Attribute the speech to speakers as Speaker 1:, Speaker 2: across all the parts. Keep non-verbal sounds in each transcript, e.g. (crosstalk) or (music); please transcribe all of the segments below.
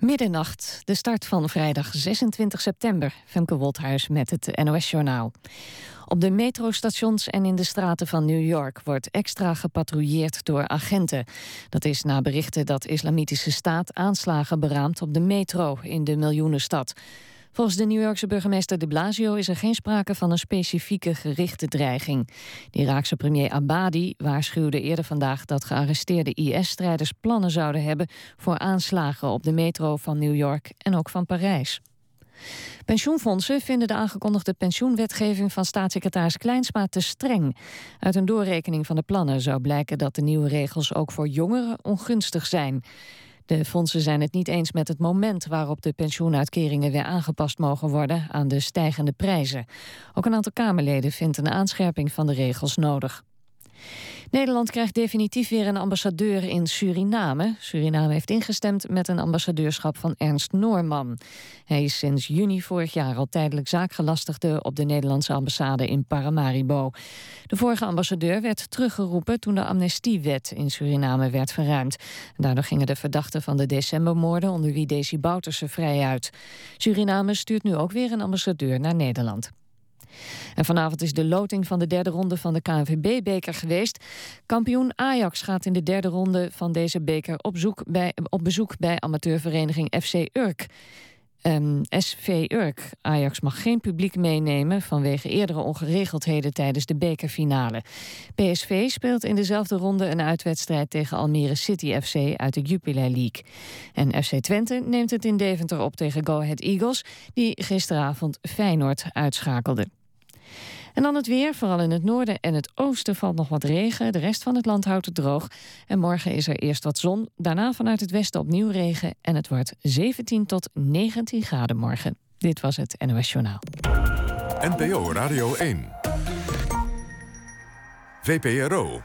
Speaker 1: Middernacht, de start van vrijdag 26 september. Femke Wolthuis met het NOS-journaal. Op de metrostations en in de straten van New York wordt extra gepatrouilleerd door agenten. Dat is na berichten dat Islamitische Staat aanslagen beraamt op de metro in de miljoenenstad. Volgens de New Yorkse burgemeester de Blasio is er geen sprake van een specifieke gerichte dreiging. De Iraakse premier Abadi waarschuwde eerder vandaag dat gearresteerde IS-strijders plannen zouden hebben voor aanslagen op de metro van New York en ook van Parijs. Pensioenfondsen vinden de aangekondigde pensioenwetgeving van staatssecretaris Kleinsma te streng. Uit een doorrekening van de plannen zou blijken dat de nieuwe regels ook voor jongeren ongunstig zijn. De fondsen zijn het niet eens met het moment waarop de pensioenuitkeringen weer aangepast mogen worden aan de stijgende prijzen. Ook een aantal Kamerleden vindt een aanscherping van de regels nodig. Nederland krijgt definitief weer een ambassadeur in Suriname. Suriname heeft ingestemd met een ambassadeurschap van Ernst Noorman. Hij is sinds juni vorig jaar al tijdelijk zaakgelastigde op de Nederlandse ambassade in Paramaribo. De vorige ambassadeur werd teruggeroepen toen de amnestiewet in Suriname werd verruimd. Daardoor gingen de verdachten van de decembermoorden onder wie Desi Bouterse vrij uit. Suriname stuurt nu ook weer een ambassadeur naar Nederland. En vanavond is de loting van de derde ronde van de KNVB-beker geweest. Kampioen Ajax gaat in de derde ronde van deze beker op, zoek bij, op bezoek bij amateurvereniging FC Urk. Ehm, SV Urk. Ajax mag geen publiek meenemen vanwege eerdere ongeregeldheden tijdens de bekerfinale. PSV speelt in dezelfde ronde een uitwedstrijd tegen Almere City FC uit de Jupiler League. En FC Twente neemt het in Deventer op tegen Go Ahead Eagles, die gisteravond Feyenoord uitschakelde. En dan het weer, vooral in het noorden en het oosten valt nog wat regen. De rest van het land houdt het droog. En morgen is er eerst wat zon, daarna vanuit het westen opnieuw regen... en het wordt 17 tot 19 graden morgen. Dit was het NOS Journaal.
Speaker 2: NPO Radio 1. VPRO.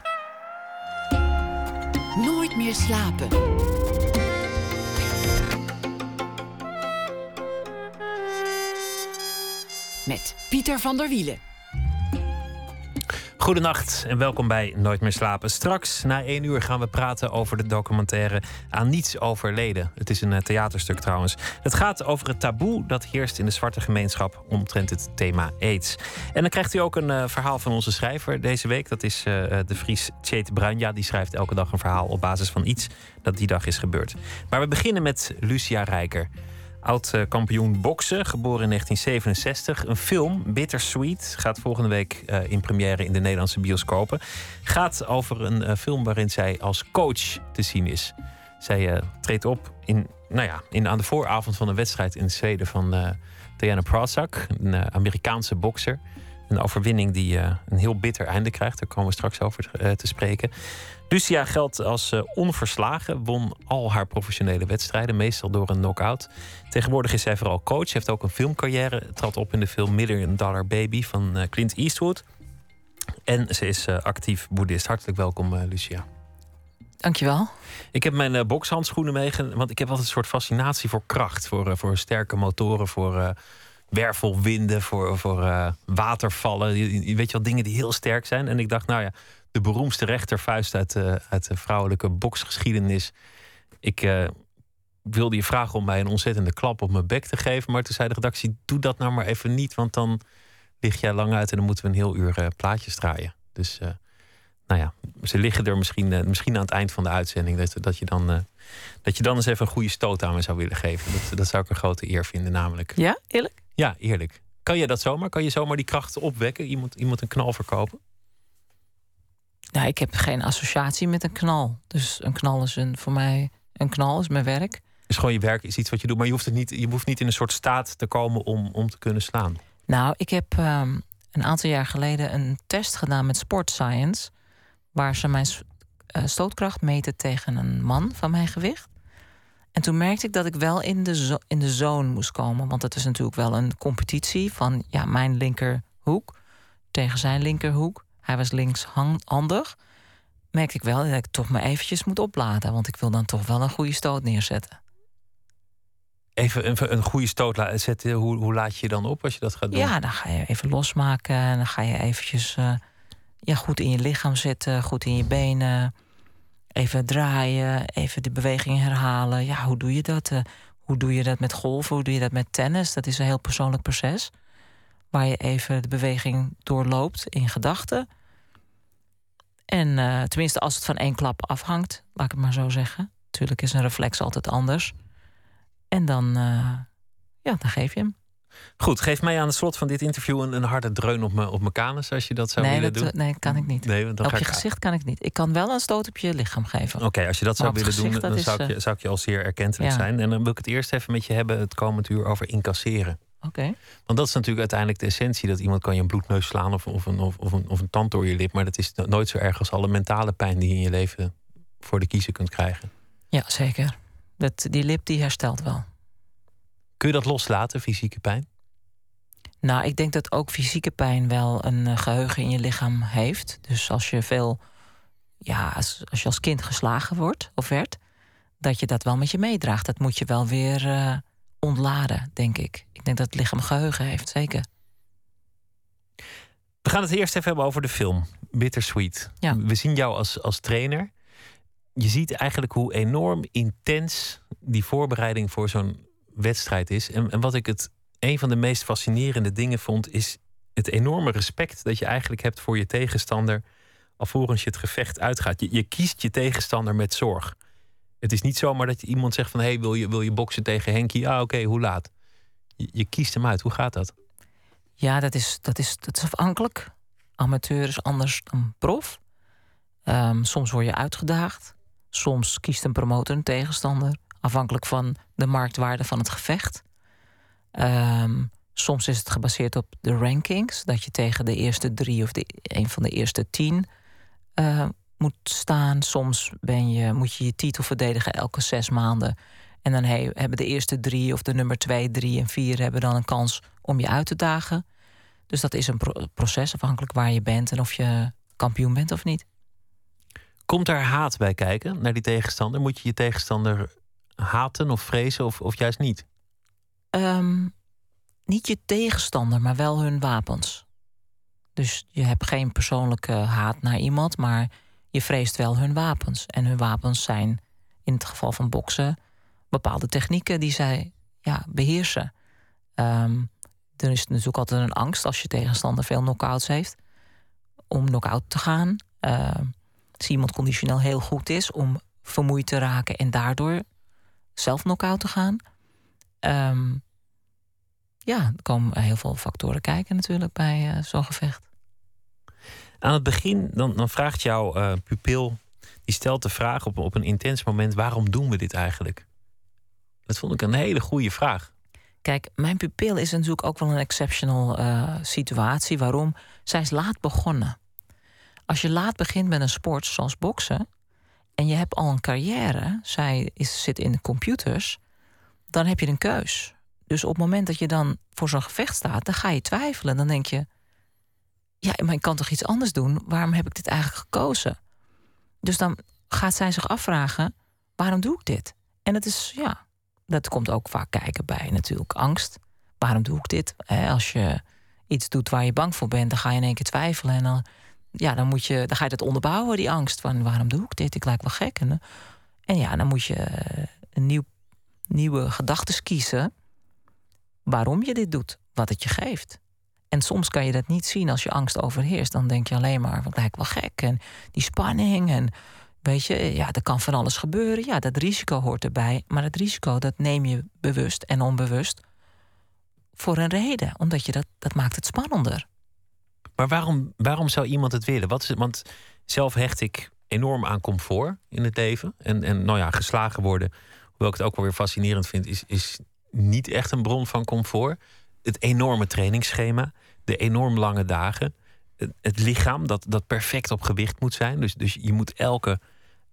Speaker 3: Nooit meer slapen. Met Pieter van der Wielen.
Speaker 4: Goedenacht en welkom bij Nooit meer slapen. Straks na één uur gaan we praten over de documentaire Aan niets overleden. Het is een eh, theaterstuk trouwens. Het gaat over het taboe dat heerst in de zwarte gemeenschap omtrent het thema AIDS. En dan krijgt u ook een uh, verhaal van onze schrijver deze week. Dat is uh, de Fries Tjeet Bruinja. Die schrijft elke dag een verhaal op basis van iets dat die dag is gebeurd. Maar we beginnen met Lucia Rijker. Oud-kampioen boksen, geboren in 1967. Een film, Bittersweet, gaat volgende week uh, in première in de Nederlandse bioscopen. Gaat over een uh, film waarin zij als coach te zien is. Zij uh, treedt op in, nou ja, in, aan de vooravond van een wedstrijd in Zweden van Diana Prozac, een Amerikaanse bokser. Een overwinning die een heel bitter einde krijgt. Daar komen we straks over te spreken. Lucia geldt als uh, onverslagen, won al haar professionele wedstrijden, meestal door een knockout. Tegenwoordig is zij vooral coach, heeft ook een filmcarrière, trad op in de film Million Dollar Baby van Clint Eastwood. En ze is actief boeddhist. Hartelijk welkom, Lucia.
Speaker 5: Dankjewel.
Speaker 4: Ik heb mijn bokshandschoenen meegenomen, want ik heb altijd een soort fascinatie voor kracht, voor, voor sterke motoren, voor wervelwinden, voor, voor watervallen. Weet je wel, dingen die heel sterk zijn. En ik dacht, nou ja, de beroemdste rechtervuist uit, de, uit de vrouwelijke boksgeschiedenis. Ik uh, wilde je vragen om mij een ontzettende klap op mijn bek te geven. Maar toen zei de redactie: Doe dat nou maar even niet. Want dan lig jij lang uit en dan moeten we een heel uur uh, plaatjes draaien. Dus uh, nou ja, ze liggen er misschien, misschien aan het eind van de uitzending. Dat, dat, je dan, dat je dan eens even een goede stoot aan me zou willen geven. Dat, dat zou ik een grote eer vinden, namelijk.
Speaker 5: Ja, eerlijk?
Speaker 4: Ja, eerlijk. Kan je dat zomaar? Kan je zomaar die krachten opwekken? Iemand, iemand een knal verkopen?
Speaker 5: Nou, ik heb geen associatie met een knal. Dus een knal is een, voor mij een knal, is mijn werk.
Speaker 4: Is gewoon je werk, is iets wat je doet, maar je hoeft, het niet, je hoeft niet in een soort staat te komen om, om te kunnen slaan.
Speaker 5: Nou, ik heb um, een aantal jaar geleden een test gedaan met Sport Science, waar ze mijn uh, stootkracht meten tegen een man van mijn gewicht. En toen merkte ik dat ik wel in de, in de zone moest komen. Want het is natuurlijk wel een competitie van ja, mijn linkerhoek tegen zijn linkerhoek. Hij was linkshandig. Merkte ik wel dat ik toch maar eventjes moet opladen. Want ik wil dan toch wel een goede stoot neerzetten.
Speaker 4: Even een, een goede stoot zetten. Hoe, hoe laat je je dan op als je dat gaat doen?
Speaker 5: Ja, dan ga je even losmaken. En dan ga je eventjes uh, ja, goed in je lichaam zitten. Goed in je benen. Even draaien. Even de beweging herhalen. Ja, hoe doe je dat? Uh, Hoe doe je dat met golven? Hoe doe je dat met tennis? Dat is een heel persoonlijk proces. Waar je even de beweging doorloopt in gedachten. En uh, tenminste, als het van één klap afhangt, laat ik het maar zo zeggen. Natuurlijk is een reflex altijd anders. En dan, uh, ja, dan geef je hem.
Speaker 4: Goed, geef mij aan het slot van dit interview een, een harde dreun op mijn op mijn kanus als je dat zou willen doen.
Speaker 5: Nee, kan ik niet. Nee, dan op je gezicht kan ik niet. Ik kan wel een stoot op je lichaam geven.
Speaker 4: Oké, als je dat zou willen doen, dan zou, ik je, zou ik je al zeer erkentelijk zijn. En dan wil ik het eerst even met je hebben het komend uur over incasseren.
Speaker 5: Oké.
Speaker 4: Want dat is natuurlijk uiteindelijk de essentie. Dat iemand kan je een bloedneus slaan of, of, een, of, of, een, of een tand door je lip. Maar dat is nooit zo erg als alle mentale pijn die je in je leven voor de kiezer kunt krijgen.
Speaker 5: Ja, zeker. Dat, die lip die herstelt wel.
Speaker 4: Kun je dat loslaten, fysieke pijn?
Speaker 5: Nou, ik denk dat ook fysieke pijn wel een eh, geheugen in je lichaam heeft. Dus als je veel, ja, als, als je als kind geslagen wordt of werd, dat je dat wel met je meedraagt. Dat moet je wel weer uh, ontladen, denk ik. Ik denk dat het lichaam geheugen heeft, zeker.
Speaker 4: We gaan het eerst even hebben over de film Bittersweet. Ja. We zien jou als, als trainer. Je ziet eigenlijk hoe enorm intens die voorbereiding voor zo'n wedstrijd is. En, en wat ik het een van de meest fascinerende dingen vond, is het enorme respect dat je eigenlijk hebt voor je tegenstander. alvorens je het gevecht uitgaat. Je, je kiest je tegenstander met zorg. Het is niet zomaar dat je iemand zegt van... hé, hey, wil, je, wil je boksen tegen Henkie? Ah, oké, hoe laat? Je, je, kiest hem uit. Hoe gaat dat?
Speaker 5: Ja, dat is, dat is, dat is afhankelijk. Amateur is anders dan prof. Um, soms word je uitgedaagd. Soms kiest een promotor een tegenstander. Afhankelijk van de marktwaarde van het gevecht. Um, soms is het gebaseerd op de rankings. Dat je tegen de eerste drie of de, een van de eerste tien uh, moet staan. Soms ben je, moet je je titel verdedigen elke zes maanden. En dan he, hebben de eerste drie of de nummer twee, drie en vier hebben dan een kans om je uit te dagen. Dus dat is een pro proces afhankelijk waar je bent en of je kampioen bent of niet.
Speaker 4: Komt er haat bij kijken naar die tegenstander? Moet je je tegenstander haten of vrezen of, of juist niet?
Speaker 5: Um, niet je tegenstander, maar wel hun wapens. Dus je hebt geen persoonlijke haat naar iemand, maar je vreest wel hun wapens. En hun wapens zijn in het geval van boksen bepaalde technieken die zij ja, beheersen. Um, er is natuurlijk altijd een angst als je tegenstander veel knockouts heeft om knock-out te gaan. Uh, als iemand conditioneel heel goed is om vermoeid te raken en daardoor zelf knock-out te gaan. Um, ja, er komen heel veel factoren kijken natuurlijk bij uh, zo'n gevecht.
Speaker 4: Aan het begin, dan, dan vraagt jouw uh, pupil, die stelt de vraag op, op een intens moment: waarom doen we dit eigenlijk? Dat vond ik een hele goede vraag.
Speaker 5: Kijk, mijn pupil is natuurlijk ook wel een exceptional uh, situatie. Waarom? Zij is laat begonnen. Als je laat begint met een sport zoals boksen en je hebt al een carrière, zij zit in de computers, dan heb je een keus. Dus op het moment dat je dan voor zo'n gevecht staat, dan ga je twijfelen. Dan denk je, ja, maar ik kan toch iets anders doen? Waarom heb ik dit eigenlijk gekozen? Dus dan gaat zij zich afvragen, waarom doe ik dit? En het is, ja, dat komt ook vaak kijken bij natuurlijk angst. Waarom doe ik dit? Als je iets doet waar je bang voor bent, dan ga je in één keer twijfelen. En dan, ja, dan, moet je, dan ga je dat onderbouwen, die angst. Van waarom doe ik dit? Ik lijk wel gek. En, en ja, dan moet je een nieuw, nieuwe gedachten kiezen waarom je dit doet, wat het je geeft. En soms kan je dat niet zien als je angst overheerst. Dan denk je alleen maar, het lijkt wel gek. En die spanning en weet je, ja, er kan van alles gebeuren. Ja, dat risico hoort erbij. Maar het risico, dat neem je bewust en onbewust voor een reden. Omdat je dat, dat maakt het spannender.
Speaker 4: Maar waarom, waarom zou iemand het willen? Wat is het? Want zelf hecht ik enorm aan comfort in het leven. En, en nou ja, geslagen worden, hoewel ik het ook wel weer fascinerend vind, is, is niet echt een bron van comfort. Het enorme trainingsschema, de enorm lange dagen. Het, lichaam dat, dat perfect op gewicht moet zijn. Dus, dus je moet elke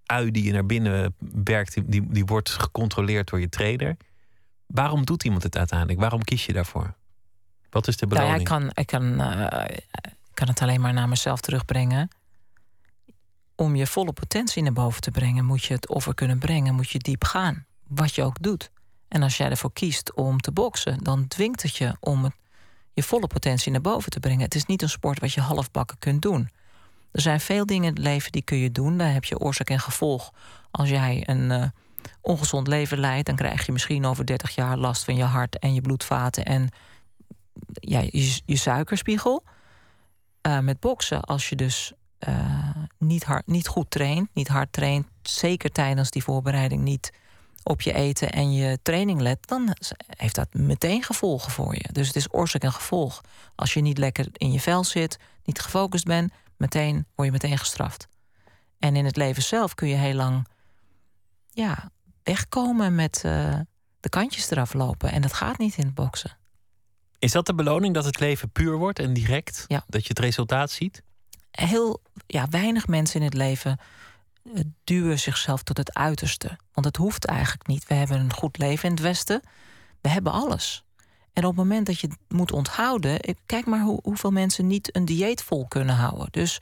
Speaker 4: ui die je naar binnen werkt, die, die wordt gecontroleerd door je trainer. Waarom doet iemand het uiteindelijk? Waarom kies je daarvoor? Wat is de beloning?
Speaker 5: Nou ja, ik, kan, ik, kan, uh, kan het alleen maar naar mezelf terugbrengen. Om je volle potentie naar boven te brengen, moet je het offer kunnen brengen, moet je diep gaan. Wat je ook doet. En als jij ervoor kiest om te boksen, dan dwingt het je om je volle potentie naar boven te brengen. Het is niet een sport wat je halfbakken kunt doen. Er zijn veel dingen in het leven die kun je doen. Daar heb je oorzaak en gevolg. Als jij een, uh, ongezond leven leidt, dan krijg je misschien over 30 jaar last van je hart en je bloedvaten en ja, je suikerspiegel. Uh, met boksen, als je dus uh, niet, hard, niet goed traint, niet hard traint, zeker tijdens die voorbereiding niet op je eten en je training let, dan heeft dat meteen gevolgen voor je. Dus het is oorzaak en gevolg. Als je niet lekker in je vel zit, niet gefocust bent, meteen word je meteen gestraft. En in het leven zelf kun je heel lang ja, wegkomen met uh, de kantjes eraf lopen. En dat gaat niet in het boksen.
Speaker 4: Is dat de beloning dat het leven puur wordt en direct?
Speaker 5: Ja.
Speaker 4: Dat je het resultaat ziet?
Speaker 5: Heel ja, weinig mensen in het leven eh, duwen zichzelf tot het uiterste. Want het hoeft eigenlijk niet. We hebben een goed leven in het Westen. We hebben alles. En op het moment dat je het moet onthouden, kijk maar hoe, hoeveel mensen niet een dieet vol kunnen houden. Dus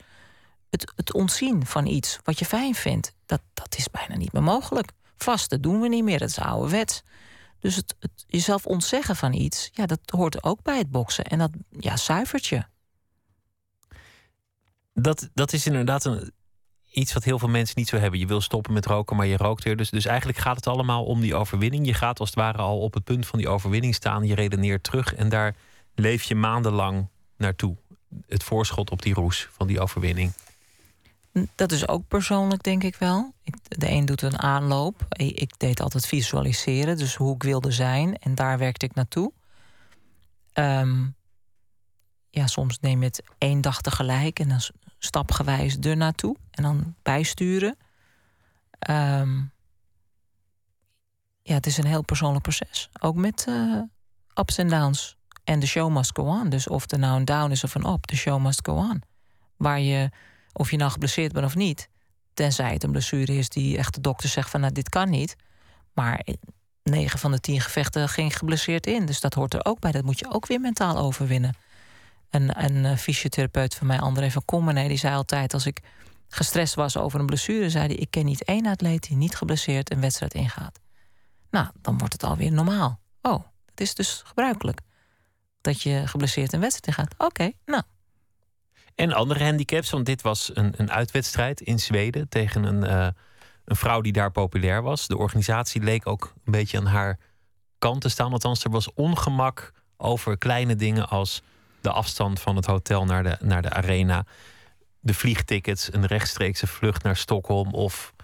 Speaker 5: het, het ontzien van iets wat je fijn vindt, dat, dat is bijna niet meer mogelijk. Vasten doen we niet meer, dat is ouderwets. Dus het, jezelf ontzeggen van iets, ja, dat hoort ook bij het boksen. En dat ja, zuivert je.
Speaker 4: Dat, dat is inderdaad een, iets wat heel veel mensen niet zo hebben. Je wil stoppen met roken, maar je rookt weer. Dus, dus eigenlijk gaat het allemaal om die overwinning. Je gaat als het ware al op het punt van die overwinning staan. Je redeneert terug en daar leef je maandenlang naartoe. Het voorschot op die roes van die overwinning.
Speaker 5: Dat is ook persoonlijk, denk ik wel. De een doet een aanloop. Ik deed altijd visualiseren, dus hoe ik wilde zijn. En daar werkte ik naartoe. Ehm, ja, soms neem je het één dag tegelijk en dan stapgewijs er naartoe. En dan bijsturen. Ehm, ja, het is een heel persoonlijk proces. Ook met uh, ups en downs. En de show must go on. Dus of er nou een down is of een up, de show must go on. Waar je of je nou geblesseerd bent of niet. Tenzij het een blessure is die echt de dokter zegt van nou, dit kan niet. Maar 9 van de 10 gevechten ging geblesseerd in. Dus dat hoort er ook bij. Dat moet je ook weer mentaal overwinnen. Een, een eh, fysiotherapeut van mij, André van Commenee, die zei altijd... als ik gestrest was over een blessure, zei hij... ik ken niet één atleet die niet geblesseerd een wedstrijd ingaat. Nou, dan wordt het alweer normaal. Oh, het is dus gebruikelijk. Dat je geblesseerd een wedstrijd ingaat. Oké, nou,
Speaker 4: en andere handicaps, want dit was een, een uitwedstrijd in Zweden tegen een, uh, een vrouw die daar populair was. De organisatie leek ook een beetje aan haar kant te staan. Althans, er was ongemak over kleine dingen als de afstand van het hotel naar de, naar de arena, de vliegtickets, een rechtstreekse vlucht naar Stockholm of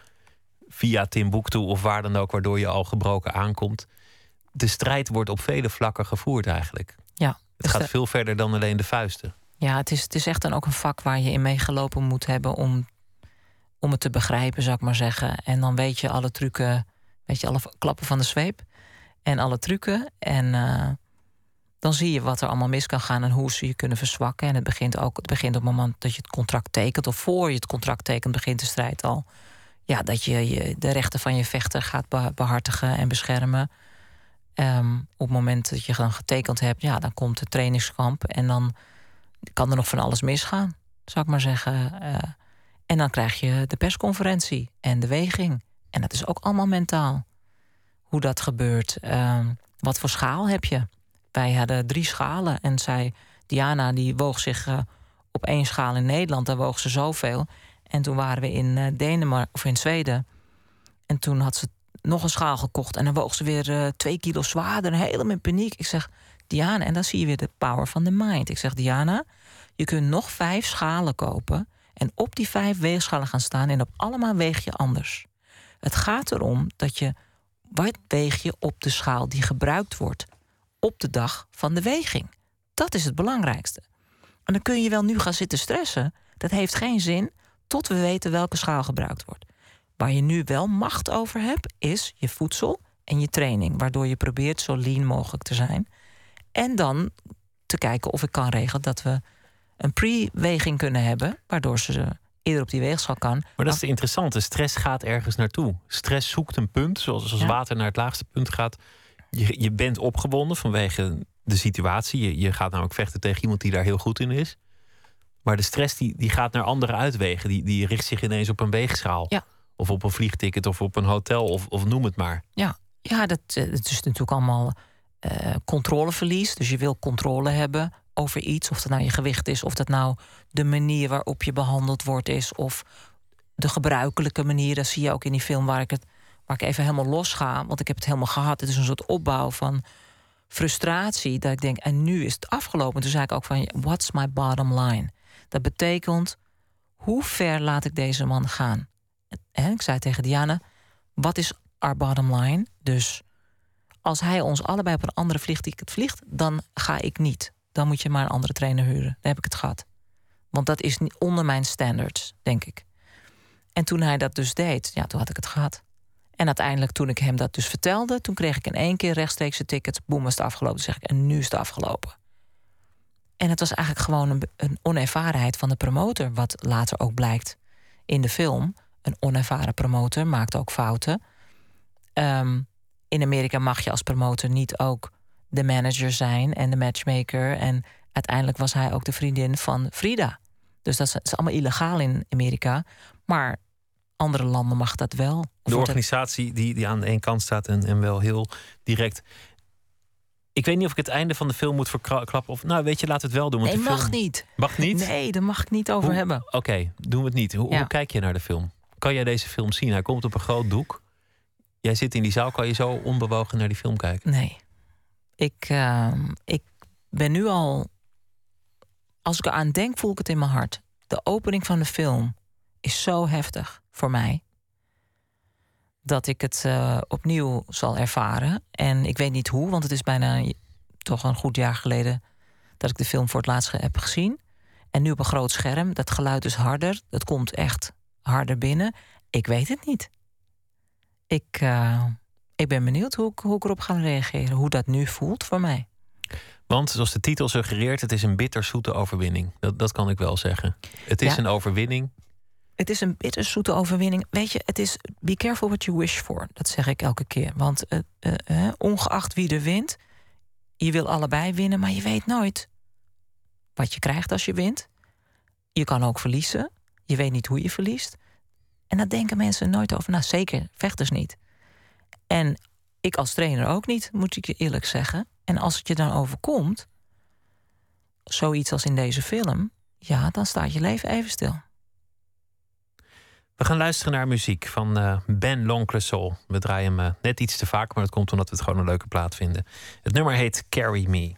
Speaker 4: via Timbuktu of waar dan ook, waardoor je al gebroken aankomt. De strijd wordt op vele vlakken gevoerd eigenlijk.
Speaker 5: Ja,
Speaker 4: het gaat veel verder dan alleen de vuisten.
Speaker 5: Ja, het is, het is echt dan ook een vak waar je in meegelopen moet hebben om, om het te begrijpen, zou ik maar zeggen. En dan weet je alle trucken, weet je alle klappen van de zweep en alle trucken. En uh, dan zie je wat er allemaal mis kan gaan en hoe ze je kunnen verzwakken. En het begint ook het begint op het moment dat je het contract tekent, of voor je het contract tekent, begint de strijd al. Ja, dat je, je de rechten van je vechter gaat behartigen en beschermen. Um, op het moment dat je dan getekend hebt, ja, dan komt het trainingskamp en dan kan er nog van alles misgaan, zou ik maar zeggen. Uh, en dan krijg je de persconferentie en de weging. En dat is ook allemaal mentaal. Hoe dat gebeurt. Uh, wat voor schaal heb je? Wij hadden drie schalen. En zij, Diana, die woog zich uh, op één schaal in Nederland. Daar woog ze zoveel. En toen waren we in uh, Denemarken of in Zweden. En toen had ze nog een schaal gekocht. En dan woog ze weer twee kilo zwaarder. Helemaal in paniek. Ik zeg, Diana, en dan zie je weer de power van de mind. Ik zeg, Diana, je kunt nog vijf schalen kopen en op die vijf weegschalen gaan staan en op allemaal weeg je anders. Het gaat erom dat je, wat weeg je op de schaal die gebruikt wordt op de dag van de weging. Dat is het belangrijkste. En dan kun je wel nu gaan zitten stressen. Dat heeft geen zin tot we weten welke schaal gebruikt wordt. Waar je nu wel macht over hebt, is je voedsel en je training. Waardoor je probeert zo lean mogelijk te zijn. En dan te kijken of ik kan regelen dat we een pre-weging kunnen hebben, waardoor ze eerder op die weegschaal kan.
Speaker 4: Maar dat is het interessante. Stress gaat ergens naartoe. Stress zoekt een punt, zoals, als water naar het laagste punt gaat. Je, je bent opgewonden vanwege de situatie. Je, je gaat namelijk vechten tegen iemand die daar heel goed in is. Maar de stress die, die gaat naar andere uitwegen. Die, die richt zich ineens op een weegschaal.
Speaker 5: Ja.
Speaker 4: Of op een vliegticket of op een hotel of, of noem het maar.
Speaker 5: Ja, ja dat, eh, dat is natuurlijk allemaal uh, controleverlies. Dus je wil controle hebben over iets. Of dat nou je gewicht is, of dat nou de manier waarop je behandeld wordt is. Of de gebruikelijke manier. Dat zie je ook in die film waar ik het waar ik even helemaal los ga, want ik heb het helemaal gehad. Het is een soort opbouw van frustratie. Dat ik denk, en nu is het afgelopen. Toen zei ik ook van, what's my bottom line? Dat betekent, hoe ver laat ik deze man gaan? En ik zei tegen Diana, wat is our bottom line? Dus als hij ons allebei op een andere vliegticket vliegt, dan ga ik niet. Dan moet je maar een andere trainer huren. Dan heb ik het gehad. Want dat is niet onder mijn standards, denk ik. En toen hij dat dus deed, ja, toen had ik het gehad. En uiteindelijk, toen ik hem dat dus vertelde, toen kreeg ik in één keer rechtstreeks tickets. Boem, is het afgelopen. zeg ik, en nu is het afgelopen. En het was eigenlijk gewoon een, een onervarenheid van de promotor, wat later ook blijkt in de film. Een onervaren promotor maakt ook fouten. Um, in Amerika mag je als promotor niet ook de manager zijn en de matchmaker. En uiteindelijk was hij ook de vriendin van Frida. Dus dat is, allemaal illegaal in Amerika. Maar andere landen mag dat wel.
Speaker 6: De organisatie die, die aan de ene kant staat en, en wel heel direct. Ik weet niet of ik het einde van de film moet verklappen. Of, nou, weet je, laat het wel doen. Want
Speaker 5: nee,
Speaker 6: de
Speaker 5: mag niet.
Speaker 6: Mag niet?
Speaker 5: Nee, daar mag ik niet over hebben.
Speaker 6: Oké, doen we het niet. Hoe, hoe, kijk je naar de film? Kan jij deze film zien? Hij komt op een groot doek. Jij zit in die zaal, kan je zo onbewogen naar die film kijken?
Speaker 5: Nee. Ik, uh, ik ben nu al. Als ik eraan denk, voel ik het in mijn hart. De opening van de film is zo heftig voor mij. Dat ik het uh, opnieuw zal ervaren. En ik weet niet hoe, want het is bijna toch een goed jaar geleden dat ik de film voor het laatst heb gezien. En nu op een groot scherm. Dat geluid is harder. Dat komt echt harder binnen. Ik weet het niet ik, uh, ik ben benieuwd hoe ik, hoe ik erop ga reageren. Hoe dat nu voelt voor mij.
Speaker 6: Want zoals de titel suggereert, het is een bitterzoete overwinning. Dat, dat kan ik wel zeggen. Het is een overwinning.
Speaker 5: Het is een bitterzoete overwinning. Weet je, het is be careful what you wish for. Dat zeg ik elke keer. Want uh, uh, ongeacht wie er wint, je wil allebei winnen, maar je weet nooit wat je krijgt als je wint. Je kan ook verliezen. Je weet niet hoe je verliest. En daar denken mensen nooit over. Nou, zeker vechters niet. En ik als trainer ook niet, moet ik je eerlijk zeggen. En als het je dan overkomt, zoiets als in deze film, ja, dan staat je leven even stil.
Speaker 6: We gaan luisteren naar muziek van uh, Ben L'Oncle We draaien hem uh, net iets te vaak, maar dat komt omdat we het gewoon een leuke plaat vinden. Het nummer heet Carry Me.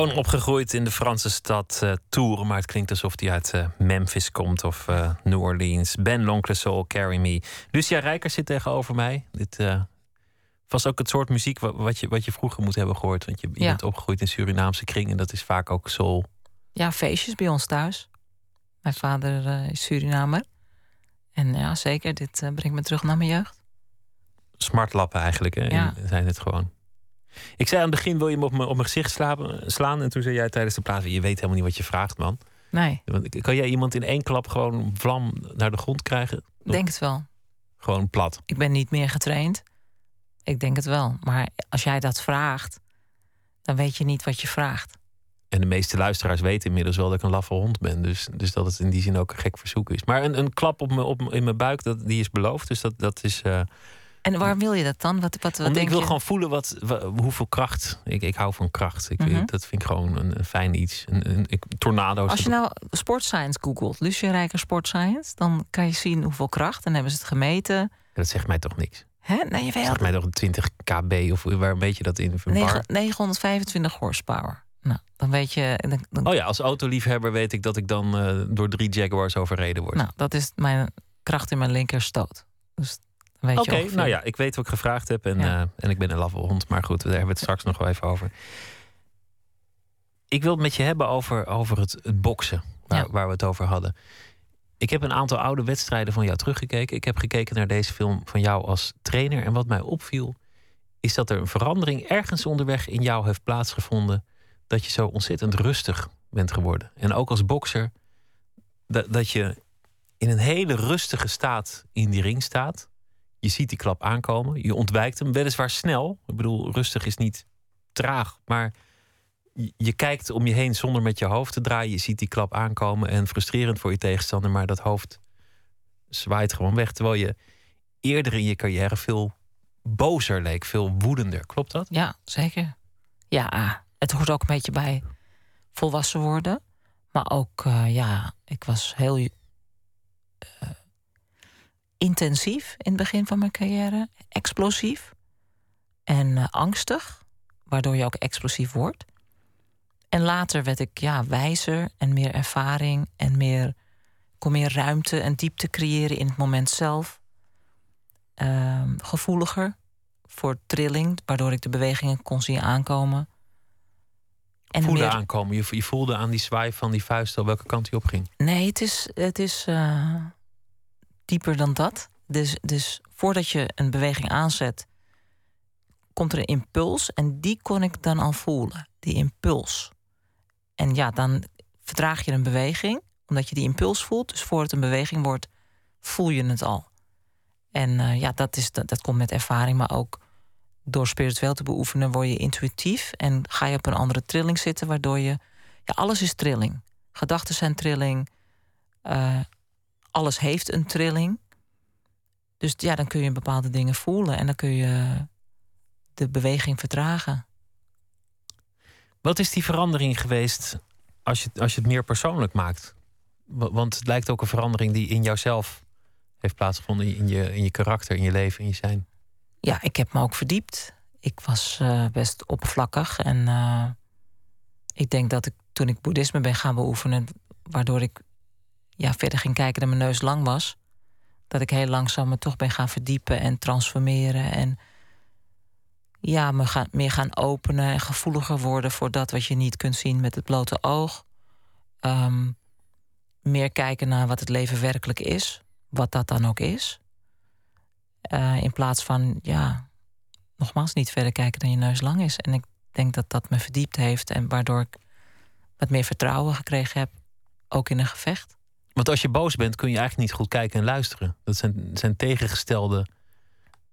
Speaker 4: Gewoon opgegroeid in de Franse stad uh, Tours, maar het klinkt alsof hij uit uh, Memphis komt of uh, New Orleans. Ben L'Oncle Soul, Carry Me. Lucia Rijker zit tegenover mij. Dit was ook het soort muziek wat je, wat je vroeger moet hebben gehoord. Want je, je bent opgegroeid in Surinaamse kringen. Dat is vaak ook soul.
Speaker 5: Ja, feestjes bij ons thuis. Mijn vader is Surinamer. En ja, zeker, dit brengt me terug naar mijn jeugd.
Speaker 4: Smartlappen eigenlijk, hè? Ja. zijn het gewoon. Ik zei aan het begin, wil je me op mijn, op mijn gezicht slapen, slaan? En toen zei jij tijdens de plaats, je weet helemaal niet wat je vraagt, man.
Speaker 5: Nee.
Speaker 4: Kan jij iemand in één klap gewoon vlam naar de grond krijgen?
Speaker 5: Denk het wel.
Speaker 4: Gewoon plat.
Speaker 5: Ik ben niet meer getraind. Ik denk het wel. Maar als jij dat vraagt, dan weet je niet wat je vraagt.
Speaker 4: En de meeste luisteraars weten inmiddels wel dat ik een laffe hond ben. Dus, dus dat het in die zin ook een gek verzoek is. Maar een, een klap op me, op, in mijn buik, dat, die is beloofd. Dus dat, dat is. Uh,
Speaker 5: en waar wil je dat dan? Wat, wat, wat
Speaker 4: ik wil gewoon voelen wat, hoeveel kracht. Ik, ik hou van kracht. Ik, mhm. Dat vind ik gewoon een, een fijn iets. Een, een, ik, tornado's.
Speaker 5: Als je nou sportscience googelt, Lucia Rijker sportscience, dan kan je zien hoeveel kracht. En hebben ze het gemeten.
Speaker 4: Dat zegt mij toch niks.
Speaker 5: Hè? Nee, je weet
Speaker 4: zegt mij toch een 20 kb of waar weet je dat in?
Speaker 5: 9, 925 horsepower. Nou, dan weet je. Dan,
Speaker 4: Oh ja, als autoliefhebber weet ik dat ik dan uh, door drie Jaguars overreden word.
Speaker 5: Nou, dat is mijn kracht in mijn linkerstoot. Dus
Speaker 4: Oké, nou ja, ik weet wat ik gevraagd heb en, eh, en ik ben een hond. Maar goed, daar hebben we het straks nog wel even over. Ik wil het met je hebben over, over het, het boksen, waar, waar we het over hadden. Ik heb een aantal oude wedstrijden van jou teruggekeken. Ik heb gekeken naar deze film van jou als trainer. En wat mij opviel, is dat er een verandering ergens onderweg in jou heeft plaatsgevonden. Dat je zo ontzettend rustig bent geworden. En ook als bokser, dat, dat je in een hele rustige staat in die ring staat. Je ziet die klap aankomen. Je ontwijkt hem weliswaar snel. Ik bedoel, rustig is niet traag. Maar je kijkt om je heen zonder met je hoofd te draaien. Je ziet die klap aankomen. En frustrerend voor je tegenstander. Maar dat hoofd zwaait gewoon weg. Terwijl je eerder in je carrière veel bozer leek. Veel woedender. Klopt dat?
Speaker 5: Ja, zeker. Ja, het hoort ook een beetje bij volwassen worden. Maar ook, uh, ja, ik was heel uh, intensief in het begin van mijn carrière, explosief en uh, angstig, waardoor je ook explosief wordt. En later werd ik ja, wijzer en meer ervaring en meer, kon meer ruimte en diepte creëren in het moment zelf. Uh, gevoeliger voor trilling, waardoor ik de bewegingen kon zien aankomen.
Speaker 4: En voelde meer... aankomen. Je, voelde aan die zwaai van die vuist al welke kant hij op ging.
Speaker 5: Nee, het is, het is uh, dieper dan dat. Dus, dus voordat je een beweging aanzet, komt er een impuls en die kon ik dan al voelen. Die impuls. En ja, dan vertraag je een beweging, omdat je die impuls voelt. Dus voor het een beweging wordt, voel je het al. En uh, ja, dat, is, dat, dat komt met ervaring, maar ook door spiritueel te beoefenen word je intuïtief en ga je op een andere trilling zitten, waardoor je. Ja, alles is trilling. Gedachten zijn trilling. Uh, alles heeft een trilling. Dus ja, dan kun je bepaalde dingen voelen en dan kun je de beweging vertragen.
Speaker 4: Wat is die verandering geweest als je, als je het meer persoonlijk maakt? Want het lijkt ook een verandering die in jouzelf heeft plaatsgevonden, in je, in je karakter, in je leven, in je zijn.
Speaker 5: Ja, ik heb me ook verdiept. Ik was uh, best oppervlakkig en uh, ik denk dat ik toen ik boeddhisme ben gaan beoefenen, waardoor ik ja, verder ging kijken dat mijn neus lang was, dat ik heel langzaam me toch ben gaan verdiepen en transformeren. En ja, me gaan, meer gaan openen en gevoeliger worden voor dat wat je niet kunt zien met het blote oog. Um, meer kijken naar wat het leven werkelijk is, wat dat dan ook is. Uh, in plaats van, ja, nogmaals, niet verder kijken dan je neus lang is. En ik denk dat dat me verdiept heeft en waardoor ik wat meer vertrouwen gekregen heb, ook in een gevecht.
Speaker 4: Want als je boos bent, kun je eigenlijk niet goed kijken en luisteren. Dat zijn, zijn tegengestelde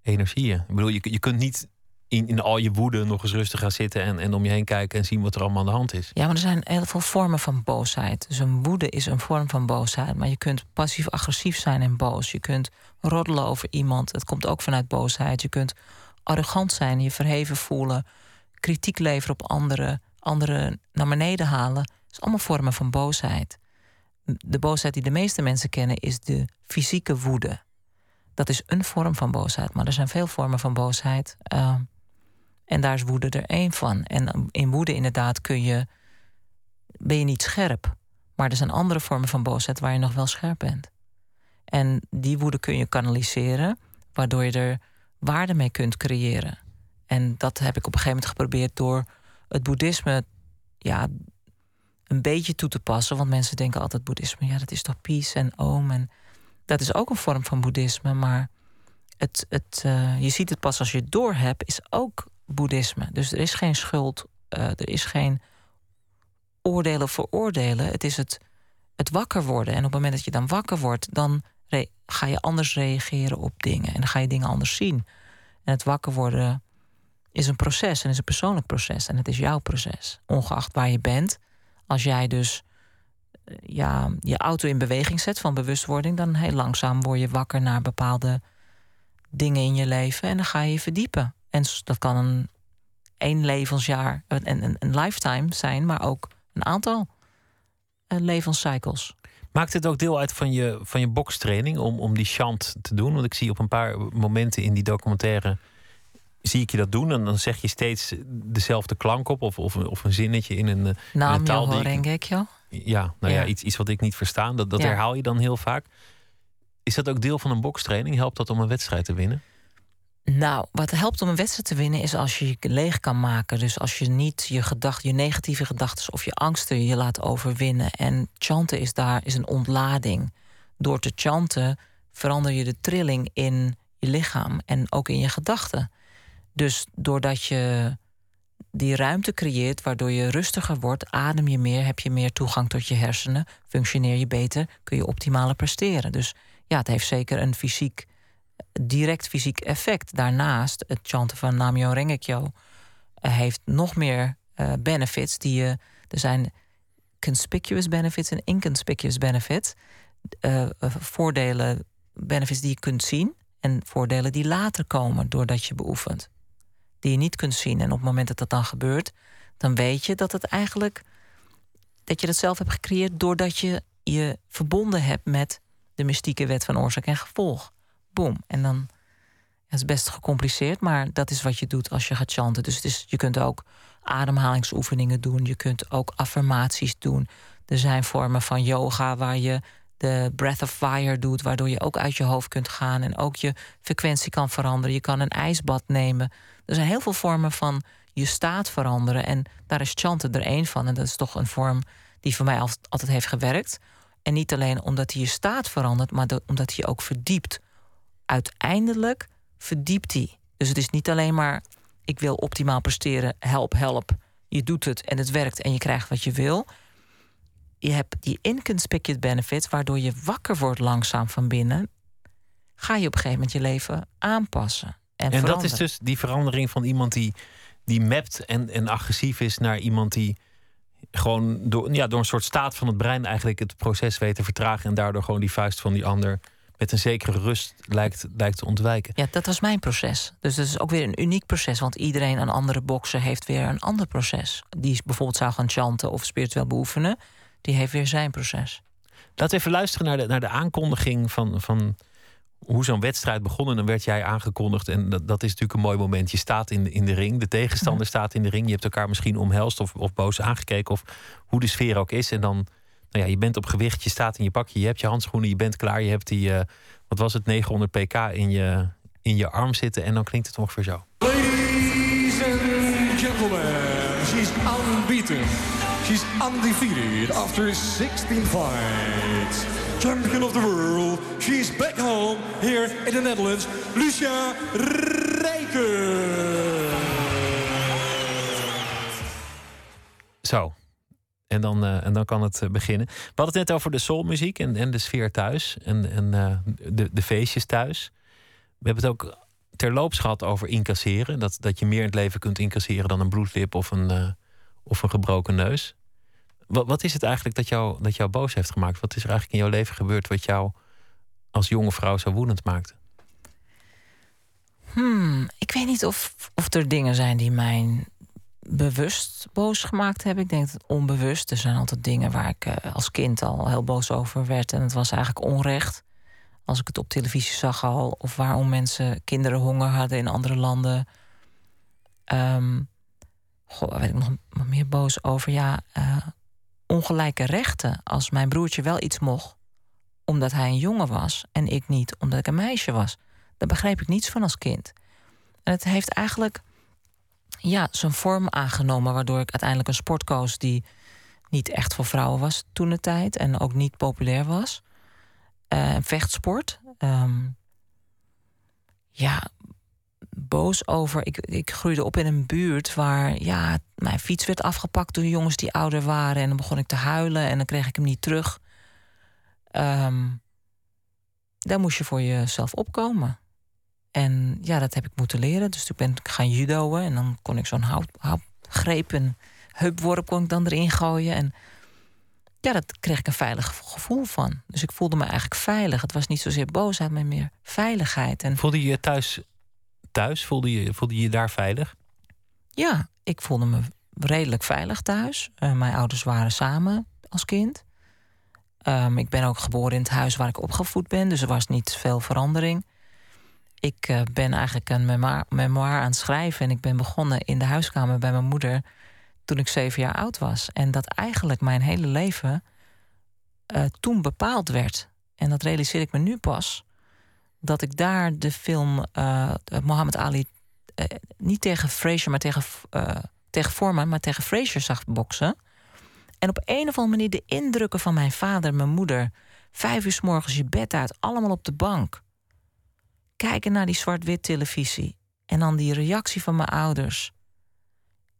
Speaker 4: energieën. Ik bedoel, je, je kunt niet in, in al je woede nog eens rustig gaan zitten en, en om je heen kijken en zien wat er allemaal aan de hand is.
Speaker 5: Ja, maar er zijn heel veel vormen van boosheid. Dus een woede is een vorm van boosheid. Maar je kunt passief-agressief zijn en boos. Je kunt roddelen over iemand. Het komt ook vanuit boosheid. Je kunt arrogant zijn, je verheven voelen, kritiek leveren op anderen, anderen naar beneden halen. Dat is allemaal vormen van boosheid de boosheid die de meeste mensen kennen is de fysieke woede. Dat is een vorm van boosheid, maar er zijn veel vormen van boosheid. Uh, En daar is woede er één van. En in woede inderdaad kun je, ben je niet scherp. Maar er zijn andere vormen van boosheid waar je nog wel scherp bent. En die woede kun je kanaliseren, waardoor je er waarde mee kunt creëren. En dat heb ik op een gegeven moment geprobeerd door het boeddhisme ja, een beetje toe te passen. Want mensen denken altijd boeddhisme, ja, dat is toch peace en om. En dat is ook een vorm van boeddhisme. Maar het, het, uh, je ziet het pas als je het doorhebt, is ook boeddhisme. Dus er is geen schuld, uh, er is geen oordelen voor oordelen. Het is het, het wakker worden. En op het moment dat je dan wakker wordt, dan ga je anders reageren op dingen. En dan ga je dingen anders zien. En het wakker worden is een proces en is een persoonlijk proces. En het is jouw proces. Ongeacht waar je bent. Als jij dus eh, ja, je auto in beweging zet van bewustwording, dan heel langzaam word je wakker naar bepaalde dingen in je leven. En dan ga je je verdiepen. En dat kan een één levensjaar, een, een, een lifetime zijn, maar ook een aantal uh, levenscycles.
Speaker 4: Maakt het ook deel uit van je, van je bokstraining om, om die chant te doen? Want ik zie op een paar momenten in die documentaire zie ik je dat doen en dan zeg je steeds dezelfde klank op of, of, of een zinnetje in een,
Speaker 5: Naam
Speaker 4: in een taal.
Speaker 5: Die ik,
Speaker 4: ja, nou ja, iets, iets wat ik niet verstaan. Dat, dat herhaal je dan heel vaak. Is dat ook deel van een bokstraining? Helpt dat om een wedstrijd te winnen?
Speaker 5: Nou, wat helpt om een wedstrijd te winnen is als je je leeg kan maken. Dus als je niet je gedachten, je negatieve gedachten of je angsten je laat overwinnen. En chanten is daar is een ontlading. Door te chanten verander je de trilling in je lichaam en ook in je gedachten. Dus doordat je die ruimte creëert, waardoor je rustiger wordt, adem je meer, heb je meer toegang tot je hersenen, functioneer je beter, kun je optimaler presteren. Dus ja, het heeft zeker een fysiek, direct fysiek effect. Daarnaast, het chanten van Namyo Rengekyo eh, heeft nog meer uh, benefits die je. Er zijn conspicuous benefits en inconspicuous benefits. Uh, voordelen, benefits die je kunt zien en voordelen die later komen doordat je beoefent die je niet kunt zien. En op het moment dat dat dan gebeurt, dan weet je dat het eigenlijk dat je dat zelf hebt gecreëerd doordat je je verbonden hebt met de mystieke wet van oorzaak en gevolg. Boom. En dan het is best gecompliceerd, maar dat is wat je doet als je gaat chanten. Dus het is, je kunt ook ademhalingsoefeningen doen. Je kunt ook affirmaties doen. Er zijn vormen van yoga waar je de breath of fire doet, waardoor je ook uit je hoofd kunt gaan en ook je frequentie kan veranderen. Je kan een ijsbad nemen. Er zijn heel veel vormen van je staat veranderen. En daar is chanten er één van. En dat is toch een vorm die voor mij altijd heeft gewerkt. En niet alleen omdat hij je staat verandert, maar omdat hij ook verdiept. Uiteindelijk verdiept hij. Dus het is niet alleen maar ik wil optimaal presteren, help, help. Je doet het en het werkt en je krijgt wat je wil. Je hebt die inconspicuous benefits, waardoor je wakker wordt langzaam van binnen. Ga je op een gegeven moment je leven aanpassen. En,
Speaker 4: dat is dus die verandering van iemand die, die mapt en, en agressief is naar iemand die gewoon door, ja, door een soort staat van het brein eigenlijk het proces weet te vertragen en daardoor gewoon die vuist van die ander met een zekere rust lijkt, lijkt te ontwijken.
Speaker 5: Ja, dat was mijn proces. Dus dat is ook weer een uniek proces, want iedereen een andere bokser heeft weer een ander proces. Die bijvoorbeeld zou gaan chanten of spiritueel beoefenen, die heeft weer zijn proces.
Speaker 4: Laten we even luisteren naar de, naar de aankondiging van, van hoe zo'n wedstrijd begon. En dan werd jij aangekondigd. En dat, dat is natuurlijk een mooi moment. Je staat in de, in de ring. De tegenstander mhm. staat in de ring. Je hebt elkaar misschien omhelst of, of boos aangekeken. Of hoe de sfeer ook is. En dan, nou ja, je bent op gewicht. Je staat in je pakje. Je hebt je handschoenen. Je bent klaar. Je hebt die, uh, wat was het, 900 pk in je, in je arm zitten. En dan klinkt het ongeveer zo.
Speaker 7: Ladies and gentlemen, she's unbeaten. She's undefeated after 16 fights. Champion of the world. She's back home here in the Netherlands. Lucia Rijken.
Speaker 4: Zo. En dan, uh, en dan kan het uh, beginnen. We hadden het net over de soulmuziek en, en de sfeer thuis. En, en uh, de, de feestjes thuis. We hebben het ook terloops gehad over incasseren. Dat, dat je meer in het leven kunt incasseren dan een bloedlip of een, of een gebroken neus. Wat, wat is het eigenlijk dat jou, dat jou boos heeft gemaakt? Wat is er eigenlijk in jouw leven gebeurd wat jou als jonge vrouw zo woedend maakte?
Speaker 5: Hmm, ik weet niet of, of er dingen zijn die mij bewust boos gemaakt hebben. Ik denk dat onbewust. Er zijn altijd dingen waar ik uh, als kind al heel boos over werd. En het was eigenlijk onrecht. Als ik het op televisie zag al. Of waarom mensen kinderen honger hadden in andere landen. Ehm goh, waar werd ik nog nog meer boos over? Ja, eh, ongelijke rechten. Als mijn broertje wel iets mocht omdat hij een jongen was en ik niet omdat ik een meisje was. Daar begreep ik niets van als kind. En het heeft eigenlijk ja, zijn vorm aangenomen, waardoor ik uiteindelijk een sport koos die niet echt voor vrouwen was toen de tijd en ook niet populair was. Een vechtsport. Ehm, ja, boos over. Ik, ik groeide op in een buurt waar ja, mijn fiets werd afgepakt door jongens die ouder waren. En dan begon ik te huilen en dan kreeg ik hem niet terug. Ehm, daar moest je voor jezelf opkomen. En ja, dat heb ik moeten leren. Dus toen ben ik gaan judoën en dan kon ik zo'n hout, houtgreep en heupworp kon ik dan erin gooien. En ja, dat kreeg ik een veilig gevoel van. Dus ik voelde me eigenlijk veilig. Het was niet zozeer boosheid, maar meer veiligheid. En
Speaker 4: Voelde je je thuis thuis? Voelde je voelde je, daar veilig?
Speaker 5: ja, ik voelde me redelijk veilig thuis. Eh, mijn ouders waren samen als kind. Ehm, ik ben ook geboren in het huis waar ik opgevoed ben, dus er was niet veel verandering. Ik eh, ben eigenlijk een memoir aan het schrijven en ik ben begonnen in de huiskamer bij mijn moeder toen ik zeven jaar oud was. En dat eigenlijk mijn hele leven eh, toen bepaald werd. En dat realiseer ik me nu pas. Dat ik daar de film eh Mohammed Ali eh, niet tegen Fraser, maar tegen, eh tegen Foreman, maar tegen Fraser zag boksen. En op een of andere manier de indrukken van mijn vader, mijn moeder. Vijf uur s morgens je bed uit, allemaal op de bank. Kijken naar die zwart-wit televisie. En dan die reactie van mijn ouders.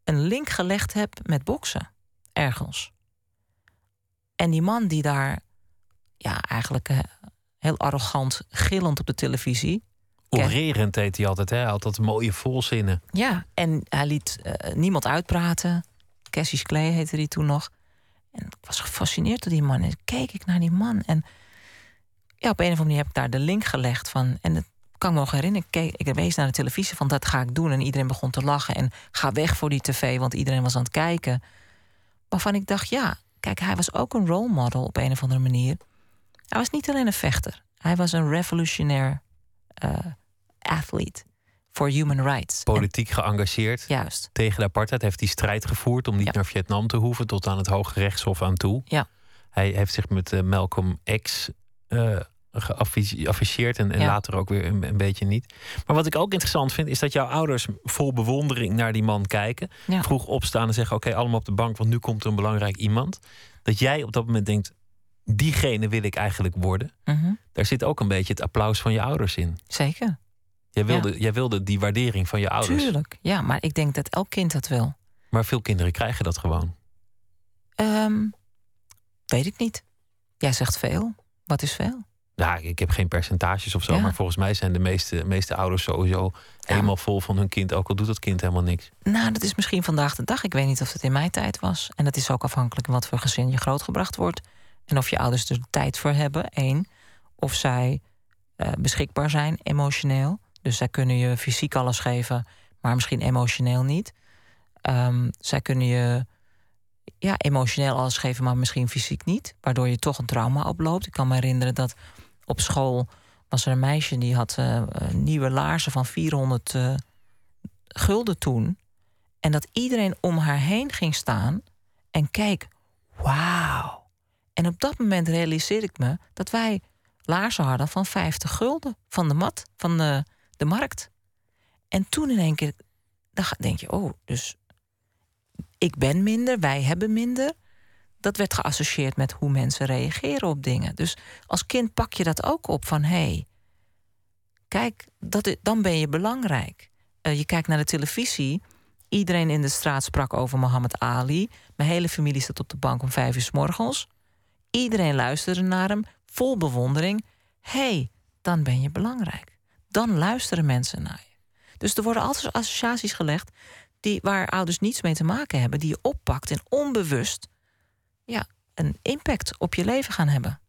Speaker 5: Een link gelegd heb met boksen. Ergens. En die man die daar, ja, eigenlijk heel arrogant, gillend op de televisie.
Speaker 4: Orerend deed hij altijd, hè? Hij had dat mooie volzinnen.
Speaker 5: Ja, en hij liet eh, niemand uitpraten. Cassius Clay heette die toen nog. En ik was gefascineerd door die man. En keek ik naar die man. En ja, op een of andere manier heb ik daar de link gelegd van. En dat kan ik me nog herinneren. Ik, keek, ik wees naar de televisie van dat ga ik doen. En iedereen begon te lachen. En ga weg voor die tv, want iedereen was aan het kijken. Waarvan ik dacht, ja, kijk, hij was ook een role model op een of andere manier. Hij was niet alleen een vechter. Hij was een revolutionair eh, athlete for human rights. En-
Speaker 4: Politiek geëngageerd.
Speaker 5: juist.
Speaker 4: Tegen de apartheid heeft hij strijd gevoerd om niet
Speaker 5: Ja.
Speaker 4: naar Vietnam te hoeven, tot aan het Hoge Rechtshof aan toe.
Speaker 5: Ja.
Speaker 4: Hij heeft zich met eh, Malcolm X eh geafficheerd en, en
Speaker 5: Ja.
Speaker 4: later ook weer een, een beetje niet. Maar wat ik ook interessant vind, is dat jouw ouders vol bewondering naar die man kijken.
Speaker 5: Ja.
Speaker 4: Vroeg opstaan en zeggen: Oké, allemaal op de bank, want nu komt er een belangrijk iemand. Dat jij op dat moment denkt: diegene wil ik eigenlijk worden.
Speaker 5: Mhm,
Speaker 4: Daar zit ook een beetje het applaus van je ouders in.
Speaker 5: Zeker.
Speaker 4: Jij wilde, jij wilde die waardering van je ouders.
Speaker 5: Tuurlijk. Ja, maar ik denk dat elk kind dat wil.
Speaker 4: Maar veel kinderen krijgen dat gewoon.
Speaker 5: Ehm, weet ik niet. Jij zegt veel. Wat is veel?
Speaker 4: Ja, ik heb geen percentages of zo.
Speaker 5: Ja.
Speaker 4: Maar volgens mij zijn de meeste, meeste ouders sowieso helemaal vol van hun kind. Ook al doet dat kind helemaal niks.
Speaker 5: Nou, dat is misschien vandaag de dag. Ik weet niet of het in mijn tijd was. En dat is ook afhankelijk van wat voor gezin je grootgebracht wordt. En of je ouders er tijd voor hebben. Eén. Of zij eh, beschikbaar zijn, emotioneel. Dus zij kunnen je fysiek alles geven, maar misschien emotioneel niet. Ehm, zij kunnen je ja, emotioneel alles geven, maar misschien fysiek niet. Waardoor je toch een trauma oploopt. Ik kan me herinneren dat op school was er een meisje die had eh, nieuwe laarzen van 400 eh, gulden toen. En dat iedereen om haar heen ging staan en keek, wauw. En op dat moment realiseerde ik me dat wij laarzen hadden van 50 gulden van de mat, van de, de markt. En toen in één keer denk je, oh, dus ik ben minder, wij hebben minder. Dat werd geassocieerd met hoe mensen reageren op dingen. Dus als kind pak je dat ook op van hé, hey, kijk, dat, dan ben je belangrijk. Eh, je kijkt naar de televisie. Iedereen in de straat sprak over Mohammed Ali. Mijn hele familie zat op de bank om vijf uur s morgens. Iedereen luisterde naar hem, vol bewondering. Hey, dan ben je belangrijk. Dan luisteren mensen naar je. Dus er worden altijd associaties gelegd die, waar ouders niets mee te maken hebben, die je oppakt en onbewust ja, een impact op je leven gaan hebben.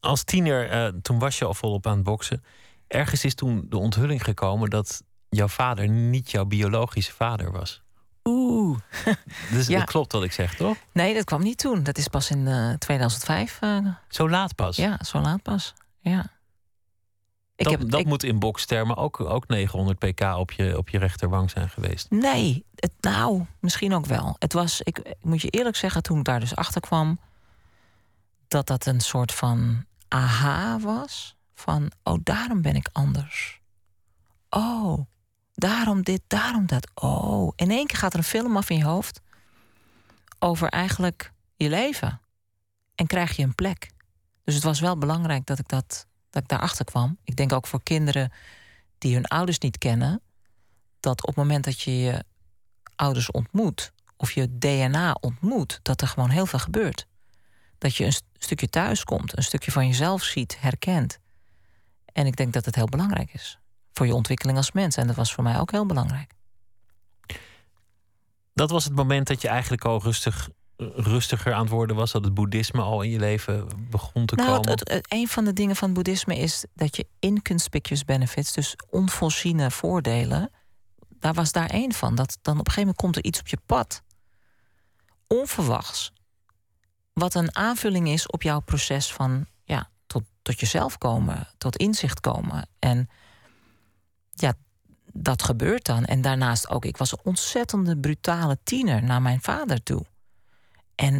Speaker 4: Als tiener, eh, toen was je al volop aan het boksen. Ergens is toen de onthulling gekomen dat jouw vader niet jouw biologische vader was.
Speaker 5: Oeh. (laughs)
Speaker 4: Dus
Speaker 5: Ja.
Speaker 4: dat klopt wat ik zeg, toch?
Speaker 5: Nee, dat kwam niet toen. Dat is pas in eh, 2005. eh,
Speaker 4: Zo laat pas.
Speaker 5: ja, zo laat pas. Ja. Ik
Speaker 4: dat
Speaker 5: heb,
Speaker 4: dat
Speaker 5: ik-
Speaker 4: moet in bokstermen ook, ook 900 pk op je, op je rechterwang zijn geweest.
Speaker 5: Nee, het, nou, misschien ook wel. Het was, ik, ik moet je eerlijk zeggen, toen ik daar dus achter kwam, dat dat een soort van aha was. Van, oh, daarom ben ik anders. Oh, daarom dit, daarom dat. Oh, in één keer gaat er een film af in je hoofd over eigenlijk je leven. En krijg je een plek. Dus het was wel belangrijk dat ik, dat, dat ik daarachter kwam. Ik denk ook voor kinderen die hun ouders niet kennen dat op het moment dat je je ouders ontmoet, of je DNA ontmoet, dat er gewoon heel veel gebeurt. Dat je een st- stukje thuis komt, een stukje van jezelf ziet, herkent. En ik denk dat het heel belangrijk is voor je ontwikkeling als mens. En dat was voor mij ook heel belangrijk.
Speaker 4: Dat was het moment dat je eigenlijk al rustig, rustiger aan het worden was. Dat het boeddhisme al in je leven begon te
Speaker 5: Nou,
Speaker 4: komen.
Speaker 5: het- het- een van de dingen van het boeddhisme is dat je inconspicuous benefits, dus onvoorziene voordelen, daar was daar één van. Dat dan op een gegeven moment komt er iets op je pad, onverwachts, wat een aanvulling is op jouw proces van ja, tot, tot jezelf komen, tot inzicht komen. En ja, dat gebeurt dan. En daarnaast ook, ik was een ontzettende brutale tiener naar mijn vader toe. En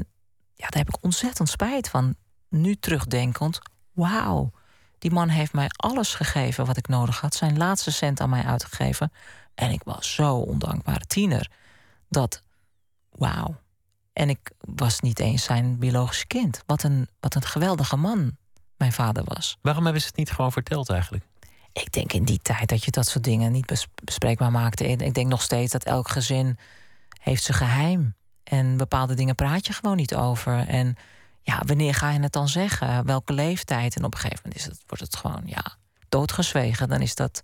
Speaker 5: ja, daar heb ik ontzettend spijt van. Nu terugdenkend, wauw, die man heeft mij alles gegeven wat ik nodig had. Zijn laatste cent aan mij uitgegeven. En ik was zo ondankbare tiener. Dat, wauw. En ik was niet eens zijn biologische kind. Wat een, wat een geweldige man mijn vader was.
Speaker 4: Waarom hebben ze het niet gewoon verteld eigenlijk?
Speaker 5: Ik denk in die tijd dat je dat soort dingen niet bes- bespreekbaar maakte. En Ik denk nog steeds dat elk gezin heeft zijn geheim. En bepaalde dingen praat je gewoon niet over. En ja, wanneer ga je het dan zeggen? Welke leeftijd? En op een gegeven moment is het, wordt het gewoon ja, doodgezwegen. Dan is dat...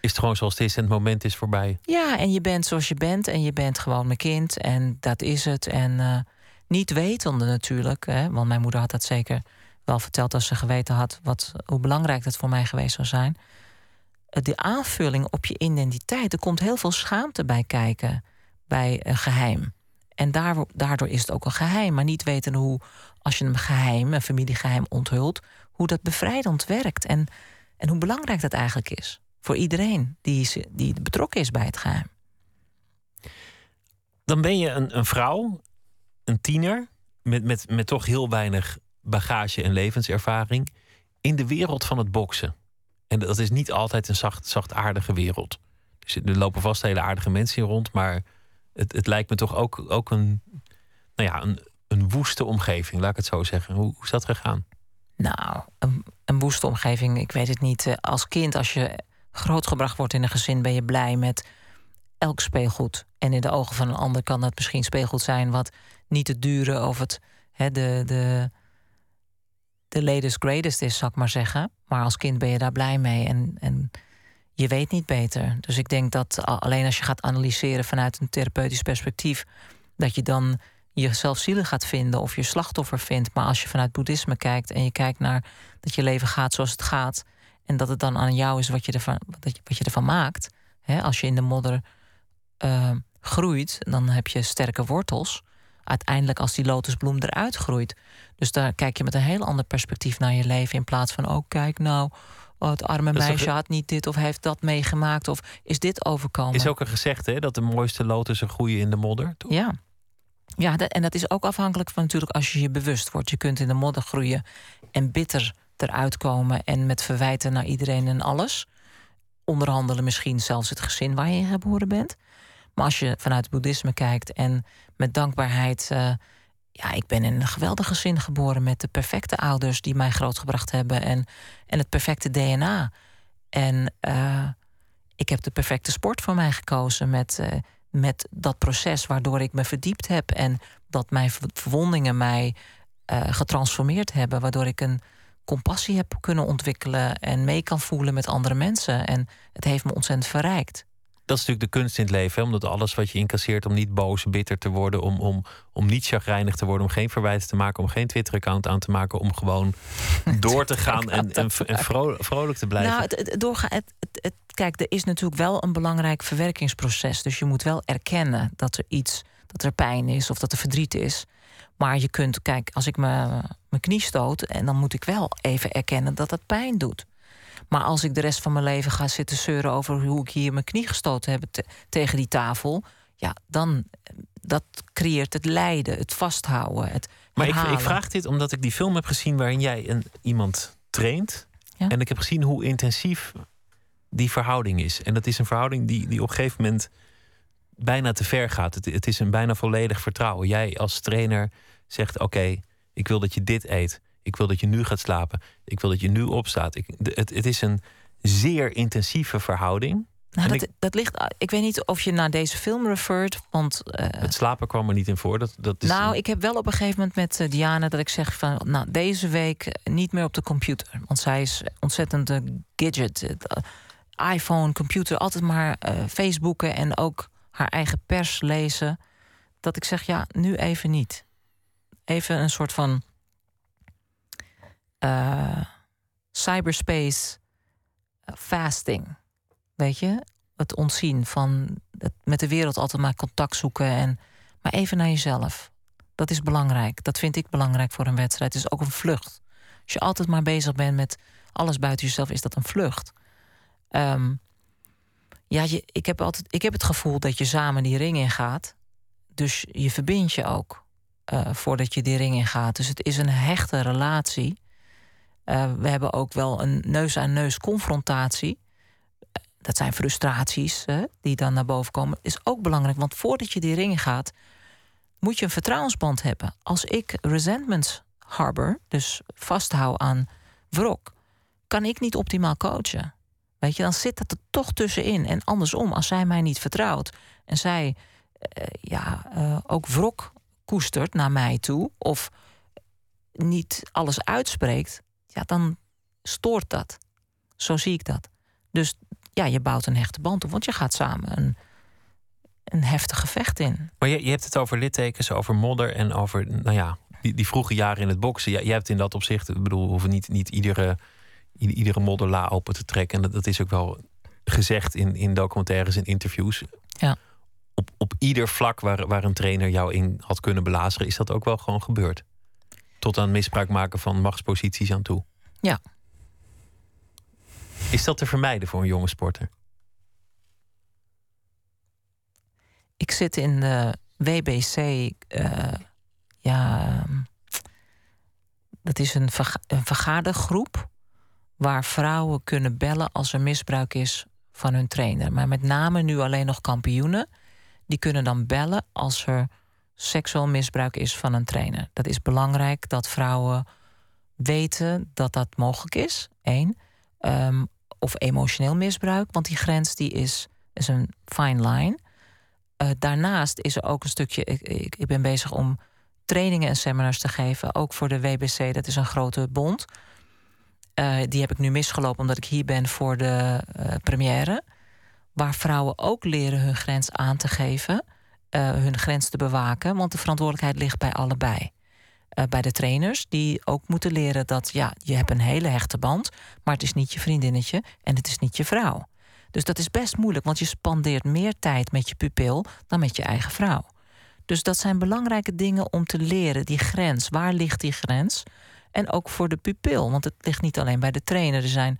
Speaker 4: Is het gewoon zoals het is en het moment is voorbij?
Speaker 5: Ja, en je bent zoals je bent. En je bent gewoon mijn kind. En dat is het. En eh, niet wetende natuurlijk. Hè, want mijn moeder had dat zeker wel verteld als ze geweten had... Wat, hoe belangrijk dat voor mij geweest zou zijn. Eh, De aanvulling op je identiteit. Er komt heel veel schaamte bij kijken bij een geheim. En daar- daardoor is het ook een geheim. Maar niet weten hoe, als je een geheim, een familiegeheim onthult... hoe dat bevrijdend werkt. En, en hoe belangrijk dat eigenlijk is. Voor iedereen die, die betrokken is bij het geheim.
Speaker 4: Dan ben je een, een vrouw, een tiener, met, met, met toch heel weinig bagage en levenservaring, in de wereld van het boksen. En dat is niet altijd een zacht, zachtaardige wereld. Dus er lopen vast hele aardige mensen in rond, maar het, het lijkt me toch ook, ook een, nou ja, een, een woeste omgeving, laat ik het zo zeggen. Hoe, hoe is dat gegaan?
Speaker 5: Nou, een, een woeste omgeving, ik weet het niet. Eh, Als kind, als je grootgebracht wordt in een gezin, ben je blij met elk speelgoed. En in de ogen van een ander kan dat misschien speelgoed zijn wat niet het dure of het hè, de, de, de latest greatest is, zal ik maar zeggen. Maar als kind ben je daar blij mee en, en je weet niet beter. Dus ik denk dat alleen als je gaat analyseren vanuit een therapeutisch perspectief, dat je dan jezelf zielig gaat vinden of je slachtoffer vindt. Maar als je vanuit boeddhisme kijkt en je kijkt naar dat je leven gaat zoals het gaat. En dat het dan aan jou is wat je ervan, wat je, ervan maakt. Als je in de modder eh, groeit, dan heb je sterke wortels. Uiteindelijk als die lotusbloem eruit groeit. Dus daar kijk je met een heel ander perspectief naar je leven. In plaats van, oh kijk nou, oh, het arme
Speaker 4: Dat
Speaker 5: meisje had niet dit of heeft dat meegemaakt. Of is dit overkomen.
Speaker 4: Is ook een gezegde hè, dat de mooiste lotussen groeien in de modder. toch?
Speaker 5: Ja. Ja, dat- en dat is ook afhankelijk van natuurlijk als je je bewust wordt. Je kunt in de modder groeien en bitter eruit komen en met verwijten naar iedereen en alles. Onderhandelen misschien zelfs het gezin waar je in geboren bent. Maar als je vanuit het boeddhisme kijkt en met dankbaarheid. eh, ja, ik ben in een geweldig gezin geboren met de perfecte ouders die mij grootgebracht hebben en, en het perfecte DNA. En eh, ik heb de perfecte sport voor mij gekozen met, eh, met dat proces waardoor ik me verdiept heb en dat mijn ver- verwondingen mij getransformeerd hebben, waardoor ik een compassie heb kunnen ontwikkelen en mee kan voelen met andere mensen. En het heeft me ontzettend verrijkt.
Speaker 4: Dat is natuurlijk de kunst in het leven. Hè? Omdat alles wat je incasseert om niet boos, bitter te worden, om, om, om niet chagrijnig te worden, om geen verwijten te maken, om geen Twitter-account aan te maken, om gewoon (laughs) door te gaan en, en, en vro- vrolijk te blijven.
Speaker 5: Nou, het, het, doorgaan, het, het, het- kijk, er is natuurlijk wel een belangrijk verwerkingsproces. Dus je moet wel erkennen dat er iets, dat er pijn is of dat er verdriet is. Maar je kunt, kijk, als ik me, mijn knie stoot, en dan moet ik wel even erkennen dat dat pijn doet. Maar als ik de rest van mijn leven ga zitten zeuren over hoe ik hier mijn knie gestoten heb te- tegen die tafel, ja, dan dat creëert het lijden, het vasthouden, het
Speaker 4: Maar ik, ik vraag dit omdat ik die film heb gezien waarin jij een, iemand traint.
Speaker 5: Ja.
Speaker 4: En ik heb gezien hoe intensief die verhouding is. En dat is een verhouding die, die op een gegeven moment bijna te ver gaat. Het, het is een bijna volledig vertrouwen. Jij als trainer zegt: Oké, ik wil dat je dit eet. Ik wil dat je nu gaat slapen. Ik wil dat je nu opstaat. Ik, het, het is een zeer intensieve verhouding.
Speaker 5: Nou, dat, dat ligt. Ik weet niet of je naar deze film refereert, want eh,
Speaker 4: Het slapen kwam er niet in voor. Dat, dat is
Speaker 5: nou,
Speaker 4: een-
Speaker 5: ik heb wel op een gegeven moment met eh, Diana dat ik zeg van, nou, deze week eh, niet meer op de computer, want zij is ontzettend eh, gadget, eh, iPhone, computer, altijd maar eh, Facebooken en ook haar eigen pers lezen. Dat ik zeg, ja, nu even niet. Even een soort van eh, cyberspace eh, fasting, weet je? Het ontzien van het met de wereld altijd maar contact zoeken en maar even naar jezelf. Dat is belangrijk. Dat vind ik belangrijk voor een wedstrijd. Het is ook een vlucht. Als je altijd maar bezig bent met alles buiten jezelf, is dat een vlucht. Ehm, ja, je, ik, heb altijd, ik heb het gevoel dat je samen die ring ingaat. Dus je verbindt je ook eh, voordat je die ring ingaat. Dus het is een hechte relatie. Eh, we hebben ook wel een neus-aan-neus confrontatie. Eh, Dat zijn frustraties hè, die dan naar boven komen. Is ook belangrijk, want voordat je die ring gaat, moet je een vertrouwensband hebben. Als ik resentments harbor, dus vasthoud aan wrok, kan ik niet optimaal coachen. Weet je, dan zit dat er toch tussenin. En andersom, als zij mij niet vertrouwt en zij eh, ja, ook wrok koestert naar mij toe, of niet alles uitspreekt, ja, dan stoort dat. Zo zie ik dat. Dus ja, je bouwt een hechte band op, want je gaat samen een, een heftig gevecht in.
Speaker 4: Maar je, je hebt het over littekens, over modder en over, nou ja, die, die vroege jaren in het boksen. Ja, jij hebt in dat opzicht, ik bedoel, we hoeven niet, niet iedere, iedere modderla open te trekken. En dat, dat is ook wel gezegd in, in documentaires en interviews.
Speaker 5: Ja.
Speaker 4: Op, op ieder vlak waar, waar een trainer jou in had kunnen belazeren, is dat ook wel gewoon gebeurd. Tot aan misbruik maken van machtsposities aan toe.
Speaker 5: Ja.
Speaker 4: Is dat te vermijden voor een jonge sporter?
Speaker 5: Ik zit in de WBC. eh, ja, dat is een, verga- een vergadergroep waar vrouwen kunnen bellen als er misbruik is van hun trainer. Maar met name nu alleen nog kampioenen. Die kunnen dan bellen als er seksueel misbruik is van een trainer. Dat is belangrijk dat vrouwen weten dat dat mogelijk is. Eén. Ehm, of emotioneel misbruik, want die grens die is, is een fine line. Eh, daarnaast is er ook een stukje. Ik, ik, ben bezig om trainingen en seminars te geven. Ook voor de WBC, dat is een grote bond. Eh, die heb ik nu misgelopen omdat ik hier ben voor de eh, première. Waar vrouwen ook leren hun grens aan te geven. Eh, hun grens te bewaken. Want de verantwoordelijkheid ligt bij allebei. Eh, bij de trainers, die ook moeten leren dat ja, je hebt een hele hechte band. Maar het is niet je vriendinnetje en het is niet je vrouw. Dus dat is best moeilijk, want je spandeert meer tijd met je pupil dan met je eigen vrouw. Dus dat zijn belangrijke dingen om te leren. Die grens, waar ligt die grens? En ook voor de pupil, want het ligt niet alleen bij de trainer. Er zijn,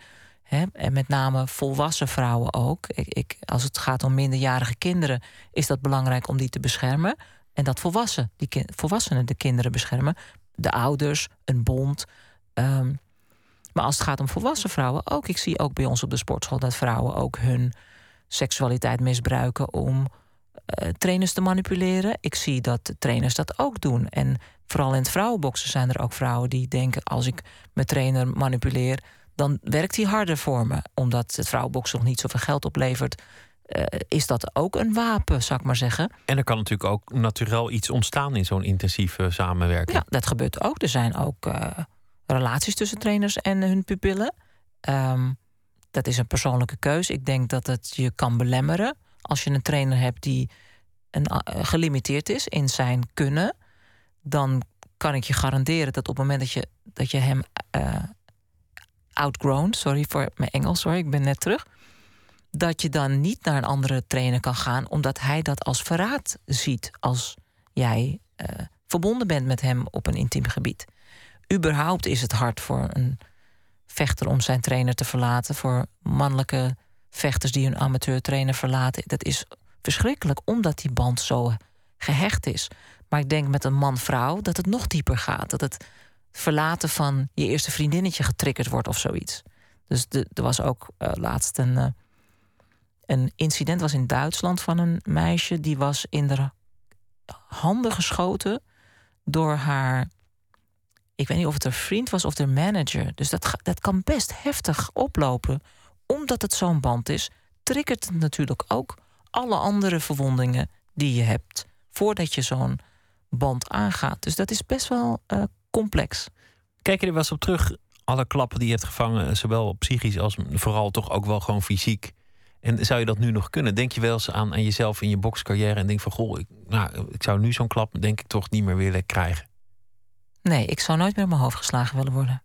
Speaker 5: en met name volwassen vrouwen ook. Ik, ik, als het gaat om minderjarige kinderen, is dat belangrijk om die te beschermen. En dat volwassen, die volwassenen de kinderen beschermen. De ouders, een bond. ehm, maar als het gaat om volwassen vrouwen ook. Ik zie ook bij ons op de sportschool dat vrouwen ook hun seksualiteit misbruiken om eh, trainers te manipuleren. Ik zie dat trainers dat ook doen. En vooral in het vrouwenboksen zijn er ook vrouwen die denken: als ik mijn trainer manipuleer, dan werkt hij harder voor me. Omdat het vrouwenboksen nog niet zoveel geld oplevert. eh, is dat ook een wapen, zou ik maar zeggen.
Speaker 4: En er kan natuurlijk ook natuurlijk iets ontstaan in zo'n intensieve samenwerking.
Speaker 5: Ja, dat gebeurt ook. Er zijn ook eh, relaties tussen trainers en hun pupillen. Ehm, dat is een persoonlijke keuze. Ik denk dat het je kan belemmeren als je een trainer hebt die een, eh, gelimiteerd is in zijn kunnen. Dan kan ik je garanderen dat op het moment dat je, dat je hem outgrown, sorry voor mijn Engels hoor, ik ben net terug. Dat je dan niet naar een andere trainer kan gaan, omdat hij dat als verraad ziet als jij eh, verbonden bent met hem op een intiem gebied. Überhaupt is het hard voor een vechter om zijn trainer te verlaten. Voor mannelijke vechters die hun amateurtrainer verlaten. Dat is verschrikkelijk, omdat die band zo gehecht is. Maar ik denk met een man-vrouw dat het nog dieper gaat. Dat het verlaten van je eerste vriendinnetje getriggerd wordt of zoiets. Dus er was ook uh, laatst een, uh, een incident was in Duitsland van een meisje die was in de handen geschoten door haar. Ik weet niet of het haar vriend was of de manager. Dus dat, dat kan best heftig oplopen. Omdat het zo'n band is, triggert het natuurlijk ook alle andere verwondingen die je hebt voordat je zo'n band aangaat. Dus dat is best wel uh, complex.
Speaker 4: Kijk je er wel eens op terug, alle klappen die je hebt gevangen, zowel psychisch als vooral toch ook wel gewoon fysiek. En zou je dat nu nog kunnen? Denk je wel eens aan, aan jezelf in je bokscarrière en denk van goh, ik, nou, ik zou nu zo'n klap denk ik toch niet meer willen krijgen?
Speaker 5: Nee, ik zou nooit meer op mijn hoofd geslagen willen worden.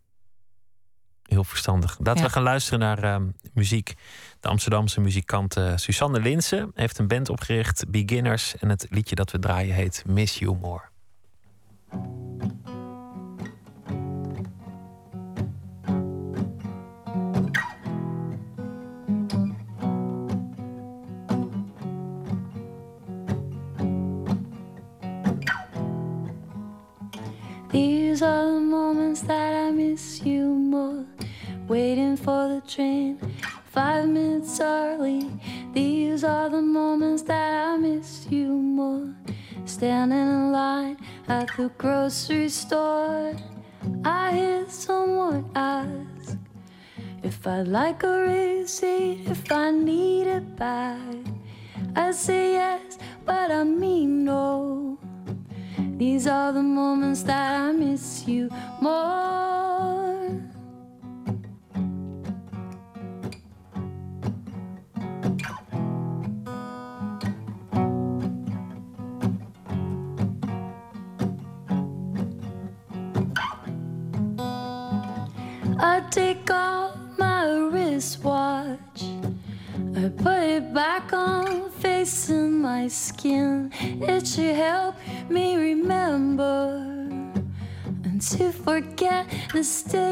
Speaker 4: Heel verstandig. Laten we gaan luisteren naar uh, muziek. De Amsterdamse muzikant uh, Susanne Linsen heeft een band opgericht, Beginners. En het liedje dat we draaien heet Miss You More.
Speaker 8: These are the moments that I miss you more. Waiting for the train, five minutes early. These are the moments that I miss you more. Standing in line at the grocery store, I hear someone ask if I'd like a receipt, if I need it back. I say yes, but I mean no. These are the moments that I miss you more. Still.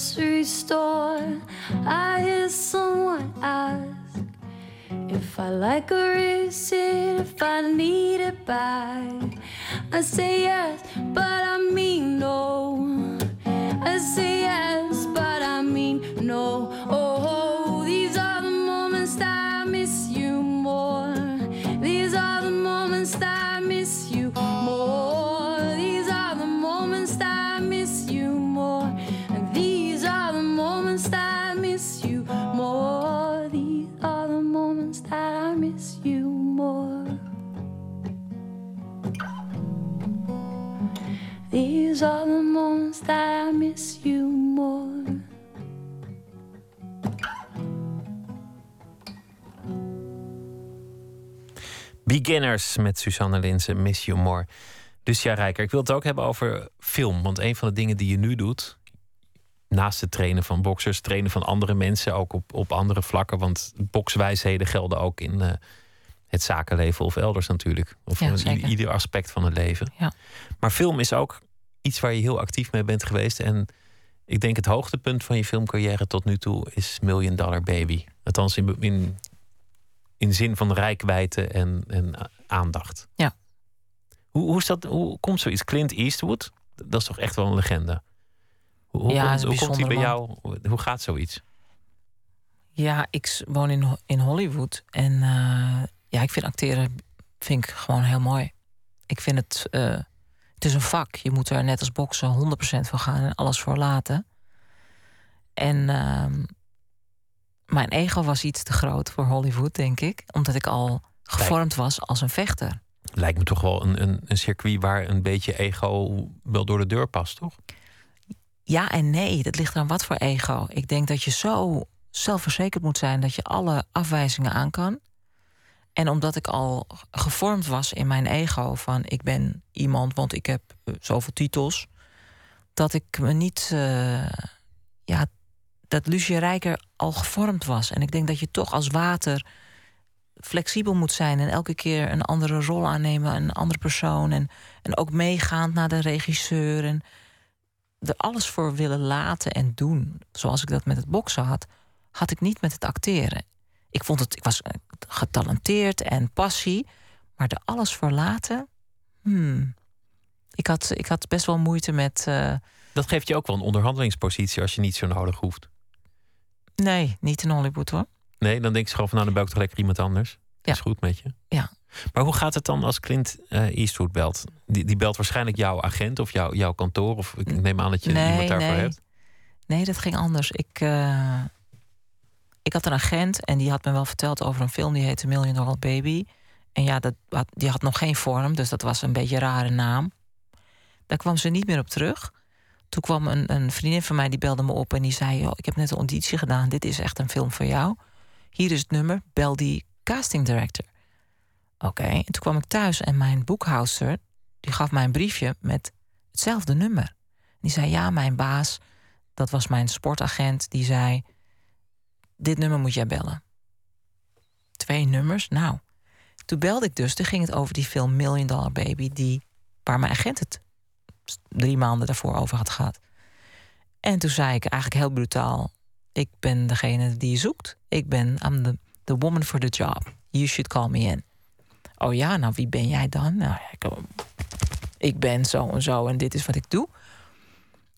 Speaker 8: Grocery store, I hear someone ask if I like a receipt, if I need it back. I say yes, but I mean no. I say
Speaker 4: Beginners met Susanne Linsen, Miss You More. Lucia Rijker, ik wil het ook hebben over film. Want een van de dingen die je nu doet, naast het trainen van boksers, trainen van andere mensen, ook op, op andere vlakken. Want bokswijsheden gelden ook in uh, het zakenleven of elders natuurlijk. Of
Speaker 5: Ja,
Speaker 4: in ieder aspect van het leven.
Speaker 5: Ja.
Speaker 4: Maar film is ook iets waar je heel actief mee bent geweest. En ik denk het hoogtepunt van je filmcarrière tot nu toe is Million Dollar Baby. Althans in, in, in zin van rijkwijde en, en aandacht.
Speaker 5: Ja.
Speaker 4: Hoe, hoe, is dat, hoe komt zoiets? Clint Eastwood, dat is toch echt wel een legende? Hoe, hoe,
Speaker 5: Ja, een
Speaker 4: hoe komt hij bij jou? Hoe gaat zoiets?
Speaker 5: Ja, ik woon in, in Hollywood. En eh, ja, ik vind acteren vind ik gewoon heel mooi. Ik vind het... eh, het is een vak. Je moet er net als boksen 100% voor gaan en alles voor laten. En ehm, mijn ego was iets te groot voor Hollywood, denk ik. Omdat ik al gevormd was als een vechter.
Speaker 4: Lijkt me toch wel een, een, een circuit waar een beetje ego wel door de deur past, toch?
Speaker 5: Ja en nee, dat ligt aan wat voor ego. Ik denk dat je zo zelfverzekerd moet zijn dat je alle afwijzingen aan kan. En omdat ik al gevormd was in mijn ego van ik ben iemand, want ik heb eh, zoveel titels, dat ik me niet, eh, ja, dat Lucie Rijker al gevormd was. En ik denk dat je toch als water flexibel moet zijn en elke keer een andere rol aannemen, een andere persoon en, en ook meegaand naar de regisseur en er alles voor willen laten en doen, zoals ik dat met het boksen had, had ik niet met het acteren. Ik vond het, ik was eh, getalenteerd en passie, maar er alles voor laten, hmm. ik, had, ik had best wel moeite met. eh,
Speaker 4: Dat geeft je ook wel een onderhandelingspositie als je niet zo nodig hoeft.
Speaker 5: Nee, niet in Hollywood hoor.
Speaker 4: Nee, dan denk je gewoon van nou, dan bel ik toch lekker iemand anders.
Speaker 5: Ja.
Speaker 4: Is goed met je.
Speaker 5: Ja.
Speaker 4: Maar hoe gaat het dan als Clint eh, Eastwood belt? Die, die belt waarschijnlijk jouw agent of jouw, jouw kantoor. Of ik neem aan dat je
Speaker 5: Nee,
Speaker 4: iemand daarvoor
Speaker 5: nee.
Speaker 4: hebt.
Speaker 5: Nee, dat ging anders. Ik, eh, ik had een agent en die had me wel verteld over een film die heette Million Dollar Baby. En ja, dat, die had nog geen vorm, dus dat was een beetje een rare naam. Daar kwam ze niet meer op terug. Toen kwam een, een vriendin van mij, die belde me op en die zei... Ik heb net een auditie gedaan, dit is echt een film voor jou. Hier is het nummer, bel die casting director. Oké, en toen kwam ik thuis en mijn boekhoudster... die gaf mij een briefje met hetzelfde nummer. Die zei, ja, mijn baas, dat was mijn sportagent... die zei, dit nummer moet jij bellen. Twee nummers, nou. Toen belde ik dus, toen ging het over die film Million Dollar Baby... Die, waar mijn agent het drie maanden daarvoor over had gehad. En toen zei ik eigenlijk heel brutaal... ik ben degene die je zoekt. Ik ben, I'm the, the woman for the job. You should call me in. Oh ja, nou wie ben jij dan? Nou, ik, ik ben zo en zo en dit is wat ik doe.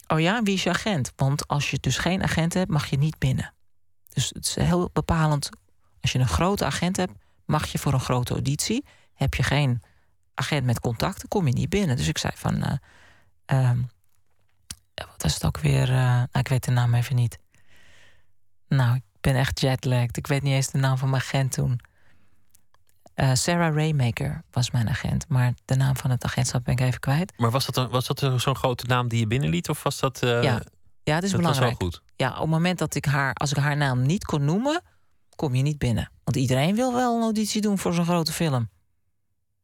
Speaker 5: Oh ja, wie is je agent? Want als je dus geen agent hebt, mag je niet binnen. Dus het is heel bepalend. Als je een grote agent hebt, mag je voor een grote auditie. Heb je geen agent met contacten, kom je niet binnen. Dus ik zei van... eh, ehm, ja, wat is het ook weer? eh, nou, ik weet de naam even niet. Nou, ik ben echt jetlagged. Ik weet niet eens de naam van mijn agent toen. Eh, Sarah Raymaker was mijn agent. Maar de naam van het agentschap ben ik even kwijt.
Speaker 4: Maar was dat, een, was dat zo'n grote naam die je binnenliet? Of was dat... eh,
Speaker 5: Ja, Ja, het is
Speaker 4: dat
Speaker 5: belangrijk.
Speaker 4: was wel goed.
Speaker 5: Ja, op het moment dat ik haar, als ik haar naam niet kon noemen, kom je niet binnen. Want iedereen wil wel een auditie doen voor zo'n grote film.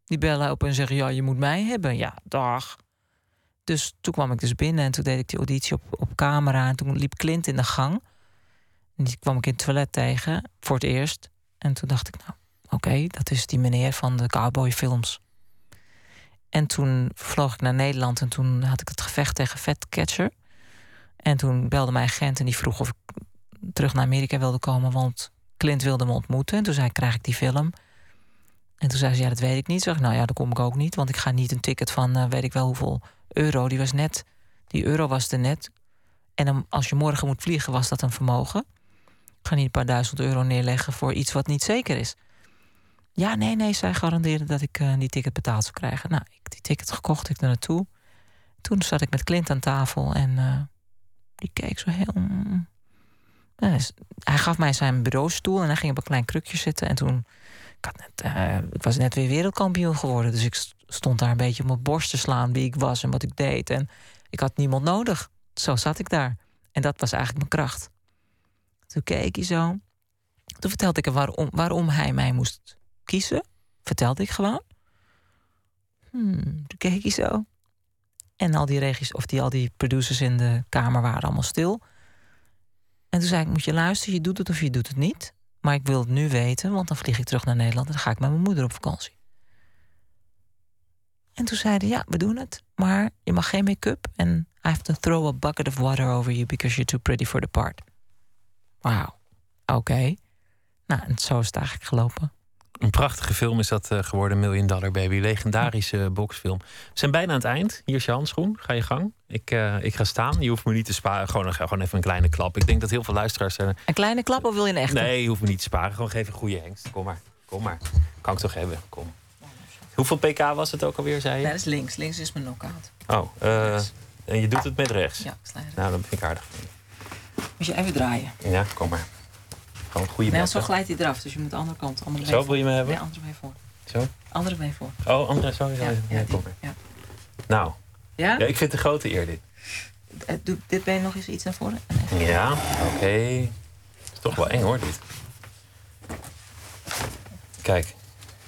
Speaker 5: Die bellen op en zeggen: Ja, je moet mij hebben. Ja, dag. Dus toen kwam ik dus binnen en toen deed ik die auditie op, op camera. En toen liep Clint in de gang. En die kwam ik in het toilet tegen voor het eerst. En toen dacht ik: Nou, oké, dat is die meneer van de cowboyfilms. En toen vloog ik naar Nederland en toen had ik het gevecht tegen Fatcatcher. En toen belde mijn agent en die vroeg of ik terug naar Amerika wilde komen, want Clint wilde me ontmoeten. En toen zei ik, krijg ik die film? En toen zei ze, ja, dat weet ik niet. Zeg ik, nou ja, dan kom ik ook niet, want ik ga niet een ticket van eh, weet ik wel hoeveel euro. Die was net, die euro was er net. En als je morgen moet vliegen, was dat een vermogen. Ik ga niet een paar duizend euro neerleggen voor iets wat niet zeker is. Ja, nee, nee, zij garandeerde dat ik eh, die ticket betaald zou krijgen. Nou, ik die ticket gekocht, ik er naartoe. Toen zat ik met Clint aan tafel en eh, die keek zo heel. mm. Ja, dus hij gaf mij zijn bureaustoel en hij ging op een klein krukje zitten. En toen. Ik, eh, ik was net weer wereldkampioen geworden. Dus ik st- stond daar een beetje op mijn borst te slaan wie ik was en wat ik deed. En ik had niemand nodig. Zo zat ik daar. En dat was eigenlijk mijn kracht. Toen keek hij zo. Toen vertelde ik hem waarom, waarom hij mij moest kiezen. Vertelde ik gewoon. Hmm, toen keek hij zo. En al die regis, of die, al die producers in de kamer waren allemaal stil. En toen zei ik, moet je luisteren, je doet het of je doet het niet. Maar ik wil het nu weten, want dan vlieg ik terug naar Nederland... en dan ga ik met mijn moeder op vakantie. En toen zeiden ja, we doen het. maar je mag geen make-up en I have to throw a bucket of water over you because you're too pretty for the part. Wauw. Oké. Nou, en zo is het eigenlijk gelopen.
Speaker 4: Een prachtige film is dat eh, geworden, Million Dollar Baby. Legendarische boxfilm. We zijn bijna aan het eind. Hier is je handschoen. Ga je gang. Ik, eh, ik ga staan. Je hoeft me niet te sparen. Gewoon, gewoon even een kleine klap. Ik denk dat heel veel luisteraars zijn.
Speaker 5: Een kleine klap of wil je een echte?
Speaker 4: Nee, je hoeft me niet te sparen. Gewoon geef een goede hengst. Kom maar. Kom maar. Kan ik toch hebben. Kom. Hoeveel pk was het ook alweer, zei je?
Speaker 5: Nee, dat is links. Links is mijn knockout.
Speaker 4: Oh, uh, en je doet het met rechts?
Speaker 5: Ja, sla
Speaker 4: Nou, dat vind ik aardig.
Speaker 5: Moet je even draaien.
Speaker 4: Ja, kom maar. Gewoon goede
Speaker 5: Nee, zo glijdt hij eraf. Dus je moet de andere kant. Andere
Speaker 4: zo wil je me hebben?
Speaker 5: Nee, andere mee voor.
Speaker 4: Zo?
Speaker 5: Andere mee voor.
Speaker 4: Oh, andere zo?
Speaker 5: Ja, ja. Ja.
Speaker 4: Nou.
Speaker 5: Ja?
Speaker 4: ja? Ik vind het een grote eer dit.
Speaker 5: Doe dit been nog eens iets naar voren.
Speaker 4: Ja, oké. Okay. is toch wel eng hoor, dit. Kijk,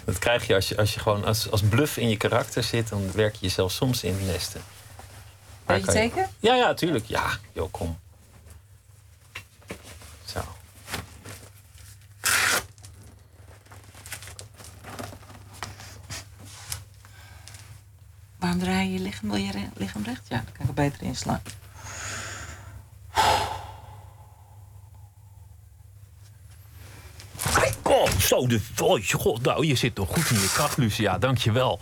Speaker 4: dat krijg je als je, als je gewoon als, als bluff in je karakter zit, dan werk je jezelf soms in nesten.
Speaker 5: Weet je het zeker?
Speaker 4: Ja, ja, tuurlijk. Ja, joh, kom. Zo.
Speaker 5: Waarom draai je je lichaam? Wil je lichaam recht? Ja, dan kan ik er beter inslaan.
Speaker 4: Oh, zo, de, oh, god, nou, je zit toch goed in je kracht, Lucia. Dankjewel.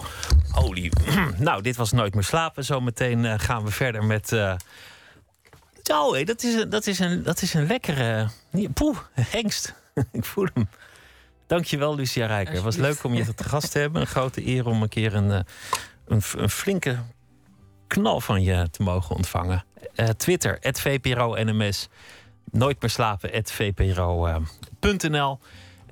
Speaker 4: Holy. (clears throat) nou, dit was Nooit meer slapen. Zometeen uh, gaan we verder met... Uh... Zo, hé, dat, is een, dat, is een, dat is een lekkere... Poeh, hengst. (laughs) Ik voel hem. Dankjewel, Lucia Rijker. Het was leuk om je te gast te hebben. Een grote eer om een keer een, een, een flinke knal van je te mogen ontvangen. Uh, Twitter, @vpro_nms. Nooit meer slapen, vpro.nl.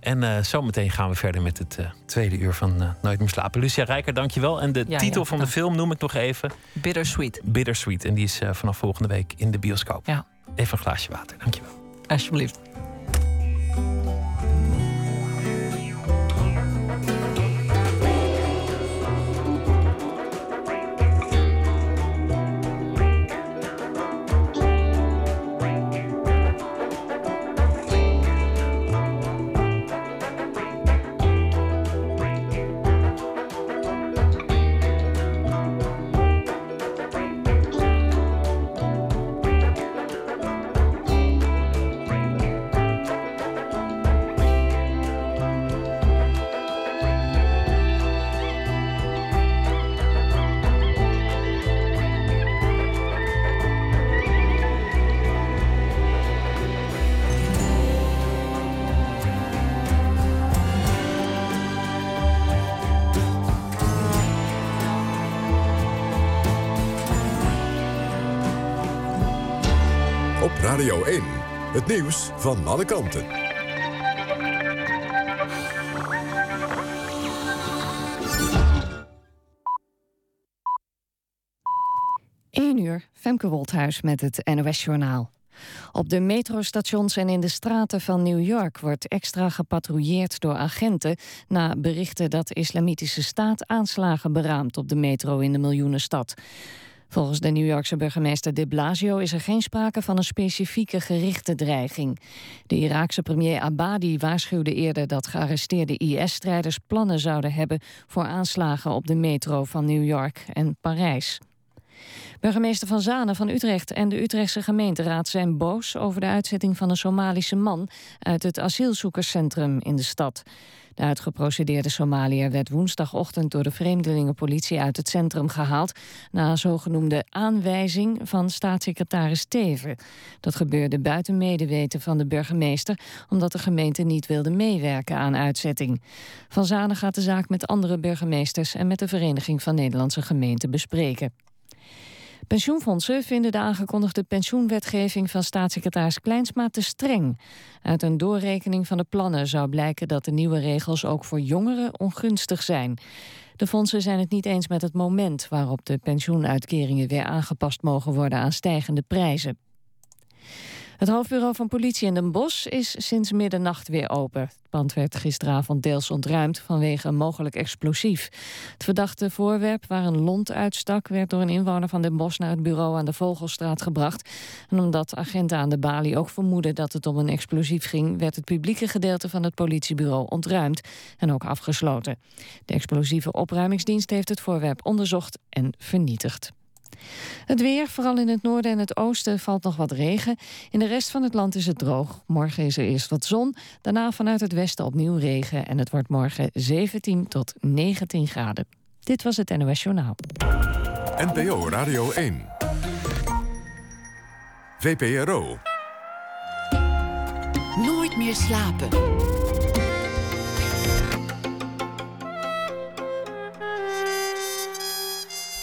Speaker 4: En uh, zometeen gaan we verder met het uh, tweede uur van uh, Nooit meer slapen. Lucia Rijker, dankjewel. En de
Speaker 5: ja,
Speaker 4: titel
Speaker 5: ja,
Speaker 4: van de film noem ik nog even.
Speaker 5: Bittersweet.
Speaker 4: Bittersweet. En die is vanaf volgende week in de bioscoop.
Speaker 5: Ja.
Speaker 4: Even een glaasje water, dankjewel.
Speaker 5: Alsjeblieft.
Speaker 2: Nieuws van alle kanten.
Speaker 1: 1 uur, Femke Wolthuis met het NOS-journaal. Op de metrostations en in de straten van New York wordt extra gepatrouilleerd door agenten na berichten dat de Islamitische Staat aanslagen beraamt op de metro in de miljoenenstad. Volgens de New Yorkse burgemeester de Blasio is er geen sprake van een specifieke gerichte dreiging. De Iraakse premier Abadi waarschuwde eerder dat gearresteerde IS-strijders plannen zouden hebben voor aanslagen op de metro van New York en Parijs. Burgemeester Van Zanen van Utrecht en de Utrechtse gemeenteraad zijn boos over de uitzetting van een Somalische man uit het asielzoekerscentrum in de stad. De uitgeprocedeerde Somaliër werd woensdagochtend door de vreemdelingenpolitie uit het centrum gehaald na een zogenoemde aanwijzing van staatssecretaris Teven. Dat gebeurde buiten medeweten van de burgemeester omdat de gemeente niet wilde meewerken aan uitzetting. Van Zanen gaat de zaak met andere burgemeesters en met de Vereniging van Nederlandse Gemeenten bespreken. Pensioenfondsen vinden de aangekondigde pensioenwetgeving van staatssecretaris Kleinsma te streng. Uit een doorrekening van de plannen zou blijken dat de nieuwe regels ook voor jongeren ongunstig zijn. De fondsen zijn het niet eens met het moment waarop de pensioenuitkeringen weer aangepast mogen worden aan stijgende prijzen. Het hoofdbureau van politie in Den Bosch is sinds middernacht weer open. Het pand werd gisteravond deels ontruimd vanwege een mogelijk explosief. Het verdachte voorwerp waar een lont uitstak... werd door een inwoner van Den Bosch naar het bureau aan de Vogelstraat gebracht. En omdat agenten aan de balie ook vermoeden dat het om een explosief ging... werd het publieke gedeelte van het politiebureau ontruimd en ook afgesloten. De explosieve opruimingsdienst heeft het voorwerp onderzocht en vernietigd. Het weer, vooral in het noorden en het oosten, valt nog wat regen. In de rest van het land is het droog. Morgen is er eerst wat zon, daarna vanuit het westen opnieuw regen... en het wordt morgen 17 tot 19 graden. Dit was het NOS Journaal.
Speaker 2: NPO Radio 1. VPRO.
Speaker 3: Nooit meer slapen.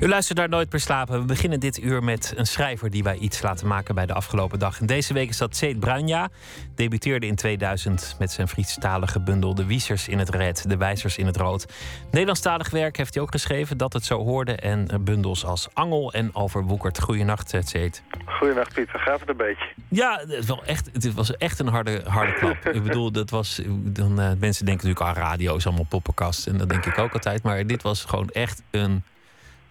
Speaker 4: U luistert naar Nooit meer slapen. We beginnen dit uur met een schrijver die wij iets laten maken bij de afgelopen dag. En deze week is dat Seet Bruinja. Debuteerde in 2000 met zijn Friestalige bundel De Wiesers in het Red, De Wijzers in het Rood. Nederlandstalig werk heeft hij ook geschreven, Dat het zo hoorde. En bundels als Angel en Overwoekerd. Goeienacht, Seet.
Speaker 9: Goeienacht, Pieter. Gaat het een beetje?
Speaker 4: Ja, het was echt, het was echt een harde, harde klap. (laughs) ik bedoel, dat was, dan, uh, mensen denken natuurlijk aan radio's, allemaal poppenkast. En dat denk ik ook altijd. Maar dit was gewoon echt een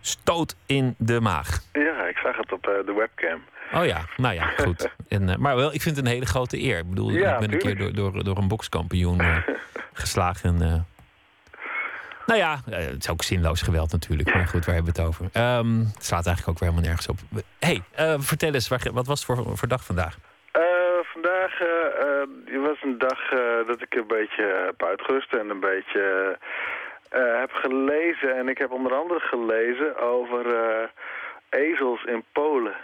Speaker 4: stoot in de maag.
Speaker 9: Ja, ik zag het op uh, de webcam.
Speaker 4: Oh ja, nou ja, goed. (laughs) En, uh, maar wel, ik vind het een hele grote eer. Ik bedoel,
Speaker 9: ja,
Speaker 4: ik ben
Speaker 9: tuurlijk.
Speaker 4: een keer door, door, door een bokskampioen uh, (laughs) geslagen. nou ja, het is ook zinloos geweld natuurlijk. Maar goed, waar hebben we het over? Um, het slaat eigenlijk ook weer helemaal nergens op. hey, vertel eens, wat was het voor, voor dag vandaag?
Speaker 9: vandaag was een dag dat ik een beetje heb uitgerust en een beetje heb gelezen. En ik heb onder andere gelezen over uh, ezels in Polen.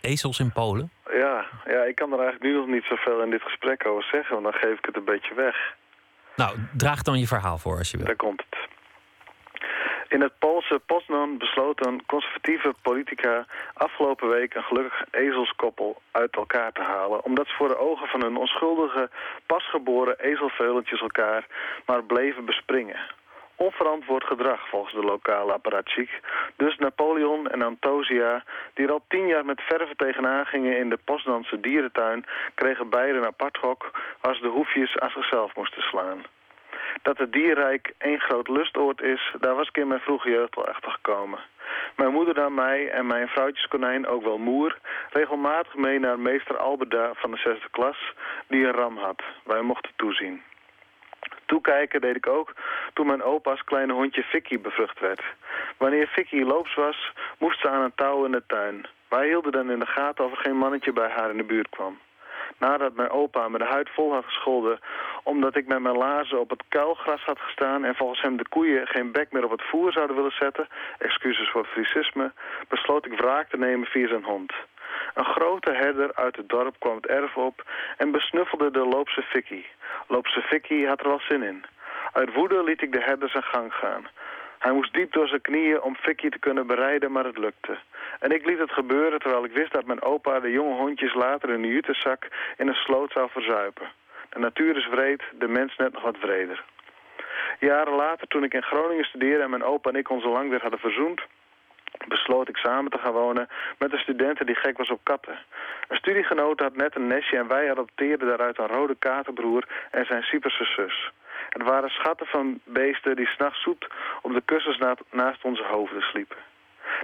Speaker 4: Ezels in Polen?
Speaker 9: Ja, ja, ik kan er eigenlijk nu nog niet zoveel in dit gesprek over zeggen, want dan geef ik het een beetje weg.
Speaker 4: Nou, draag dan je verhaal voor als je wil.
Speaker 9: Daar komt het. In het Poolse Poznan besloot een conservatieve politica afgelopen week een gelukkig ezelskoppel uit elkaar te halen. Omdat ze voor de ogen van hun onschuldige, pasgeboren ezelveulentjes elkaar maar bleven bespringen onverantwoord gedrag volgens de lokale apparatchik. Dus Napoleon en Antosia, die er al tien jaar met verven tegenaan gingen in de Postdanse dierentuin, kregen beide een apart hok waar ze de hoefjes aan zichzelf moesten slaan. Dat het dierrijk één groot lustoord is, daar was ik in mijn vroege jeugd wel achter gekomen. Mijn moeder nam mij en mijn vrouwtjeskonijn, ook wel moer, regelmatig mee naar meester Alberda van de zesde klas, die een ram had. Wij mochten toezien. Toekijken deed ik ook toen mijn opa's kleine hondje Vicky bevrucht werd. Wanneer Vicky loops was, moest ze aan een touw in de tuin. Wij hielden dan in de gaten of er geen mannetje bij haar in de buurt kwam. Nadat mijn opa me de huid vol had gescholden... omdat ik met mijn laarzen op het kuilgras had gestaan... en volgens hem de koeien geen bek meer op het voer zouden willen zetten... excuses voor frisisme... besloot ik wraak te nemen via zijn hond. Een grote herder uit het dorp kwam het erf op en besnuffelde de loopse Vicky. Loopse Vicky had er wel zin in. Uit woede liet ik de herder zijn gang gaan. Hij moest diep door zijn knieën om Vicky te kunnen bereiden, maar het lukte. En ik liet het gebeuren terwijl ik wist dat mijn opa de jonge hondjes later in de jutezak in een sloot zou verzuipen. De natuur is wreed, de mens net nog wat vreder. Jaren later, toen ik in Groningen studeerde en mijn opa en ik onze lang weer hadden verzoend, besloot ik samen te gaan wonen met een student die gek was op katten. Een studiegenoot had net een nestje en wij adopteerden daaruit een rode katerbroer en zijn Cyperse zus. Het waren schatten van beesten die s'nachts zoet op de kussens na naast onze hoofden sliepen.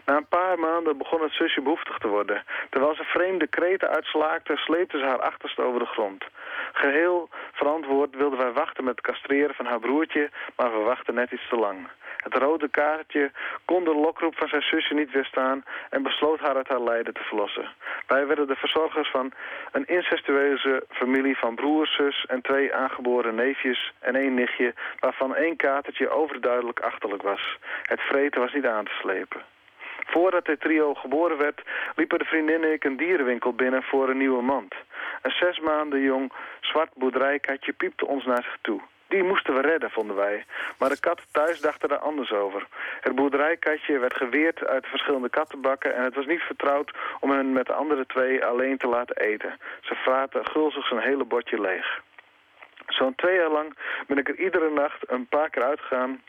Speaker 9: Na een paar maanden begon het zusje behoeftig te worden. Terwijl ze vreemde kreten uitslaakte, sleepte ze haar achterste over de grond. Geheel verantwoord wilden wij wachten met het castreren van haar broertje, maar we wachten net iets te lang. Het rode kaartje kon de lokroep van zijn zusje niet weerstaan en besloot haar uit haar lijden te verlossen. Wij werden de verzorgers van een incestueuze familie van broer, zus en twee aangeboren neefjes en één nichtje, waarvan één katertje overduidelijk achterlijk was. Het vreten was niet aan te slepen. Voordat dit trio geboren werd, liepen de vriendin en ik een dierenwinkel binnen voor een nieuwe mand. Een zes maanden jong zwart boerderijkatje piepte ons naar zich toe. Die moesten we redden, vonden wij. Maar de katten thuis dachten er anders over. Het boerderijkatje werd geweerd uit de verschillende kattenbakken... en het was niet vertrouwd om hen met de andere twee alleen te laten eten. Ze vraten gulzig zijn hele bordje leeg. Zo'n twee jaar lang ben ik er iedere nacht een paar keer uitgegaan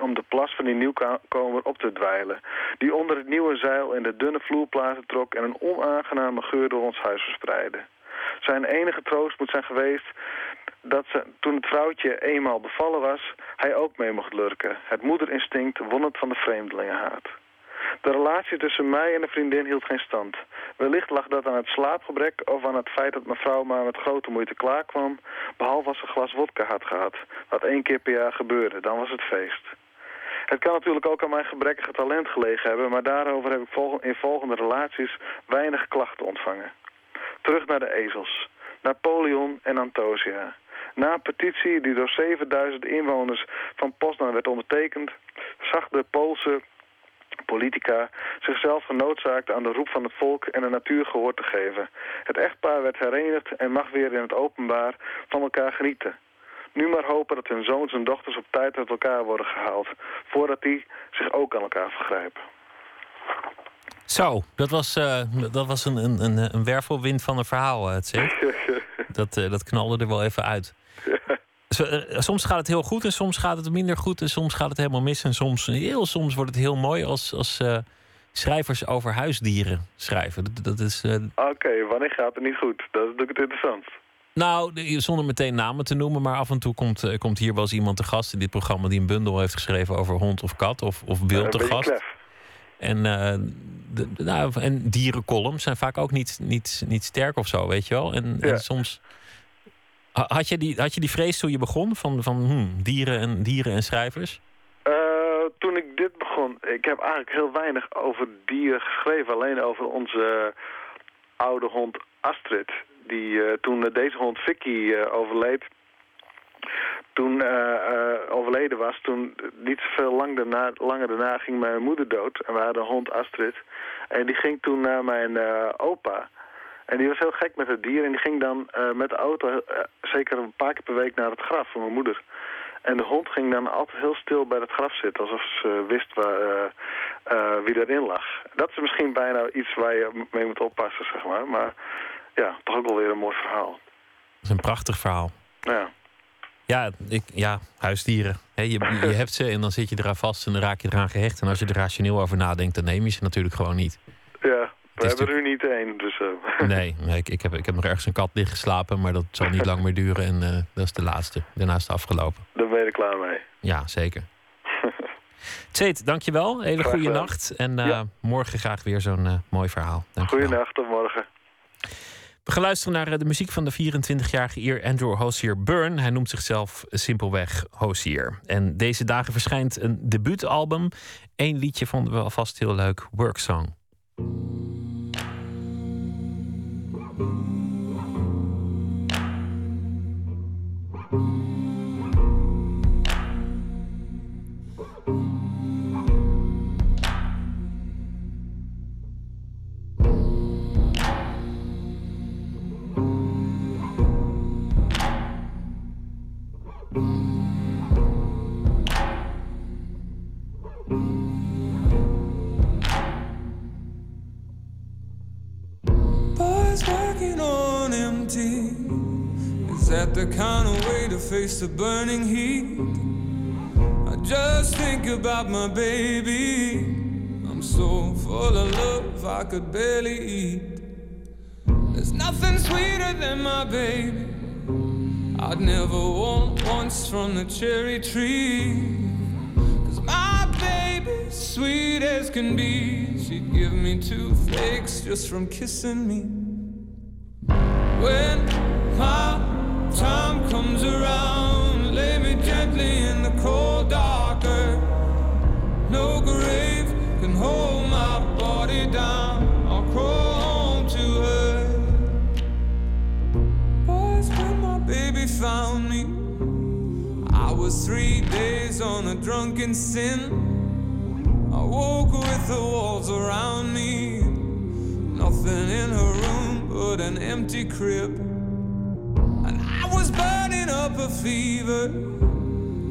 Speaker 9: om de plas van die nieuwkomer op te dweilen. Die onder het nieuwe zeil in de dunne vloerplaten trok en een onaangename geur door ons huis verspreidde. Zijn enige troost moet zijn geweest dat ze, toen het vrouwtje eenmaal bevallen was, hij ook mee mocht lurken. Het moederinstinct won het van de vreemdelingenhaat. De relatie tussen mij en de vriendin hield geen stand. Wellicht lag dat aan het slaapgebrek of aan het feit dat mevrouw maar met grote moeite klaarkwam, behalve als ze een glas wodka had gehad, wat één keer per jaar gebeurde, dan was het feest. Het kan natuurlijk ook aan mijn gebrekkige talent gelegen hebben, maar daarover heb ik in volgende relaties weinig klachten ontvangen. Terug naar de ezels. Napoleon en Antosia. Na een petitie die door 7000 inwoners van Poznan werd ondertekend... zag de Poolse politica zichzelf genoodzaakt aan de roep van het volk en de natuur gehoor te geven. Het echtpaar werd herenigd en mag weer in het openbaar van elkaar genieten. Nu maar hopen dat hun zoons en dochters op tijd uit elkaar worden gehaald... voordat die zich ook aan elkaar vergrijpen.
Speaker 4: Zo, dat was, uh, dat was een, een, een wervelwind van een verhaal, het eh, (laughs) dat, uh, dat knalde er wel even uit. (laughs) Soms gaat het heel goed en soms gaat het minder goed en soms gaat het helemaal mis. En soms, heel soms wordt het heel mooi als, als schrijvers over huisdieren schrijven. Dat, dat is.
Speaker 9: Oké, wanneer gaat het niet goed? Dat is natuurlijk het interessant.
Speaker 4: Nou, zonder meteen namen te noemen, maar af en toe komt, komt hier wel eens iemand te gast in dit programma die een bundel heeft geschreven over hond of kat of, of wild te gast. En, de, nou, en dierencolumns zijn vaak ook niet, niet, niet sterk of zo, weet je wel. En, en soms. Had je, die, had je die vrees toen je begon van, van hmm, dieren, en, dieren en schrijvers?
Speaker 9: Uh, toen ik dit begon, ik heb eigenlijk heel weinig over dieren geschreven. Alleen over onze oude hond Astrid. Die uh, toen deze hond Vicky overleed, toen overleden was, toen niet zoveel lang daarna, langer daarna ging mijn moeder dood. En we hadden hond Astrid. En die ging toen naar mijn opa. En die was heel gek met het dier. En die ging dan met de auto zeker een paar keer per week naar het graf van mijn moeder. En de hond ging dan altijd heel stil bij het graf zitten. Alsof ze wist waar, wie erin lag. Dat is misschien bijna iets waar je mee moet oppassen, zeg maar. Maar ja, toch ook wel weer een mooi verhaal.
Speaker 4: Dat is een prachtig verhaal.
Speaker 9: Ja.
Speaker 4: Ja, ik, ja huisdieren. je, je hebt ze en dan zit je eraan vast en dan raak je eraan gehecht. En als je er rationeel over nadenkt, dan neem je ze natuurlijk gewoon niet.
Speaker 9: Ja, we hebben er nu niet één. Dus, (laughs) uh.
Speaker 4: Nee, ik, ik, heb, ik heb nog ergens een kat liggen geslapen, maar dat zal niet lang meer duren. En uh, dat is de laatste. Daarna is het afgelopen.
Speaker 9: Daar ben je er klaar mee.
Speaker 4: Ja, zeker. (laughs) Tseet, dankjewel. Hele goede nacht. En uh, ja. morgen graag weer zo'n mooi verhaal.
Speaker 9: Goeienacht, tot morgen.
Speaker 4: We gaan luisteren naar eh, de muziek van de 24-jarige Eer Andrew Hosier Byrne. Hij noemt zichzelf simpelweg Hosier. En deze dagen verschijnt een debuutalbum. Eén liedje vonden we alvast heel leuk, Worksong. Is that the kind of way to face the burning heat? I just think about my baby. I'm so full of love I could barely eat. There's nothing sweeter than my baby. I'd never want once from the cherry tree. Cause my baby, sweet as can be, she'd give me two flakes just from kissing me. When my time comes around, lay me gently in the cold dark earth. No grave can hold my body down. I'll crawl home to her. Boys, when my baby found me, I was three days on a drunken sin. I woke with the walls around me, nothing in her room but an empty crib. Was burning up a fever.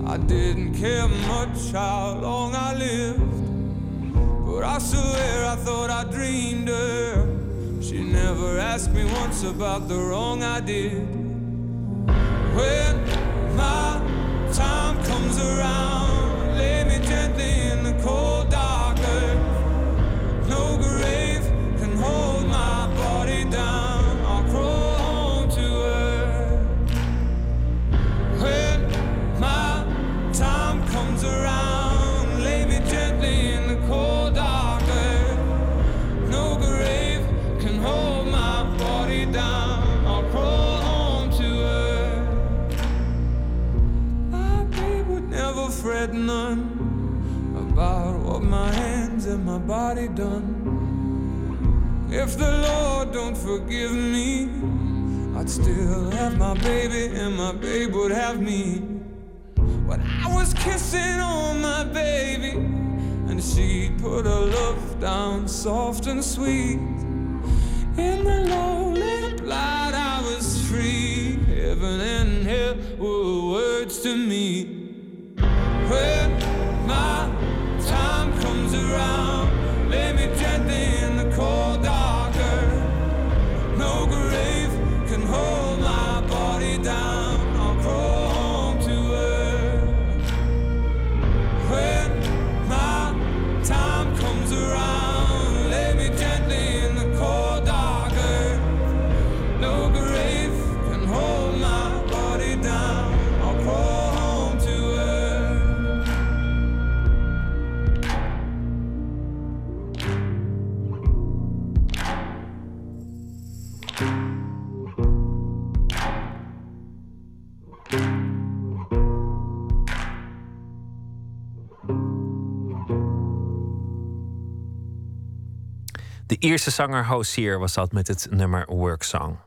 Speaker 4: I didn't care much how long I lived. But I swear I thought I dreamed her. She never asked me once about the wrong I did. When my time comes around,
Speaker 10: my baby and my babe would have me. When I was kissing on my baby, and she'd put her love down soft and sweet.
Speaker 4: Eerste zanger Hosier was dat met het nummer Work Song.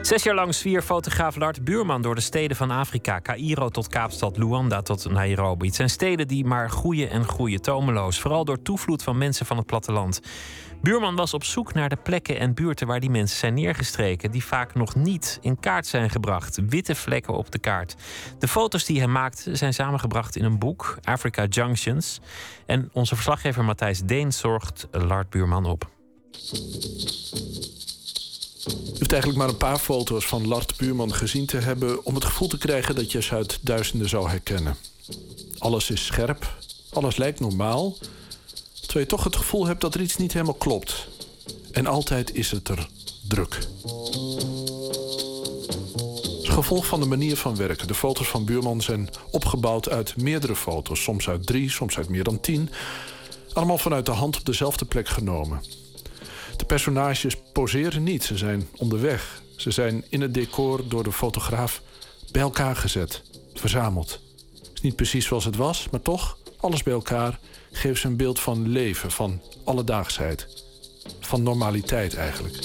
Speaker 4: Zes jaar lang zwier fotograaf Lart Buurman door de steden van Afrika. Cairo tot Kaapstad, Luanda tot Nairobi. Het zijn steden die maar groeien en groeien, tomeloos. Vooral door toevloed van mensen van het platteland. Buurman was op zoek naar de plekken en buurten waar die mensen zijn neergestreken. Die vaak nog niet in kaart zijn gebracht. Witte vlekken op de kaart. De foto's die hij maakte zijn samengebracht in een boek, Africa Junctions. En onze verslaggever Matthijs Deen zorgt Lart Buurman op.
Speaker 11: Je hoeft eigenlijk maar een paar foto's van Lart Buurman gezien te hebben om het gevoel te krijgen dat je ze uit duizenden zou herkennen. Alles is scherp, alles lijkt normaal, terwijl je toch het gevoel hebt dat er iets niet helemaal klopt. En altijd is het er druk. Het gevolg van de manier van werken. De foto's van Buurman zijn opgebouwd uit meerdere foto's, soms uit drie, soms uit meer dan tien. Allemaal vanuit de hand op dezelfde plek genomen. De personages poseren niet, ze zijn onderweg. Ze zijn in het decor door de fotograaf bij elkaar gezet, verzameld. Het is niet precies zoals het was, maar toch, alles bij elkaar geeft ze een beeld van leven, van alledaagsheid. Van normaliteit eigenlijk.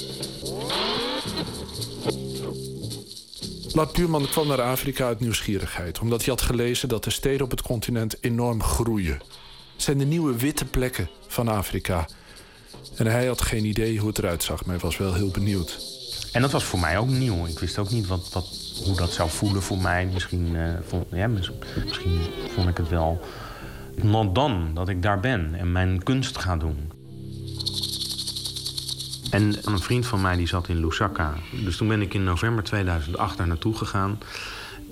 Speaker 11: Lart Buurman kwam naar Afrika uit nieuwsgierigheid, omdat hij had gelezen dat de steden op het continent enorm groeien. Het zijn de nieuwe witte plekken van Afrika. En hij had geen idee hoe het eruit zag, maar hij was wel heel benieuwd.
Speaker 12: En dat was voor mij ook nieuw. Ik wist ook niet wat, wat, hoe dat zou voelen voor mij. Misschien, eh, vond, misschien vond ik het wel not dan dat ik daar ben en mijn kunst ga doen. En een vriend van mij die zat in Lusaka. Dus toen ben ik in november 2008 daar naartoe gegaan.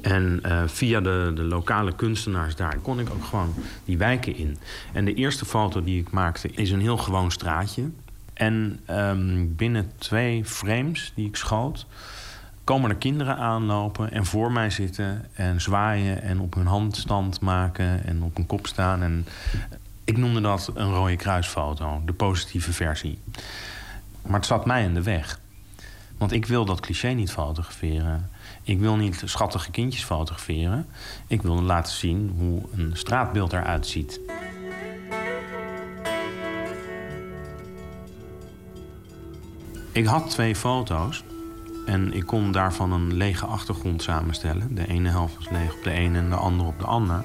Speaker 12: En eh, via de, de lokale kunstenaars daar kon ik ook gewoon die wijken in. En de eerste foto die ik maakte is een heel gewoon straatje. En ehm, binnen twee frames die ik schoot, komen er kinderen aanlopen en voor mij zitten en zwaaien en op hun handstand maken en op hun kop staan. En ik noemde dat een rode kruisfoto, de positieve versie. Maar het zat mij in de weg. Want ik wil dat cliché niet fotograferen. Ik wil niet schattige kindjes fotograferen. Ik wil laten zien hoe een straatbeeld eruit ziet. Ik had twee foto's. En ik kon daarvan een lege achtergrond samenstellen. De ene helft was leeg op de ene en de andere op de ander.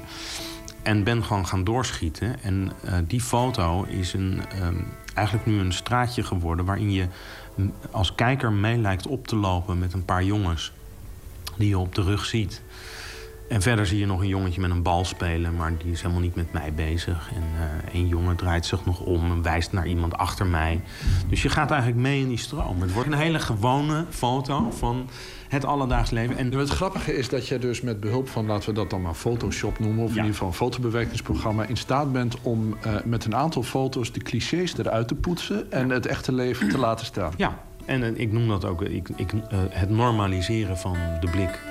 Speaker 12: En ben gewoon gaan doorschieten. En eh, die foto is een, ehm, eigenlijk nu een straatje geworden... waarin je als kijker mee lijkt op te lopen met een paar jongens... die je op de rug ziet. En verder zie je nog een jongetje met een bal spelen... maar die is helemaal niet met mij bezig. En eh een jongen draait zich nog om en wijst naar iemand achter mij. Dus je gaat eigenlijk mee in die stroom. Het wordt een hele gewone foto van het alledaags leven. En
Speaker 11: het grappige is dat je dus met behulp van, laten we dat dan maar Photoshop noemen... of in ieder geval een fotobewerkingsprogramma... in staat bent om eh, met een aantal foto's de clichés eruit te poetsen... en het echte leven te laten staan.
Speaker 12: Ja, en eh, ik noem dat ook ik, ik, het normaliseren van de blik.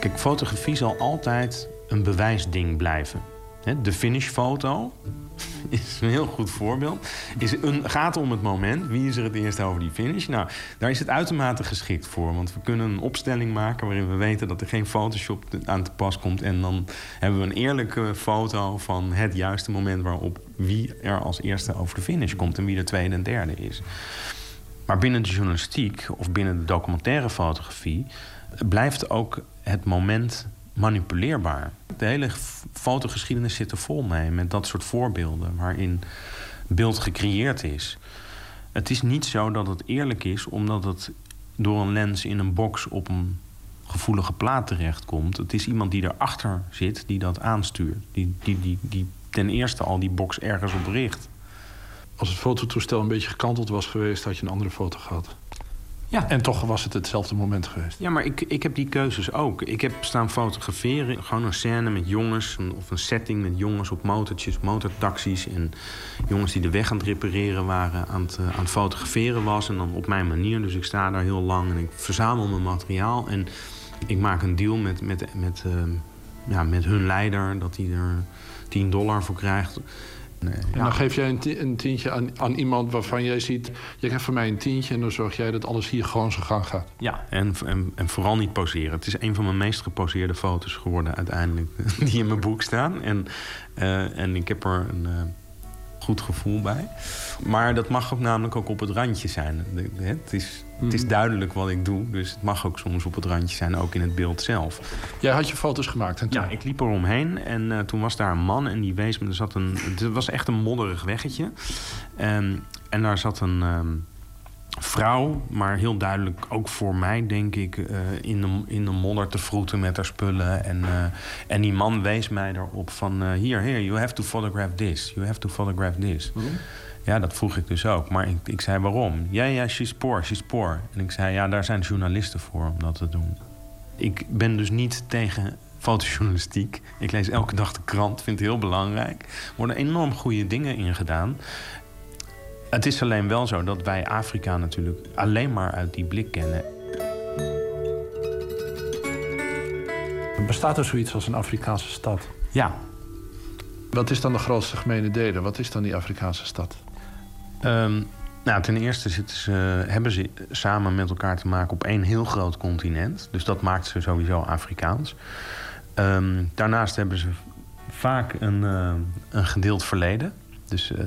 Speaker 12: Kijk, fotografie zal altijd een bewijsding blijven. De finishfoto (laughs) is een heel goed voorbeeld. Is een, gaat om het moment. Wie is er het eerst over die finish? Nou, daar is het uitermate geschikt voor. Want we kunnen een opstelling maken waarin we weten dat er geen Photoshop aan te pas komt. En dan hebben we een eerlijke foto van het juiste moment waarop wie er als eerste over de finish komt en wie de tweede en derde is. Maar binnen de journalistiek of binnen de documentaire fotografie blijft ook het moment manipuleerbaar. De hele fotogeschiedenis zit er vol mee met dat soort voorbeelden waarin beeld gecreëerd is. Het is niet zo dat het eerlijk is omdat het door een lens in een box op een gevoelige plaat terechtkomt. Het is iemand die erachter zit die dat aanstuurt. Die, die, die, die ten eerste al die box ergens op richt.
Speaker 11: Als het fototoestel een beetje gekanteld was geweest, had je een andere foto gehad.
Speaker 12: Ja.
Speaker 11: En toch was het hetzelfde moment geweest.
Speaker 12: Ja, maar ik, ik heb die keuzes ook. Ik heb staan fotograferen. Gewoon een scène met jongens. een- Of een setting met jongens op motortjes, motortaxis. En jongens die de weg aan het repareren waren. Aan het, eh, aan het fotograferen was. En dan op mijn manier. Dus ik sta daar heel lang en ik verzamel mijn materiaal. En ik maak een deal met, met, met, eh, ja, met hun leider. Dat hij er 10 dollar voor krijgt. Nee,
Speaker 11: En
Speaker 12: ja.
Speaker 11: dan geef jij een, ti- een tientje aan, aan iemand waarvan jij ziet... je krijgt van mij een tientje en dan zorg jij dat alles hier gewoon zijn gang gaat.
Speaker 12: Ja, en, en, en vooral niet poseren. Het is een van mijn meest geposeerde foto's geworden uiteindelijk. (laughs) Die in mijn boek staan. En, eh, en ik heb er een eh, goed gevoel bij. Maar dat mag ook namelijk ook op het randje zijn. Het is, het is duidelijk wat ik doe. Dus het mag ook soms op het randje zijn, ook in het beeld zelf.
Speaker 11: Jij had je foto's gemaakt en toen...
Speaker 12: Ja, ik liep er omheen en eh, toen was daar een man en die wees me. Er zat een, het was echt een modderig weggetje. En, en daar zat een ehm, vrouw, maar heel duidelijk ook voor mij, denk ik, eh, in, de, in de modder te vroeten met haar spullen. En, eh, en die man wees mij erop van: hier, hier, you have to photograph this. You have to photograph this.
Speaker 11: Waarom?
Speaker 12: Ja, dat vroeg ik dus ook. Maar ik, ik zei waarom? Ja, ja, she's poor, she's poor. En ik zei, ja, daar zijn journalisten voor om dat te doen. Ik ben dus niet tegen fotojournalistiek. Ik lees elke dag de krant, vind het heel belangrijk. Er worden enorm goede dingen in gedaan. Het is alleen wel zo dat wij Afrika natuurlijk alleen maar uit die blik kennen.
Speaker 11: Bestaat er zoiets als een Afrikaanse stad?
Speaker 12: Ja.
Speaker 11: Wat is dan de grootste gemene delen? Wat is dan die Afrikaanse stad?
Speaker 12: Ehm, nou, ten eerste ze, hebben ze samen met elkaar te maken op één heel groot continent. Dus dat maakt ze sowieso Afrikaans. Ehm, daarnaast hebben ze vaak een, eh, een gedeeld verleden. Dus eh,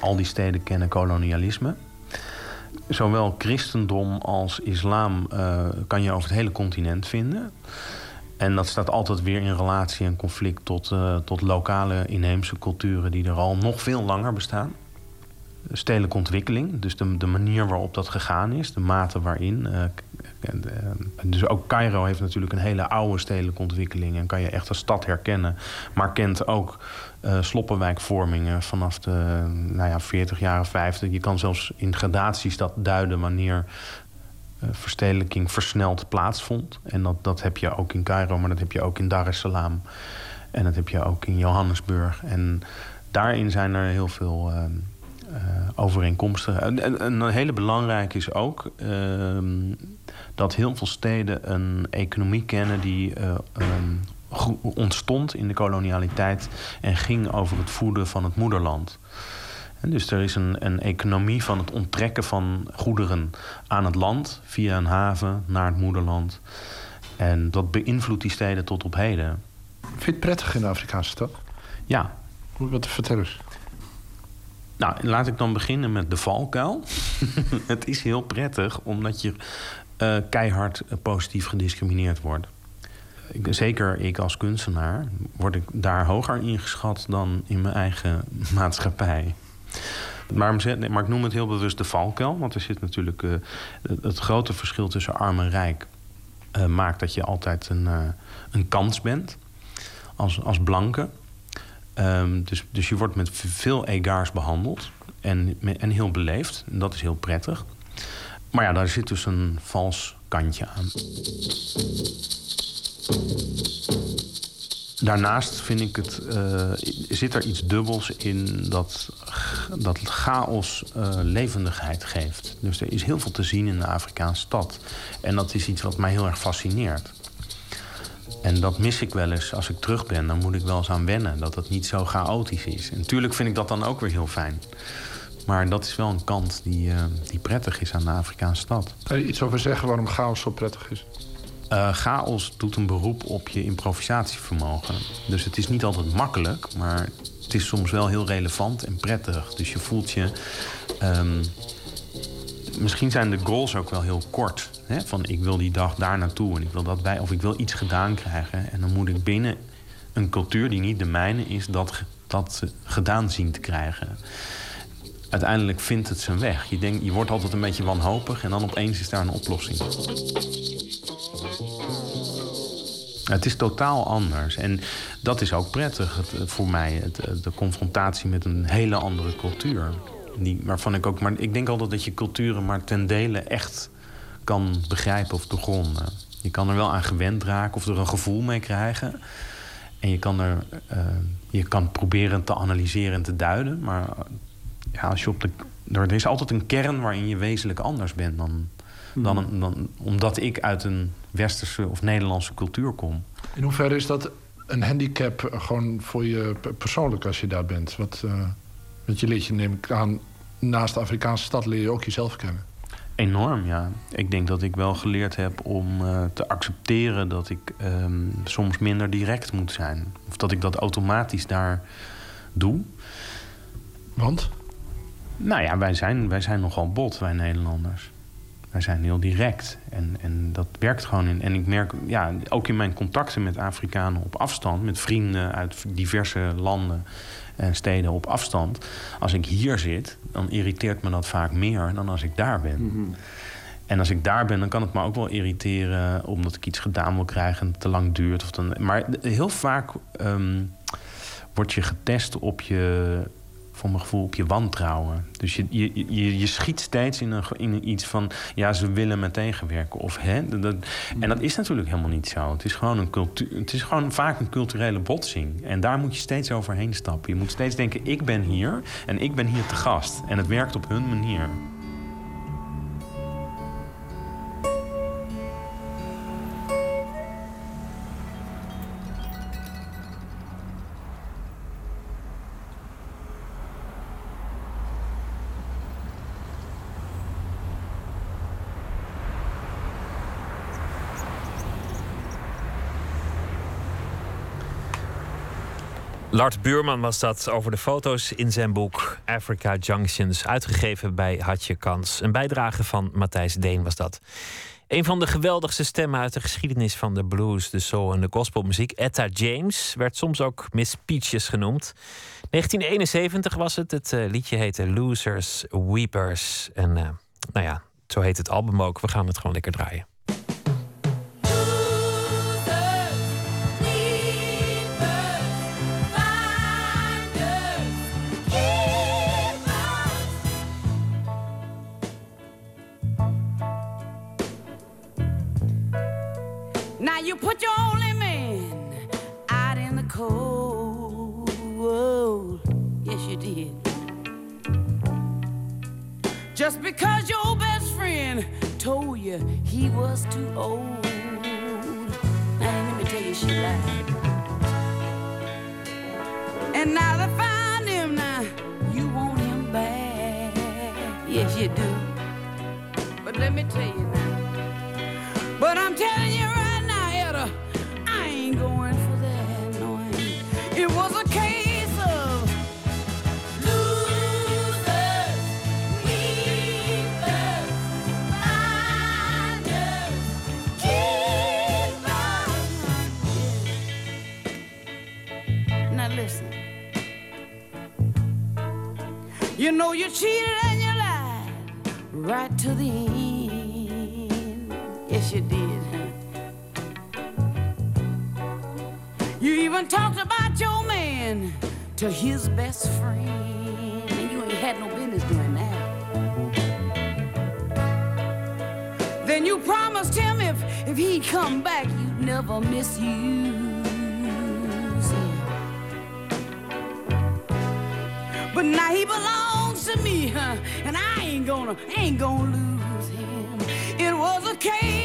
Speaker 12: al die steden kennen kolonialisme. Zowel christendom als islam eh, kan je over het hele continent vinden. En dat staat altijd weer in relatie en conflict tot, tot lokale inheemse culturen die er al nog veel langer bestaan stedelijke ontwikkeling. Dus de, manier waarop dat gegaan is, de mate waarin. eh, eh, dus ook Cairo heeft natuurlijk een hele oude stedelijke ontwikkeling en kan je echt als stad herkennen. Maar kent ook eh, sloppenwijkvormingen vanaf de nou ja, 40 jaren 50. Je kan zelfs in gradaties dat duiden wanneer verstedelijking versneld plaatsvond. En dat, dat heb je ook in Cairo, maar dat heb je ook in Dar es Salaam. En dat heb je ook in Johannesburg. En daarin zijn er heel veel eh, eh, overeenkomsten. En, en, en een hele belangrijke is ook ehm, dat heel veel steden een economie kennen die eh, ehm, ontstond in de kolonialiteit en ging over het voeden van het moederland. En dus er is een, een economie van het onttrekken van goederen aan het land via een haven naar het moederland. En dat beïnvloedt die steden tot op heden.
Speaker 11: Vind je het prettig in de Afrikaanse stad?
Speaker 12: Ja,
Speaker 11: Hoe wat vertel eens.
Speaker 12: Nou, laat ik dan beginnen met de valkuil. (laughs) het is heel prettig omdat je eh, keihard eh, positief gediscrimineerd wordt. Zeker ik als kunstenaar word ik daar hoger ingeschat dan in mijn eigen (laughs) maatschappij. Maar, maar ik noem het heel bewust de valkuil, want er zit natuurlijk eh, het, grote verschil tussen arm en rijk maakt dat je altijd een, een kans bent als, als blanke. Ehm, dus, dus je wordt met veel egaars behandeld en, en heel beleefd. En dat is heel prettig. Maar ja, daar zit dus een vals kantje aan. Daarnaast vind ik het, eh, zit er iets dubbels in dat, dat chaos eh, levendigheid geeft. Dus er is heel veel te zien in de Afrikaanse stad. En dat is iets wat mij heel erg fascineert. En dat mis ik wel eens als ik terug ben. Dan moet ik wel eens aan wennen dat het niet zo chaotisch is. En natuurlijk vind ik dat dan ook weer heel fijn. Maar dat is wel een kant die, uh, die prettig is aan de Afrikaanse stad.
Speaker 11: Kan je iets over zeggen waarom chaos zo prettig is?
Speaker 12: Uh, chaos doet een beroep op je improvisatievermogen. Dus het is niet altijd makkelijk, maar het is soms wel heel relevant en prettig. Dus je voelt je. Um, misschien zijn de goals ook wel heel kort. Hè? Van ik wil die dag daar naartoe en ik wil dat bij, of ik wil iets gedaan krijgen. En dan moet ik binnen een cultuur die niet de mijne is, dat, dat gedaan zien te krijgen. Uiteindelijk vindt het zijn weg. Je, denkt, je wordt altijd een beetje wanhopig en dan opeens is daar een oplossing. Het is totaal anders. En dat is ook prettig voor mij, de confrontatie met een hele andere cultuur. Die, waarvan ik ook, maar ik denk altijd dat je culturen maar ten dele echt kan begrijpen of doorgronden. Je kan er wel aan gewend raken of er een gevoel mee krijgen. En je kan, er, uh, je kan proberen te analyseren en te duiden. Maar ja, als je op de, er is altijd een kern waarin je wezenlijk anders bent dan, dan, hmm. dan, omdat ik uit een westerse of Nederlandse cultuur kom.
Speaker 11: In hoeverre is dat een handicap gewoon voor je persoonlijk als je daar bent? Wat, uh, want je leert je, neem ik aan, naast de Afrikaanse stad leer je ook jezelf kennen.
Speaker 12: Enorm, ja. Ik denk dat ik wel geleerd heb om uh, te accepteren dat ik um, soms minder direct moet zijn. Of dat ik dat automatisch daar doe.
Speaker 11: Want?
Speaker 12: Nou ja, wij zijn, wij zijn nogal bot, wij Nederlanders. Wij zijn heel direct. En, en dat werkt gewoon. In, en ik merk, ja, ook in mijn contacten met Afrikanen op afstand, met vrienden uit diverse landen en steden op afstand. Als ik hier zit, dan irriteert me dat vaak meer dan als ik daar ben. Mhm. En als ik daar ben, dan kan het me ook wel irriteren omdat ik iets gedaan wil krijgen en het te lang duurt. Of dan, maar heel vaak um, word je getest op je voor mijn gevoel op je wantrouwen. Dus je, je, je, je schiet steeds in, een, in iets van... ja, ze willen me tegenwerken. Of, hè, dat, en dat is natuurlijk helemaal niet zo. Het is, gewoon een cultuur, het is gewoon vaak een culturele botsing. En daar moet je steeds overheen stappen. Je moet steeds denken, ik ben hier en ik ben hier te gast. En het werkt op hun manier.
Speaker 4: Lart Buurman was dat over de foto's in zijn boek Africa Junctions, uitgegeven bij Hatje Kans. Een bijdrage van Matthijs Deen was dat. Een van de geweldigste stemmen uit de geschiedenis van de blues, de soul en de gospelmuziek, Etta James, werd soms ook Miss Peaches genoemd. 1971 was het. Het uh, liedje heette Losers, Weepers. En uh, nou ja, zo heet het album ook. We gaan het gewoon lekker draaien.
Speaker 13: You put your only man out in the cold. Yes, you did. Just because your best friend told you he was too old. Now let me tell you, she lied. And now they find him now, you want him back. Yes, you do. But let me tell you now. But I'm telling you It was a case of losers, weepers, finders, Now listen. You know you cheated and you lied right to the end. Yes, you did. You even talked about your man to his best friend. And you ain't had no business doing that. Then you promised him if, if he'd come back, you'd never misuse him. But now he belongs to me, huh? And I ain't gonna, ain't gonna lose him. It was a case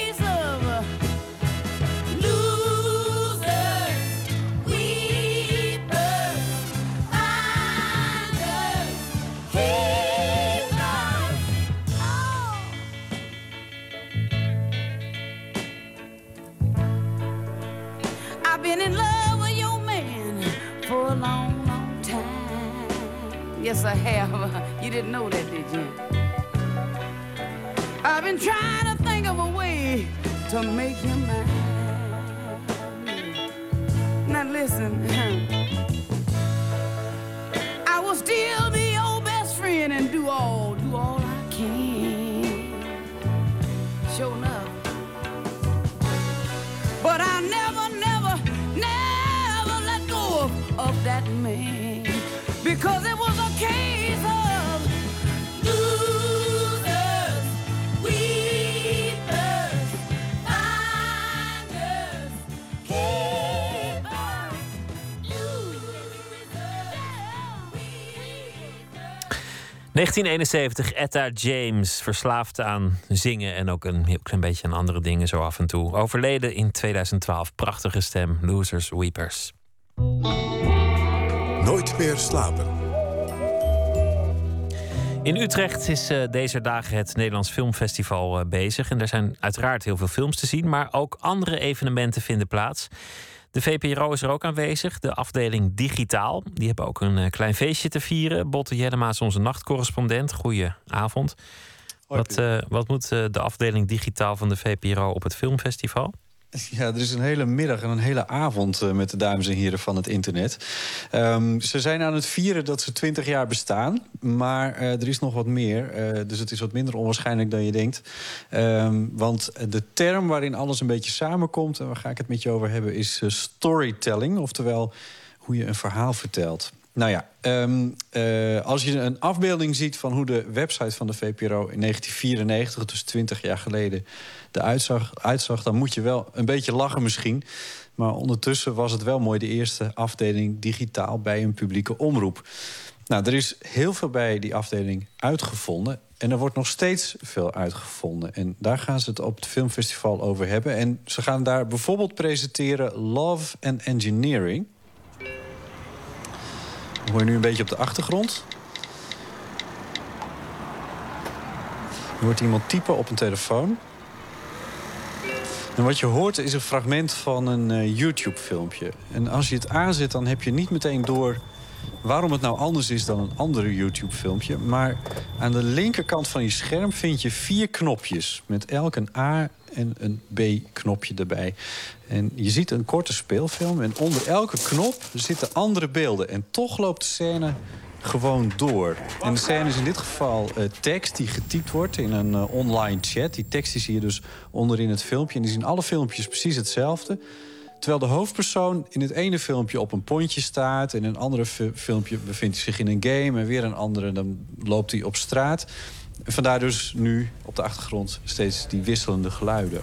Speaker 13: Yes, I have. (laughs) You didn't know that, did you? I've been trying to think of a way to make you mine. Now listen, (laughs)
Speaker 4: 1971, Etta James, verslaafd aan zingen en ook een heel klein beetje aan andere dingen zo af en toe. Overleden in 2012, prachtige stem, Losers Weepers.
Speaker 2: Nooit meer slapen.
Speaker 4: In Utrecht is eh, deze dagen het Nederlands Filmfestival eh, bezig. En er zijn uiteraard heel veel films te zien, maar ook andere evenementen vinden plaats. De VPRO is er ook aanwezig, de afdeling Digitaal. Die hebben ook een eh, klein feestje te vieren. Botte Jellema is onze nachtcorrespondent. Goedenavond. Wat, eh, wat moet eh, de afdeling Digitaal van de VPRO op het filmfestival? (laughs)
Speaker 14: Ja, er is een hele middag en een hele avond eh, met de dames en heren van het internet. Ehm, ze zijn aan het vieren dat ze 20 jaar bestaan. Maar eh, er is nog wat meer. eh, dus het is wat minder onwaarschijnlijk dan je denkt. Ehm, want de term waarin alles een beetje samenkomt... en waar ga ik het met je over hebben, is storytelling. Oftewel hoe je een verhaal vertelt. Nou ja, ehm, eh, als je een afbeelding ziet van hoe de website van de VPRO in 1994, dus 20 jaar geleden, zag, uitzag, dan moet je wel een beetje lachen misschien. Maar ondertussen was het wel mooi de eerste afdeling digitaal bij een publieke omroep. Nou, er is heel veel bij die afdeling uitgevonden. En er wordt nog steeds veel uitgevonden. En daar gaan ze het op het filmfestival over hebben. En ze gaan daar bijvoorbeeld presenteren Love and Engineering. Dat hoor je nu een beetje op de achtergrond. Er hoort iemand typen op een telefoon. En wat je hoort is een fragment van een eh, YouTube-filmpje. En als je het aanzet, dan heb je niet meteen door waarom het nou anders is dan een andere YouTube-filmpje. Maar aan de linkerkant van je scherm vind je vier knopjes. Met elk een A en een B-knopje erbij. En je ziet een korte speelfilm. En onder elke knop zitten andere beelden. En toch loopt de scène gewoon door. En de scène is in dit geval eh, tekst die getypt wordt in een eh, online chat. Die tekst zie je dus onderin het filmpje. En die zien alle filmpjes precies hetzelfde. Terwijl de hoofdpersoon in het ene filmpje op een pontje staat... in een andere fi- filmpje bevindt hij zich in een game... en weer een andere, dan loopt hij op straat. Vandaar dus nu op de achtergrond steeds die wisselende geluiden.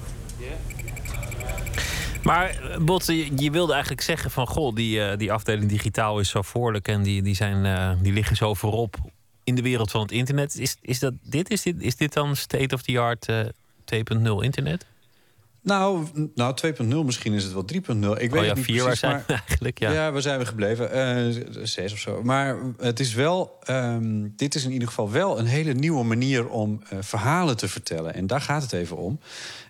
Speaker 4: Maar eh, Botte, je, wilde eigenlijk zeggen van... goh, die, eh, die afdeling digitaal is zo voorlijk... en die, die, zijn, eh, die liggen zo voorop in de wereld van het internet. Is, is, dat, dit, is, dit, is dit dan state-of-the-art eh 2.0 internet?
Speaker 14: Nou, nou 2.0 misschien is het wel 3.0. Ik weet
Speaker 4: oh
Speaker 14: het niet
Speaker 4: vier
Speaker 14: precies, maar- (laughs)
Speaker 4: eigenlijk? Ja.
Speaker 14: Ja, waar zijn we gebleven? Eh, zes of zo. Maar het is wel, ehm, dit is in ieder geval wel een hele nieuwe manier om eh, verhalen te vertellen. En daar gaat het even om.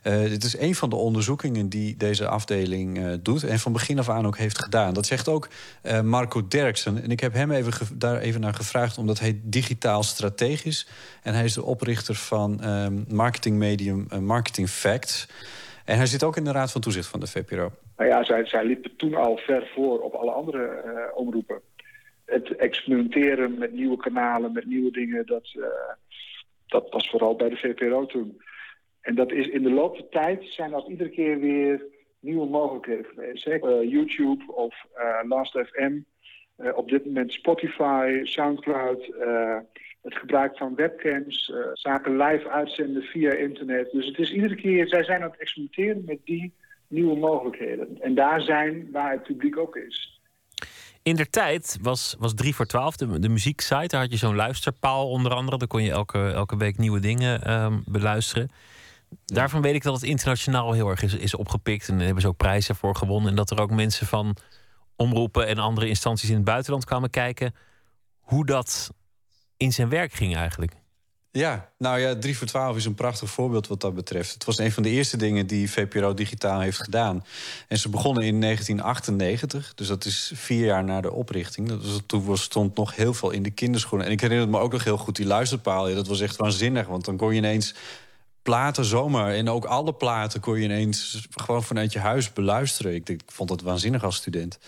Speaker 14: Eh, dit is een van de onderzoekingen die deze afdeling eh, doet. En van begin af aan ook heeft gedaan. Dat zegt ook eh, Marco Derksen. En ik heb hem even daar even naar gevraagd, omdat hij digitaal strategisch. En hij is de oprichter van ehm, marketingmedium eh, Marketing Facts. En hij zit ook in de raad van toezicht van de VPRO.
Speaker 15: Nou ja, zij, zij liepen toen al ver voor op alle andere eh, omroepen. Het experimenteren met nieuwe kanalen, met nieuwe dingen, dat, eh, dat was vooral bij de VPRO toen. En dat is in de loop der tijd zijn dat iedere keer weer nieuwe mogelijkheden geweest. Eh, YouTube of Last.fm, eh, op dit moment Spotify, Soundcloud, het gebruik van webcams, eh, zaken live uitzenden via internet. Dus het is iedere keer, zij zijn aan het experimenteren met die nieuwe mogelijkheden. En daar zijn waar het publiek ook is.
Speaker 4: In der tijd was, was 3 voor 12 de, muzieksite. Daar had je zo'n luisterpaal onder andere. Daar kon je elke, elke week nieuwe dingen ehm, beluisteren. Daarvan weet ik dat het internationaal heel erg is, is opgepikt. En hebben ze ook prijzen voor gewonnen. En dat er ook mensen van omroepen en andere instanties in het buitenland kwamen kijken hoe dat in zijn werk ging eigenlijk.
Speaker 14: Ja, nou ja, 3 voor 12 is een prachtig voorbeeld wat dat betreft. Het was een van de eerste dingen die VPRO digitaal heeft gedaan. En ze begonnen in 1998, dus dat is vier jaar na de oprichting. Dat was, toen stond nog heel veel in de kinderschoenen. En ik herinner me ook nog heel goed die luisterpaal. Ja, dat was echt waanzinnig, want dan kon je ineens platen zomaar. En ook alle platen kon je ineens gewoon vanuit je huis beluisteren. Ik, vond het waanzinnig als student.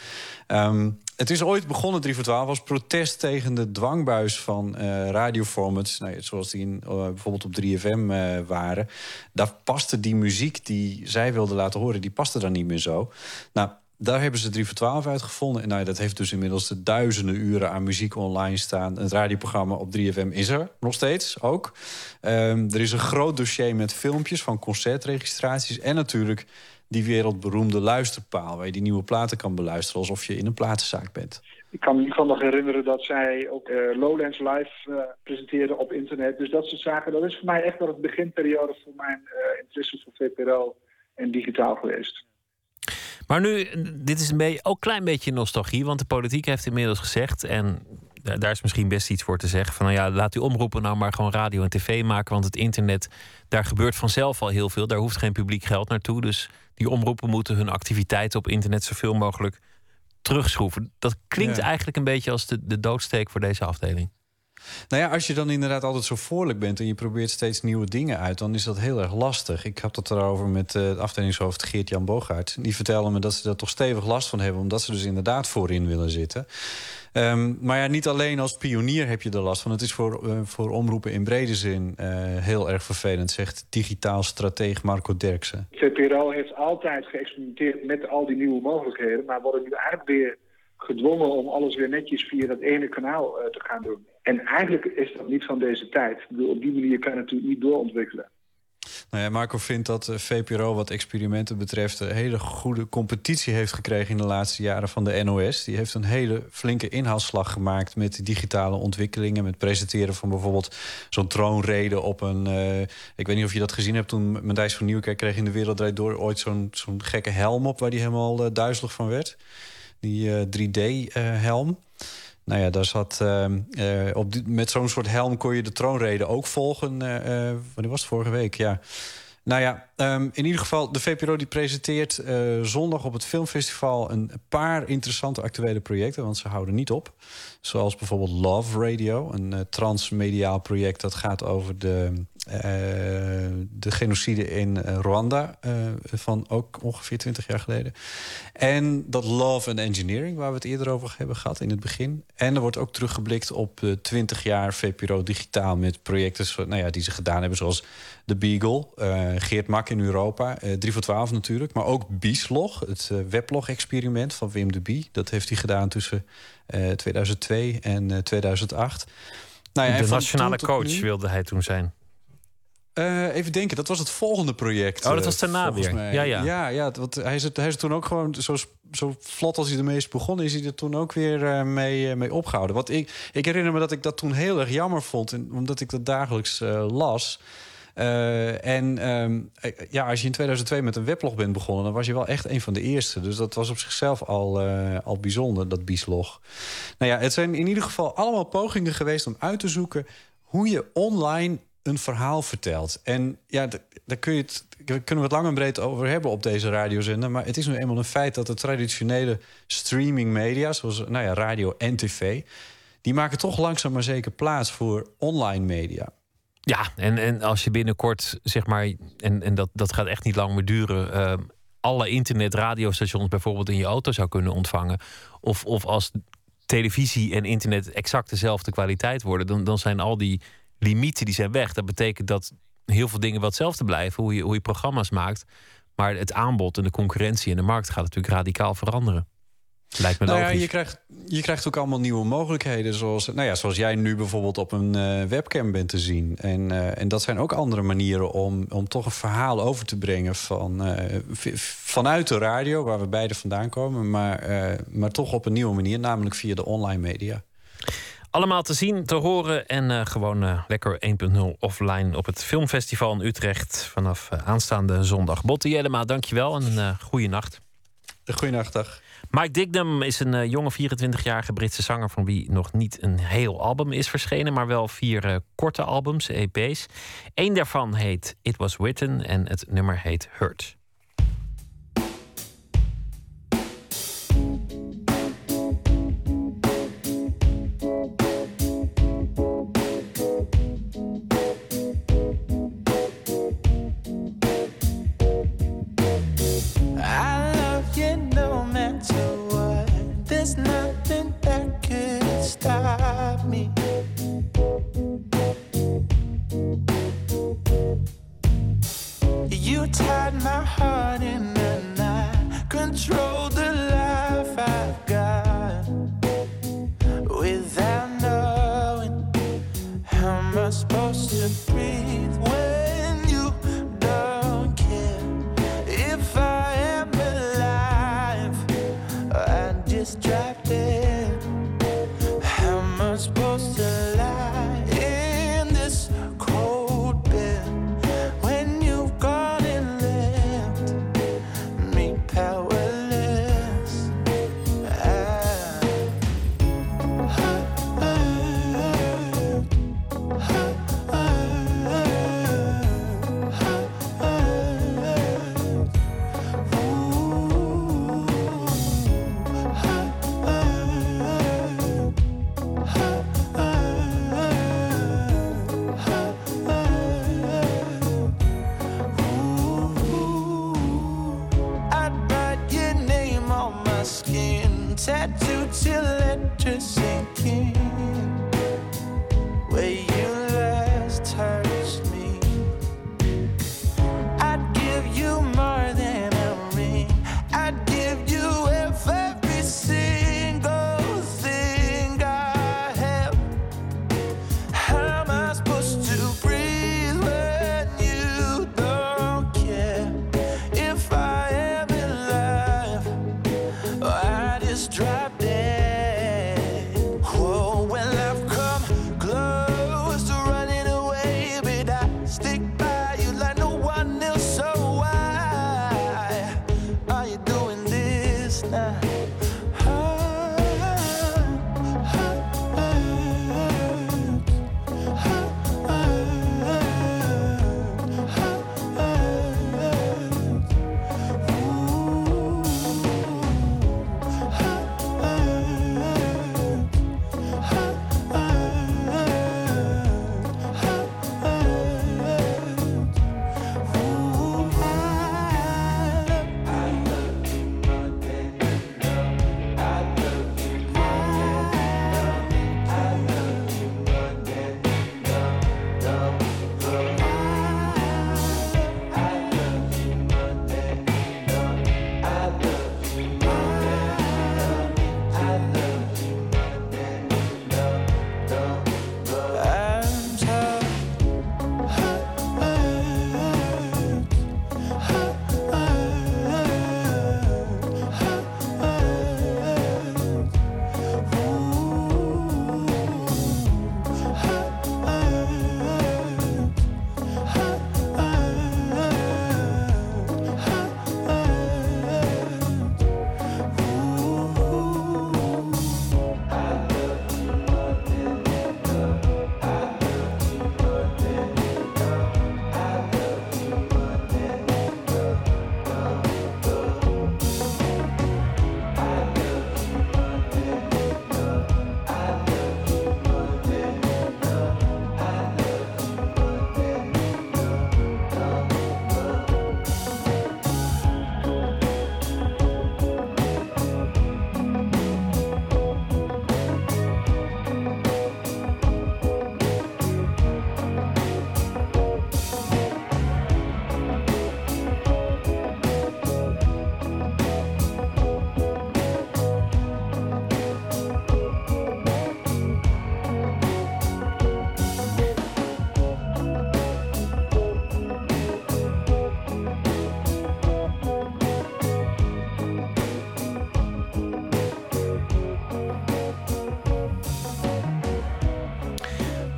Speaker 14: Ehm, het is ooit begonnen, 3 voor 12, als protest tegen de dwangbuis van uh, radioformats. Nou, zoals die in, uh, bijvoorbeeld op 3FM uh, eh, waren. Daar paste die muziek die zij wilden laten horen, die paste daar niet meer zo. Nou, daar hebben ze 3 voor 12 uitgevonden. En nou, dat heeft dus inmiddels de duizenden uren aan muziek online staan. Het radioprogramma op 3FM is er nog steeds ook. Um, er is een groot dossier met filmpjes van concertregistraties. En natuurlijk die wereldberoemde luisterpaal... waar je die nieuwe platen kan beluisteren alsof je in een platenzaak bent.
Speaker 15: Ik kan me in ieder geval nog herinneren dat zij ook uh, Lowlands Live uh, presenteerde op internet. Dus dat soort zaken, dat is voor mij echt wel het beginperiode voor mijn uh, interesse voor VPRO en digitaal geweest.
Speaker 4: Maar nu, dit is een beetje, ook een klein beetje nostalgie, want de politiek heeft inmiddels gezegd, en daar is misschien best iets voor te zeggen, van nou ja, laat u omroepen nou maar gewoon radio en tv maken, want het internet, daar gebeurt vanzelf al heel veel, daar hoeft geen publiek geld naartoe, dus die omroepen moeten hun activiteiten op internet zoveel mogelijk terugschroeven. Dat klinkt eigenlijk een beetje als de, de doodsteek voor deze afdeling.
Speaker 14: Nou ja, als je dan inderdaad altijd zo voorlijk bent en je probeert steeds nieuwe dingen uit, dan is dat heel erg lastig. Ik had het erover met uh, het afdelingshoofd Geert-Jan Bogaert. Die vertelde me dat ze daar toch stevig last van hebben, omdat ze dus inderdaad voorin willen zitten. Um, maar ja, niet alleen als pionier heb je er last van. Het is voor, uh, voor omroepen in brede zin uh, heel erg vervelend, zegt digitaal strateeg Marco Derksen.
Speaker 15: VPRO heeft altijd geëxperimenteerd met al die nieuwe mogelijkheden, maar worden nu eigenlijk weer gedwongen om alles weer netjes via dat ene kanaal uh, te gaan doen. En eigenlijk is dat niet van deze tijd. Ik bedoel, op die manier kan je natuurlijk niet doorontwikkelen.
Speaker 14: Nou ja, Marco vindt dat eh, VPRO wat experimenten betreft... een hele goede competitie heeft gekregen in de laatste jaren van de NOS. Die heeft een hele flinke inhaalslag gemaakt met digitale ontwikkelingen... met presenteren van bijvoorbeeld zo'n troonrede op een... Uh, ik weet niet of je dat gezien hebt toen Matthijs van Nieuwkerk kreeg in de Wereld Door... ooit zo'n zo'n gekke helm op waar hij helemaal duizelig van werd. Die 3D-helm. Nou ja, daar zat, uh, uh, op met zo'n soort helm kon je de troonrede ook volgen. Uh, wanneer was het? Vorige week, ja. Nou ja, um, in ieder geval, de VPRO die presenteert zondag op het filmfestival... een paar interessante actuele projecten, want ze houden niet op. Zoals bijvoorbeeld Love Radio, een transmediaal project... dat gaat over de de genocide in uh, Rwanda uh, van ook ongeveer 20 jaar geleden. En dat Love and Engineering, waar we het eerder over hebben gehad in het begin. En er wordt ook teruggeblikt op 20 jaar VPRO digitaal met projecten nou ja, die ze gedaan hebben, zoals de Beagle, Geert Mak in Europa, 3 voor 12 natuurlijk, maar ook Bieslog, het weblog-experiment van Wim de Bie. Dat heeft hij gedaan tussen 2002 en 2008.
Speaker 4: Nou ja, de nationale coach wilde hij toen zijn.
Speaker 14: Uh, even denken, dat was het volgende project.
Speaker 4: Oh, dat was daarna weer.
Speaker 14: Mij. Ja, ja. Ja, ja want hij is, het, hij is toen ook gewoon zo, zo vlot als hij ermee is begonnen... is hij er toen ook weer uh, mee, uh, mee opgehouden. Want ik, ik herinner me dat ik dat toen heel erg jammer vond... En, omdat ik dat dagelijks las... en um, ja, als je in 2002 met een weblog bent begonnen... dan was je wel echt een van de eerste. Dus dat was op zichzelf al, al bijzonder, dat bieslog. Nou ja, het zijn in ieder geval allemaal pogingen geweest om uit te zoeken... hoe je online een verhaal vertelt. En ja, daar kun je het, kunnen we het lang en breed over hebben op deze radiozender. Maar het is nu eenmaal een feit dat de traditionele streaming media, zoals nou ja, radio en tv, die maken toch langzaam maar zeker plaats voor online media.
Speaker 4: Ja, en, en als je binnenkort, zeg maar, en, en dat, dat gaat echt niet lang meer duren. Uh, alle internet-radiostations bijvoorbeeld in je auto zou kunnen ontvangen. Of, of als televisie en internet exact dezelfde kwaliteit worden, dan, dan zijn al die limieten die zijn weg. Dat betekent dat heel veel dingen wel hetzelfde blijven, hoe je, hoe je programma's maakt. Maar het aanbod en de concurrentie in de markt gaat natuurlijk radicaal veranderen. Lijkt me
Speaker 14: nou
Speaker 4: logisch.
Speaker 14: Ja, je, krijgt, je krijgt ook allemaal nieuwe mogelijkheden. Zoals, nou ja, zoals jij nu bijvoorbeeld op een uh, webcam bent te zien. En, uh, en dat zijn ook andere manieren om, om toch een verhaal over te brengen van, uh, vanuit de radio, waar we beide vandaan komen, maar, maar toch op een nieuwe manier, namelijk via de online media.
Speaker 4: Allemaal te zien, te horen en uh, gewoon uh, lekker 1.0 offline op het Filmfestival in Utrecht vanaf uh, aanstaande zondag. Botte Jellema, dankjewel en een goede nacht.
Speaker 14: Goeienacht, dag.
Speaker 4: Mike Dignam is een eh, jonge 24-jarige Britse zanger van wie nog niet een heel album is verschenen, maar wel vier eh, korte albums, EP's. Eén daarvan heet It Was Written en het nummer heet Hurt.
Speaker 6: Tied my heart in a knot, control the life I've got. Without knowing how am I supposed to breathe when you don't care? If I am alive, I just dropped dead.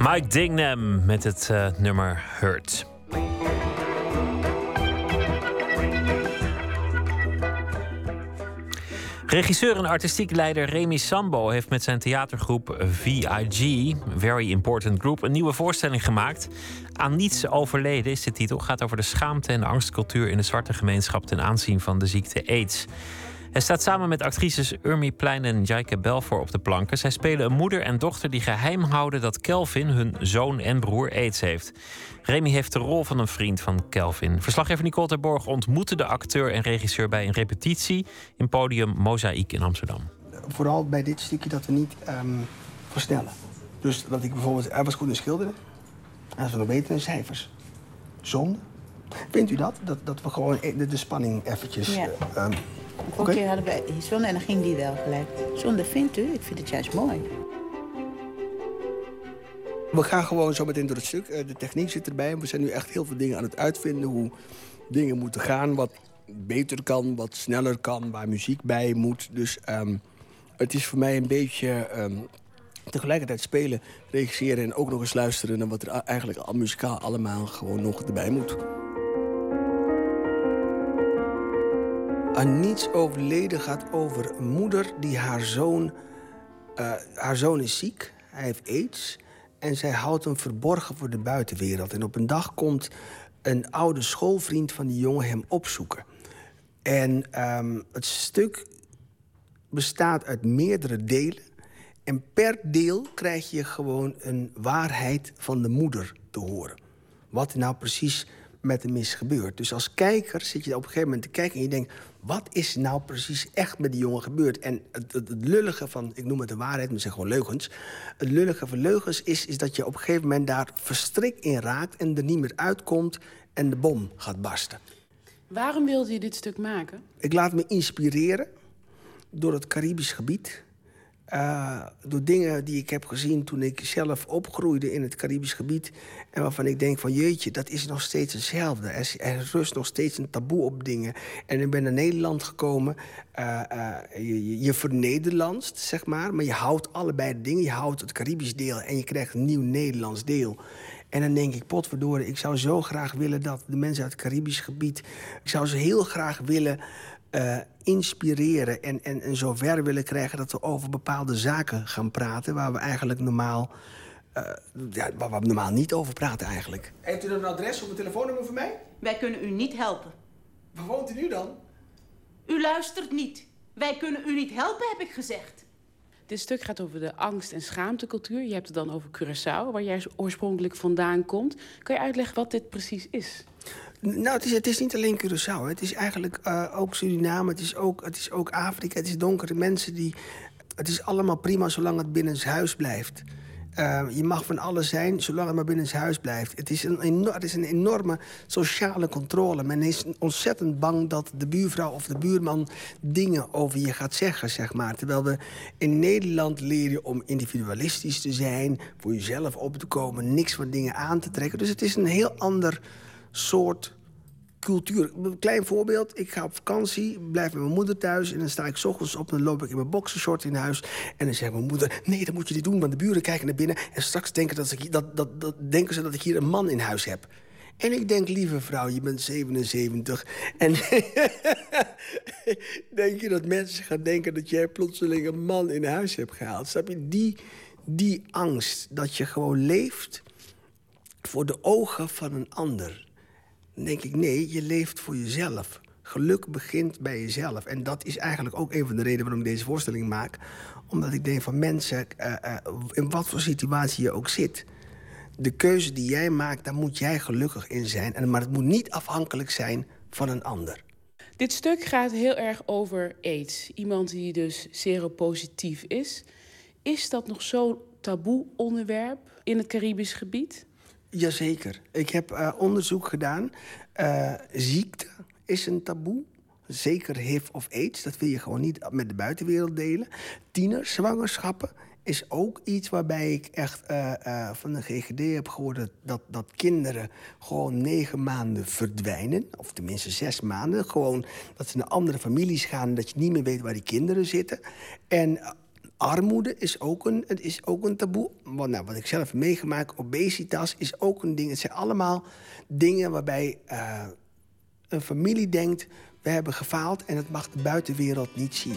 Speaker 4: Mike Dignam met het eh, nummer Hurt. Regisseur en artistiek leider Remy Sambo heeft met zijn theatergroep VIG, Very Important Group, een nieuwe voorstelling gemaakt. Aan niets overleden is de titel. Gaat over de schaamte en angstcultuur in de zwarte gemeenschap ten aanzien van de ziekte AIDS. Hij staat samen met actrices Urmi Plein en Jaike Belfor op de planken. Zij spelen een moeder en dochter die geheim houden dat Kelvin, hun zoon en broer, aids heeft. Remy heeft de rol van een vriend van Kelvin. Verslaggever Nicole Terborg ontmoette de acteur en regisseur bij een repetitie in podium Mozaïek in Amsterdam.
Speaker 16: Vooral bij dit stukje dat we niet ehm, versnellen. Dus dat ik bijvoorbeeld, hij was goed in schilderen. En als we nog in cijfers. Zonde. Vindt u dat? Dat, dat we gewoon de, de spanning eventjes...
Speaker 17: Ja. Vorige
Speaker 16: Oké.
Speaker 17: keer hadden we zonde en dan ging die wel gelijk. Zonde vindt u? Ik vind het juist mooi.
Speaker 16: We gaan gewoon zo meteen door het stuk. Eh, De techniek zit erbij. We zijn nu echt heel veel dingen aan het uitvinden. Hoe dingen moeten gaan. Wat beter kan, wat sneller kan. Waar muziek bij moet. Dus ehm, het is voor mij een beetje ehm, tegelijkertijd spelen, regisseren... en ook nog eens luisteren naar wat er eigenlijk al muzikaal allemaal gewoon nog erbij moet. Niets overleden gaat over een moeder die haar zoon... eh, haar zoon is ziek, hij heeft aids... en zij houdt hem verborgen voor de buitenwereld. En op een dag komt een oude schoolvriend van die jongen hem opzoeken. En ehm, het stuk bestaat uit meerdere delen. En per deel krijg je gewoon een waarheid van de moeder te horen. Wat nou precies met hem is gebeurd. Dus als kijker zit je op een gegeven moment te kijken en je denkt... wat is nou precies echt met die jongen gebeurd? En het, het, het lullige van, ik noem het de waarheid, maar het zijn gewoon leugens. Het lullige van leugens is, is dat je op een gegeven moment daar verstrikt in raakt... en er niet meer uitkomt en de bom gaat barsten.
Speaker 18: Waarom wilde je dit stuk maken?
Speaker 16: Ik laat me inspireren door het Caribisch gebied. Eh, door dingen die ik heb gezien toen ik zelf opgroeide in het Caribisch gebied. En waarvan ik denk van jeetje, dat is nog steeds hetzelfde. Er, er rust nog steeds een taboe op dingen. En ik ben naar Nederland gekomen. eh, eh, je, je, je vernederlandst, zeg maar. Maar je houdt allebei de dingen. Je houdt het Caribisch deel en je krijgt een nieuw Nederlands deel. En dan denk ik, potverdorie, ik zou zo graag willen dat de mensen uit het Caribisch gebied... ik zou ze heel graag willen eh, inspireren en, en, en zover willen krijgen... dat we over bepaalde zaken gaan praten waar we eigenlijk normaal... eh, ja, waar we normaal niet over praten eigenlijk. Heeft u dan een adres of een telefoonnummer voor mij?
Speaker 19: Wij kunnen u niet helpen.
Speaker 16: Waar woont u nu dan?
Speaker 19: U luistert niet. Wij kunnen u niet helpen, heb ik gezegd.
Speaker 18: Dit stuk gaat over de angst- en schaamtecultuur. Je hebt het dan over Curaçao, waar jij oorspronkelijk vandaan komt. Kan je uitleggen wat dit precies is?
Speaker 16: Nou, het is, het is niet alleen Curaçao. Het is eigenlijk eh, ook Suriname. Het is ook, het is ook Afrika. Het is donkere mensen die... Het is allemaal prima zolang het binnen huis blijft. Eh, je mag van alles zijn, zolang het maar binnen het huis blijft. Het is, een het is een enorme sociale controle. Men is ontzettend bang dat de buurvrouw of de buurman dingen over je gaat zeggen, zeg maar. Terwijl we in Nederland leren om individualistisch te zijn, voor jezelf op te komen, niks van dingen aan te trekken. Dus het is een heel ander soort cultuur. Klein voorbeeld. Ik ga op vakantie, blijf met mijn moeder thuis... en dan sta ik 's ochtends op en dan loop ik in mijn boxershort in huis... en dan zegt mijn moeder, nee, dat moet je niet doen... want de buren kijken naar binnen en straks denken, dat ik, dat, dat, dat, denken ze dat ik hier een man in huis heb. En ik denk, lieve vrouw, je bent 77. En (laughs) denk je dat mensen gaan denken dat jij plotseling een man in huis hebt gehaald? Snap je? Die, die angst dat je gewoon leeft voor de ogen van een ander. Denk ik, nee, je leeft voor jezelf. Geluk begint bij jezelf. En dat is eigenlijk ook een van de redenen waarom ik deze voorstelling maak. Omdat ik denk van mensen, eh, eh, in wat voor situatie je ook zit... de keuze die jij maakt, daar moet jij gelukkig in zijn. En, maar het moet niet afhankelijk zijn van een ander.
Speaker 18: Dit stuk gaat heel erg over aids. Iemand die dus seropositief is. Is dat nog zo'n taboe onderwerp in het Caribisch gebied?
Speaker 16: Jazeker. Ik heb eh, onderzoek gedaan. Eh, ziekte is een taboe. Zeker HIV of AIDS. Dat wil je gewoon niet met de buitenwereld delen. Tienerzwangerschappen is ook iets waarbij ik echt eh, van de GGD heb gehoord... Dat, dat, kinderen gewoon negen maanden verdwijnen. Of tenminste zes maanden. Gewoon dat ze naar andere families gaan... dat je niet meer weet waar die kinderen zitten. En Armoede is ook een, het is ook een taboe. Wat, nou, wat ik zelf meegemaakt, obesitas is ook een ding. Het zijn allemaal dingen waarbij eh, een familie denkt... we hebben gefaald en het mag de buitenwereld niet zien.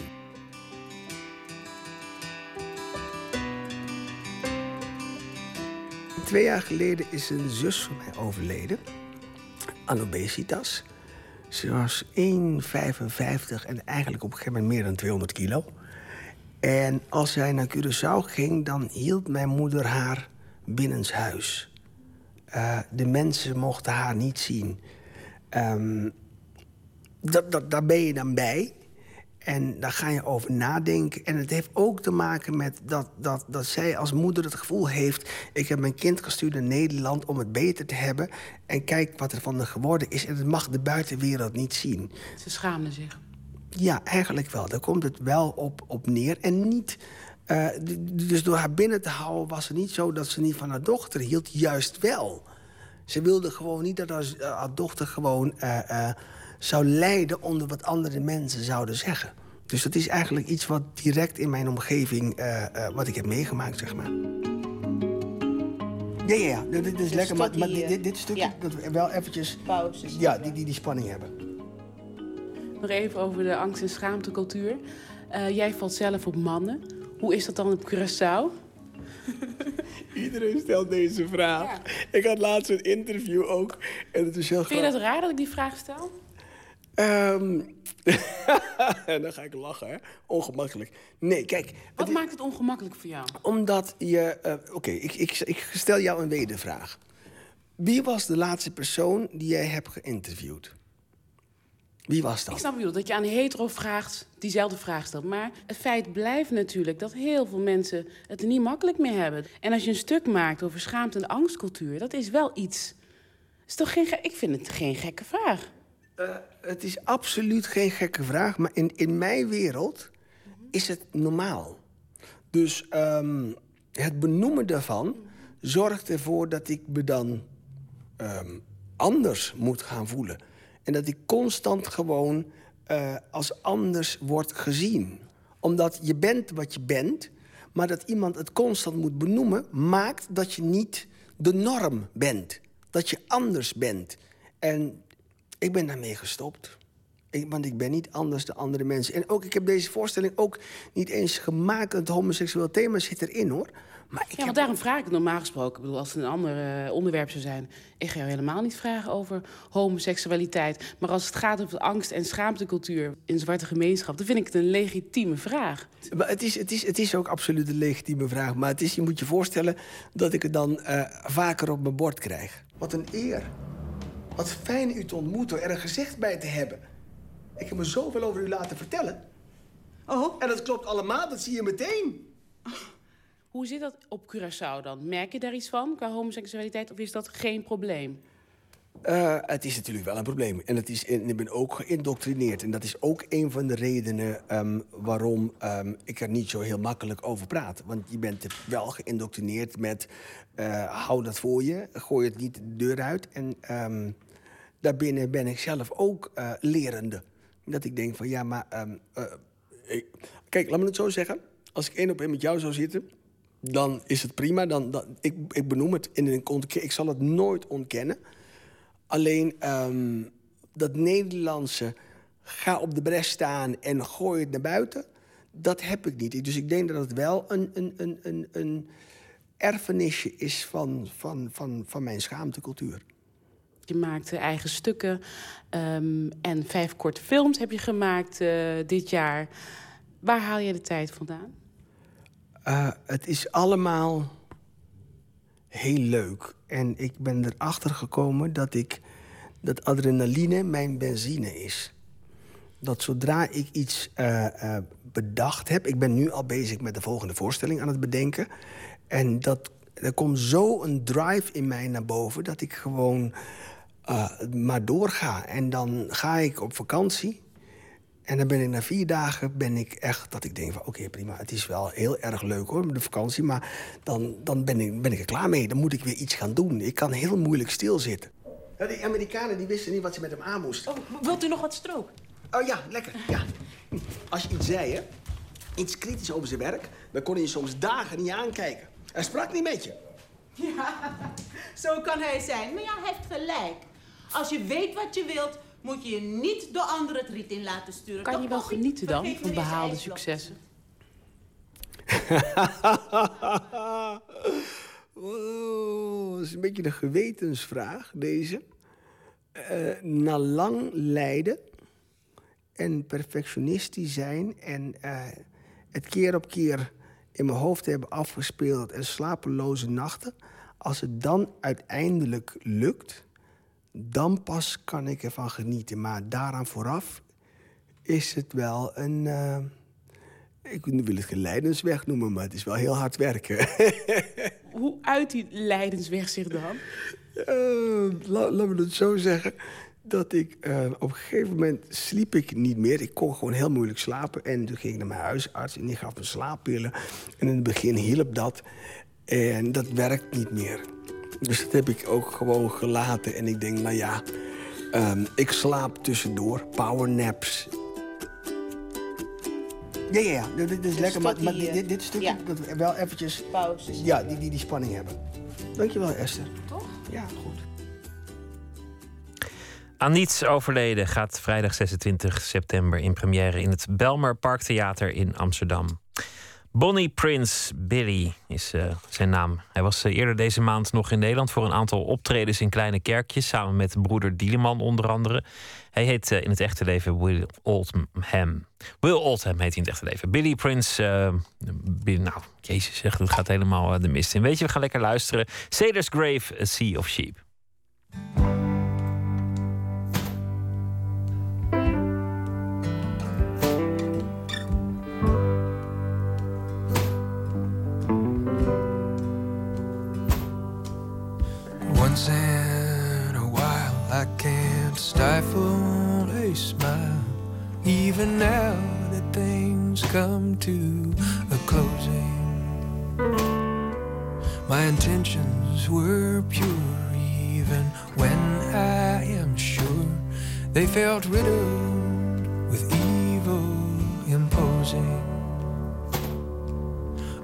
Speaker 16: Twee jaar geleden is een zus van mij overleden aan obesitas. Ze was 1,55 en eigenlijk op een gegeven moment meer dan 200 kilo... En als zij naar Curaçao ging, dan hield mijn moeder haar binnenshuis. Eh de mensen mochten haar niet zien. Ehm, dat, dat, daar ben je dan bij. En daar ga je over nadenken. En het heeft ook te maken met dat, dat, dat zij als moeder het gevoel heeft... ik heb mijn kind gestuurd naar Nederland om het beter te hebben... en kijk wat er van haar geworden is. En het mag de buitenwereld niet zien.
Speaker 18: Ze schaamde zich.
Speaker 16: Ja, eigenlijk wel. Daar komt het wel op, op neer. En niet... eh, dus door haar binnen te houden was het niet zo dat ze niet van haar dochter hield. Juist wel. Ze wilde gewoon niet dat haar, eh, haar dochter gewoon eh, zou lijden onder wat andere mensen zouden zeggen. Dus dat is eigenlijk iets wat direct in mijn omgeving, wat ik heb meegemaakt, zeg maar. Ja, ja, ja. Dit, is lekker. Maar, dit, dit, stukje,
Speaker 18: ja.
Speaker 16: dat we wel eventjes... Ja, die, die, die spanning hebben.
Speaker 18: Nog even over de angst- en schaamtecultuur. Eh, jij valt zelf op mannen. Hoe is dat dan op Curaçao? (laughs)
Speaker 16: Iedereen stelt deze vraag. Ik had laatst een interview ook. En het is heel
Speaker 18: Vind je dat raar dat ik die vraag stel?
Speaker 16: Ehm, (laughs) en dan ga ik lachen, hè? Ongemakkelijk. Nee, kijk.
Speaker 18: Wat maakt het ongemakkelijk voor jou?
Speaker 16: Omdat je... eh, Oké, ik, ik, ik stel jou een wedervraag. Wie was de laatste persoon die jij hebt geïnterviewd? Wie was dat?
Speaker 18: Ik snap je dat je aan hetero vraagt, diezelfde vraag stelt. Maar het feit blijft natuurlijk dat heel veel mensen het er niet makkelijk mee hebben. En als je een stuk maakt over schaamte en angstcultuur, dat is wel iets. Is toch geen ge- ik vind het geen gekke vraag.
Speaker 16: Eh, het is absoluut geen gekke vraag, maar in, in mijn wereld is het normaal. Dus ehm, het benoemen daarvan zorgt ervoor dat ik me dan ehm, anders moet gaan voelen. En dat ik constant gewoon eh, als anders word gezien. Omdat je bent wat je bent, maar dat iemand het constant moet benoemen, maakt dat je niet de norm bent. Dat je anders bent. En ik ben daarmee gestopt. Want ik ben niet anders dan andere mensen. En ook, ik heb deze voorstelling ook niet eens gemaakt. Het homoseksueel thema zit erin, hoor. Maar ik
Speaker 18: Ja, want daarom vraag ik het normaal gesproken. Ik bedoel, als het een ander eh, onderwerp zou zijn... ik ga jou helemaal niet vragen over homoseksualiteit. Maar als het gaat over angst- en schaamtecultuur in zwarte gemeenschap... dan vind ik het een legitieme vraag.
Speaker 16: Maar het is, het, is, het is ook absoluut een legitieme vraag. Maar het is, je moet je voorstellen dat ik het dan eh, vaker op mijn bord krijg. Wat een eer. Wat fijn u te ontmoeten, er een gezicht bij te hebben. Ik heb me zoveel over u laten vertellen. Oh. En dat klopt allemaal, dat zie je meteen.
Speaker 18: Hoe zit dat op Curaçao dan? Merk je daar iets van qua homoseksualiteit of is dat geen probleem?
Speaker 16: Eh, het is natuurlijk wel een probleem. En het is, en ik ben ook geïndoctrineerd. En dat is ook een van de redenen ehm, waarom ehm, ik er niet zo heel makkelijk over praat. Want je bent wel geïndoctrineerd met... eh, hou dat voor je, gooi het niet de deur uit. En ehm, daarbinnen ben ik zelf ook eh, lerende. Dat ik denk van, ja, maar... kijk, laat me het zo zeggen. Als ik één op één met jou zou zitten... dan is het prima. Dan, ik, ik benoem het en ik, ontken- ik zal het nooit ontkennen... Alleen ehm, dat Nederlandse ga op de bres staan en gooi het naar buiten, dat heb ik niet. Dus ik denk dat het wel een, een, een, een, een erfenisje is van, van, van, van mijn schaamtecultuur.
Speaker 18: Je maakt eh, eigen stukken ehm, en vijf korte films heb je gemaakt eh, dit jaar. Waar haal je de tijd vandaan?
Speaker 16: Eh, het is allemaal heel leuk. En ik ben erachter gekomen dat, ik, dat adrenaline mijn benzine is. Dat zodra ik iets eh, eh, bedacht heb... Ik ben nu al bezig met de volgende voorstelling aan het bedenken. En dat, er komt zo een drive in mij naar boven... dat ik gewoon maar doorga. En dan ga ik op vakantie... En dan ben ik na vier dagen ben ik echt dat ik denk van oké prima, het is wel heel erg leuk hoor, met de vakantie. Maar dan, dan ben, ik, ben ik er klaar mee. Dan moet ik weer iets gaan doen. Ik kan heel moeilijk stilzitten. Ja, die Amerikanen die wisten niet wat ze met hem aan moesten.
Speaker 19: Oh, wilt u nog wat stroop?
Speaker 16: Oh ja, lekker. Ja. Als je iets zei, hè, iets kritisch over zijn werk, dan kon hij je soms dagen niet aankijken. Hij sprak niet met je.
Speaker 19: Ja, (laughs) zo kan hij zijn. Maar ja, hij heeft gelijk. Als je weet wat je wilt, moet je je niet door anderen het riet in laten sturen.
Speaker 18: Kan je wel genieten dan van behaalde successen? (laughs)
Speaker 16: Oh, dat is een beetje een gewetensvraag, deze. Eh, na lang lijden en perfectionistisch zijn en eh, het keer op keer in mijn hoofd hebben afgespeeld en slapeloze nachten, als het dan uiteindelijk lukt, dan pas kan ik ervan genieten. Maar daaraan vooraf is het wel een. eh, ik wil het geen lijdensweg noemen, maar het is wel heel hard werken. (laughs)
Speaker 18: Hoe uit die lijdensweg zich dan?
Speaker 16: Eh, la- laten we het zo zeggen. Dat ik eh, op een gegeven moment sliep ik niet meer. Ik kon gewoon heel moeilijk slapen. En toen ging ik naar mijn huisarts en die gaf me slaappillen. En in het begin hielp dat. En dat werkt niet meer. Dus dat heb ik ook gewoon gelaten. En ik denk, nou ja, ehm, ik slaap tussendoor. Powernaps. Ja, ja, ja. Dit, dit is lekker. Maar, maar dit, dit, dit stukje, dat we wel eventjes...
Speaker 19: Pauzes.
Speaker 16: Ja, die, die, die spanning hebben. Dankjewel, Esther.
Speaker 19: Toch?
Speaker 16: Ja, goed.
Speaker 4: Aan niets overleden gaat vrijdag 26 september in première in het Belmer Parktheater in Amsterdam. Bonnie Prince Billy is eh, zijn naam. Hij was eh, eerder deze maand nog in Nederland voor een aantal optredens in kleine kerkjes, samen met broeder Dieleman onder andere. Hij heet eh, in het echte leven Will Oldham. Will Oldham heet hij in het echte leven. Billy Prince, nou, jezus zegt, het gaat helemaal de mist in. Weet je, we gaan lekker luisteren. Sailor's Grave, A Sea of Sheep.
Speaker 10: Come to a closing, my intentions were pure. Even when I am sure they felt riddled with evil imposing.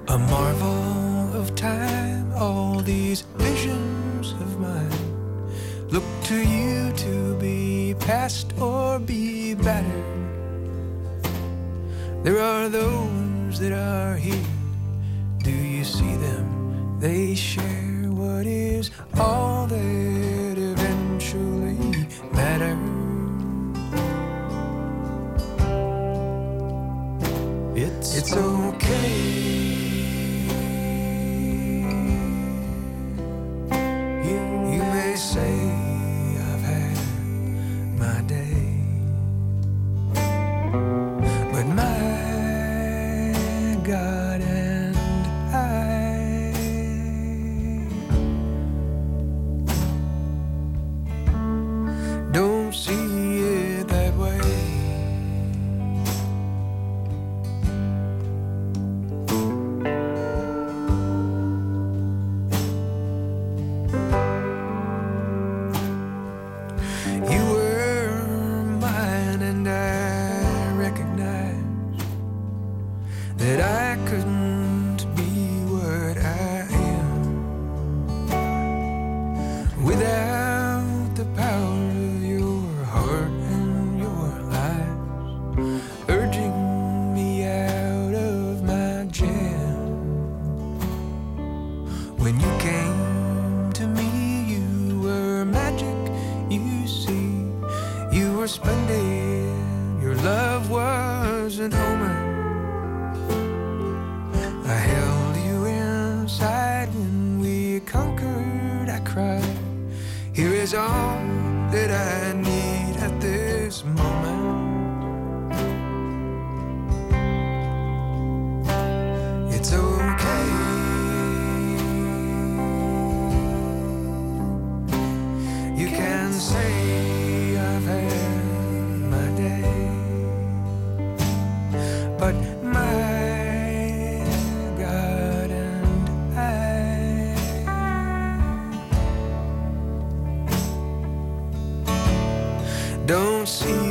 Speaker 10: A marvel of time, all these visions of mine look to you to be past or be better. There are those that are here. Do you see them? They share what is all that don't see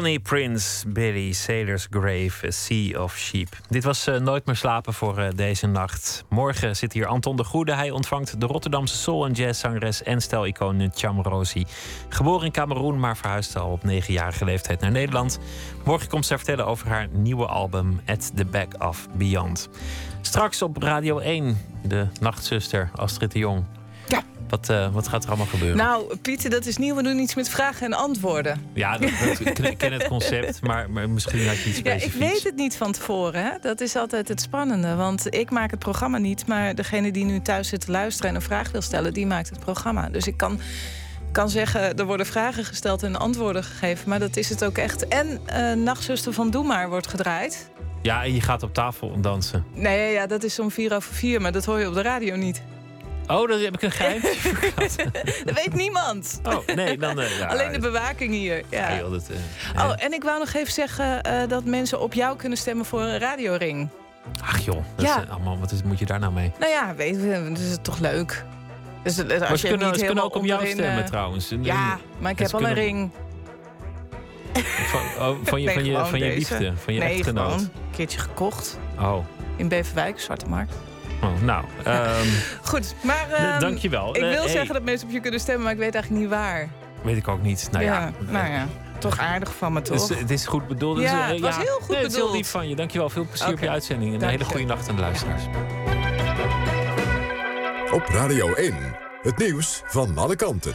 Speaker 4: Bonnie Prince, Billy, Sailor's Grave, A Sea of Sheep. Dit was eh, Nooit meer slapen voor eh, deze nacht. Morgen zit hier Anton de Goede. Hij ontvangt de Rotterdamse soul- en jazzangeres en stijlicoon Cham Rosi. Geboren in Cameroen, maar verhuisde al op negenjarige leeftijd naar Nederland. Morgen komt ze vertellen over haar nieuwe album At the Back of Beyond. Straks op Radio 1, de nachtzuster Astrid de Jong. Wat, eh, wat gaat er allemaal gebeuren?
Speaker 20: Nou, Pieter, dat is nieuw. We doen iets met vragen en antwoorden.
Speaker 4: Ja, dat, dat- ik ken- het concept, maar, maar misschien had je iets
Speaker 20: Ja, ik
Speaker 4: specifieks.
Speaker 20: weet het niet van tevoren. Hè? Dat is altijd het spannende. Want ik maak het programma niet. Maar degene die nu thuis zit te luisteren en een vraag wil stellen, die maakt het programma. Dus ik kan, kan zeggen, er worden vragen gesteld en antwoorden gegeven. Maar dat is het ook echt. En eh Nachtzuster van Doe Maar wordt gedraaid.
Speaker 4: Ja, en je gaat op tafel dansen.
Speaker 20: Nee, ja, dat is om vier over vier. Maar dat hoor je op de radio niet.
Speaker 4: Oh, dat heb ik een geheim. (laughs)
Speaker 20: Dat weet niemand.
Speaker 4: Oh, nee, dan... eh, ja,
Speaker 20: Alleen de bewaking hier. Ja.
Speaker 4: ja, joh, dat, eh,
Speaker 20: Oh, en ik wou nog even zeggen eh, dat mensen op jou kunnen stemmen voor een radioring.
Speaker 4: Ach joh, dat
Speaker 20: Ja.
Speaker 4: is, allemaal, wat is, moet je daar nou mee?
Speaker 20: Nou ja, weet je, dat is toch leuk. Dus als
Speaker 4: Maar
Speaker 20: je
Speaker 4: ze kunnen, ze ook op jou stemmen trouwens. En-
Speaker 20: Ja, maar ik heb
Speaker 4: ze
Speaker 20: al een ring. (laughs)
Speaker 4: Van, oh, van je,
Speaker 20: Nee,
Speaker 4: van je, van je liefde, van je
Speaker 20: nee,
Speaker 4: echtgenoot.
Speaker 20: gewoon een keertje gekocht.
Speaker 4: Oh,
Speaker 20: In Beverwijk, Zwarte Markt.
Speaker 4: Oh, nou. ehm,
Speaker 20: Goed, maar...
Speaker 4: Nee,
Speaker 20: ehm,
Speaker 4: dankjewel.
Speaker 20: Ik
Speaker 4: Eh,
Speaker 20: wil
Speaker 4: hey.
Speaker 20: zeggen dat mensen op je kunnen stemmen, maar ik weet eigenlijk niet waar.
Speaker 4: weet ik ook niet. Nou ja,
Speaker 20: nou ja, toch aardig van me,
Speaker 4: Het
Speaker 20: toch?
Speaker 4: is, het is goed bedoeld. Dus,
Speaker 20: Ja,
Speaker 4: eh,
Speaker 20: het was heel goed
Speaker 4: nee, Het is heel
Speaker 20: bedoeld.
Speaker 4: lief van je. Dankjewel. Veel plezier op je uitzending. En een hele
Speaker 20: je.
Speaker 4: goede nacht aan de luisteraars.
Speaker 2: Op Radio 1, het nieuws van alle kanten.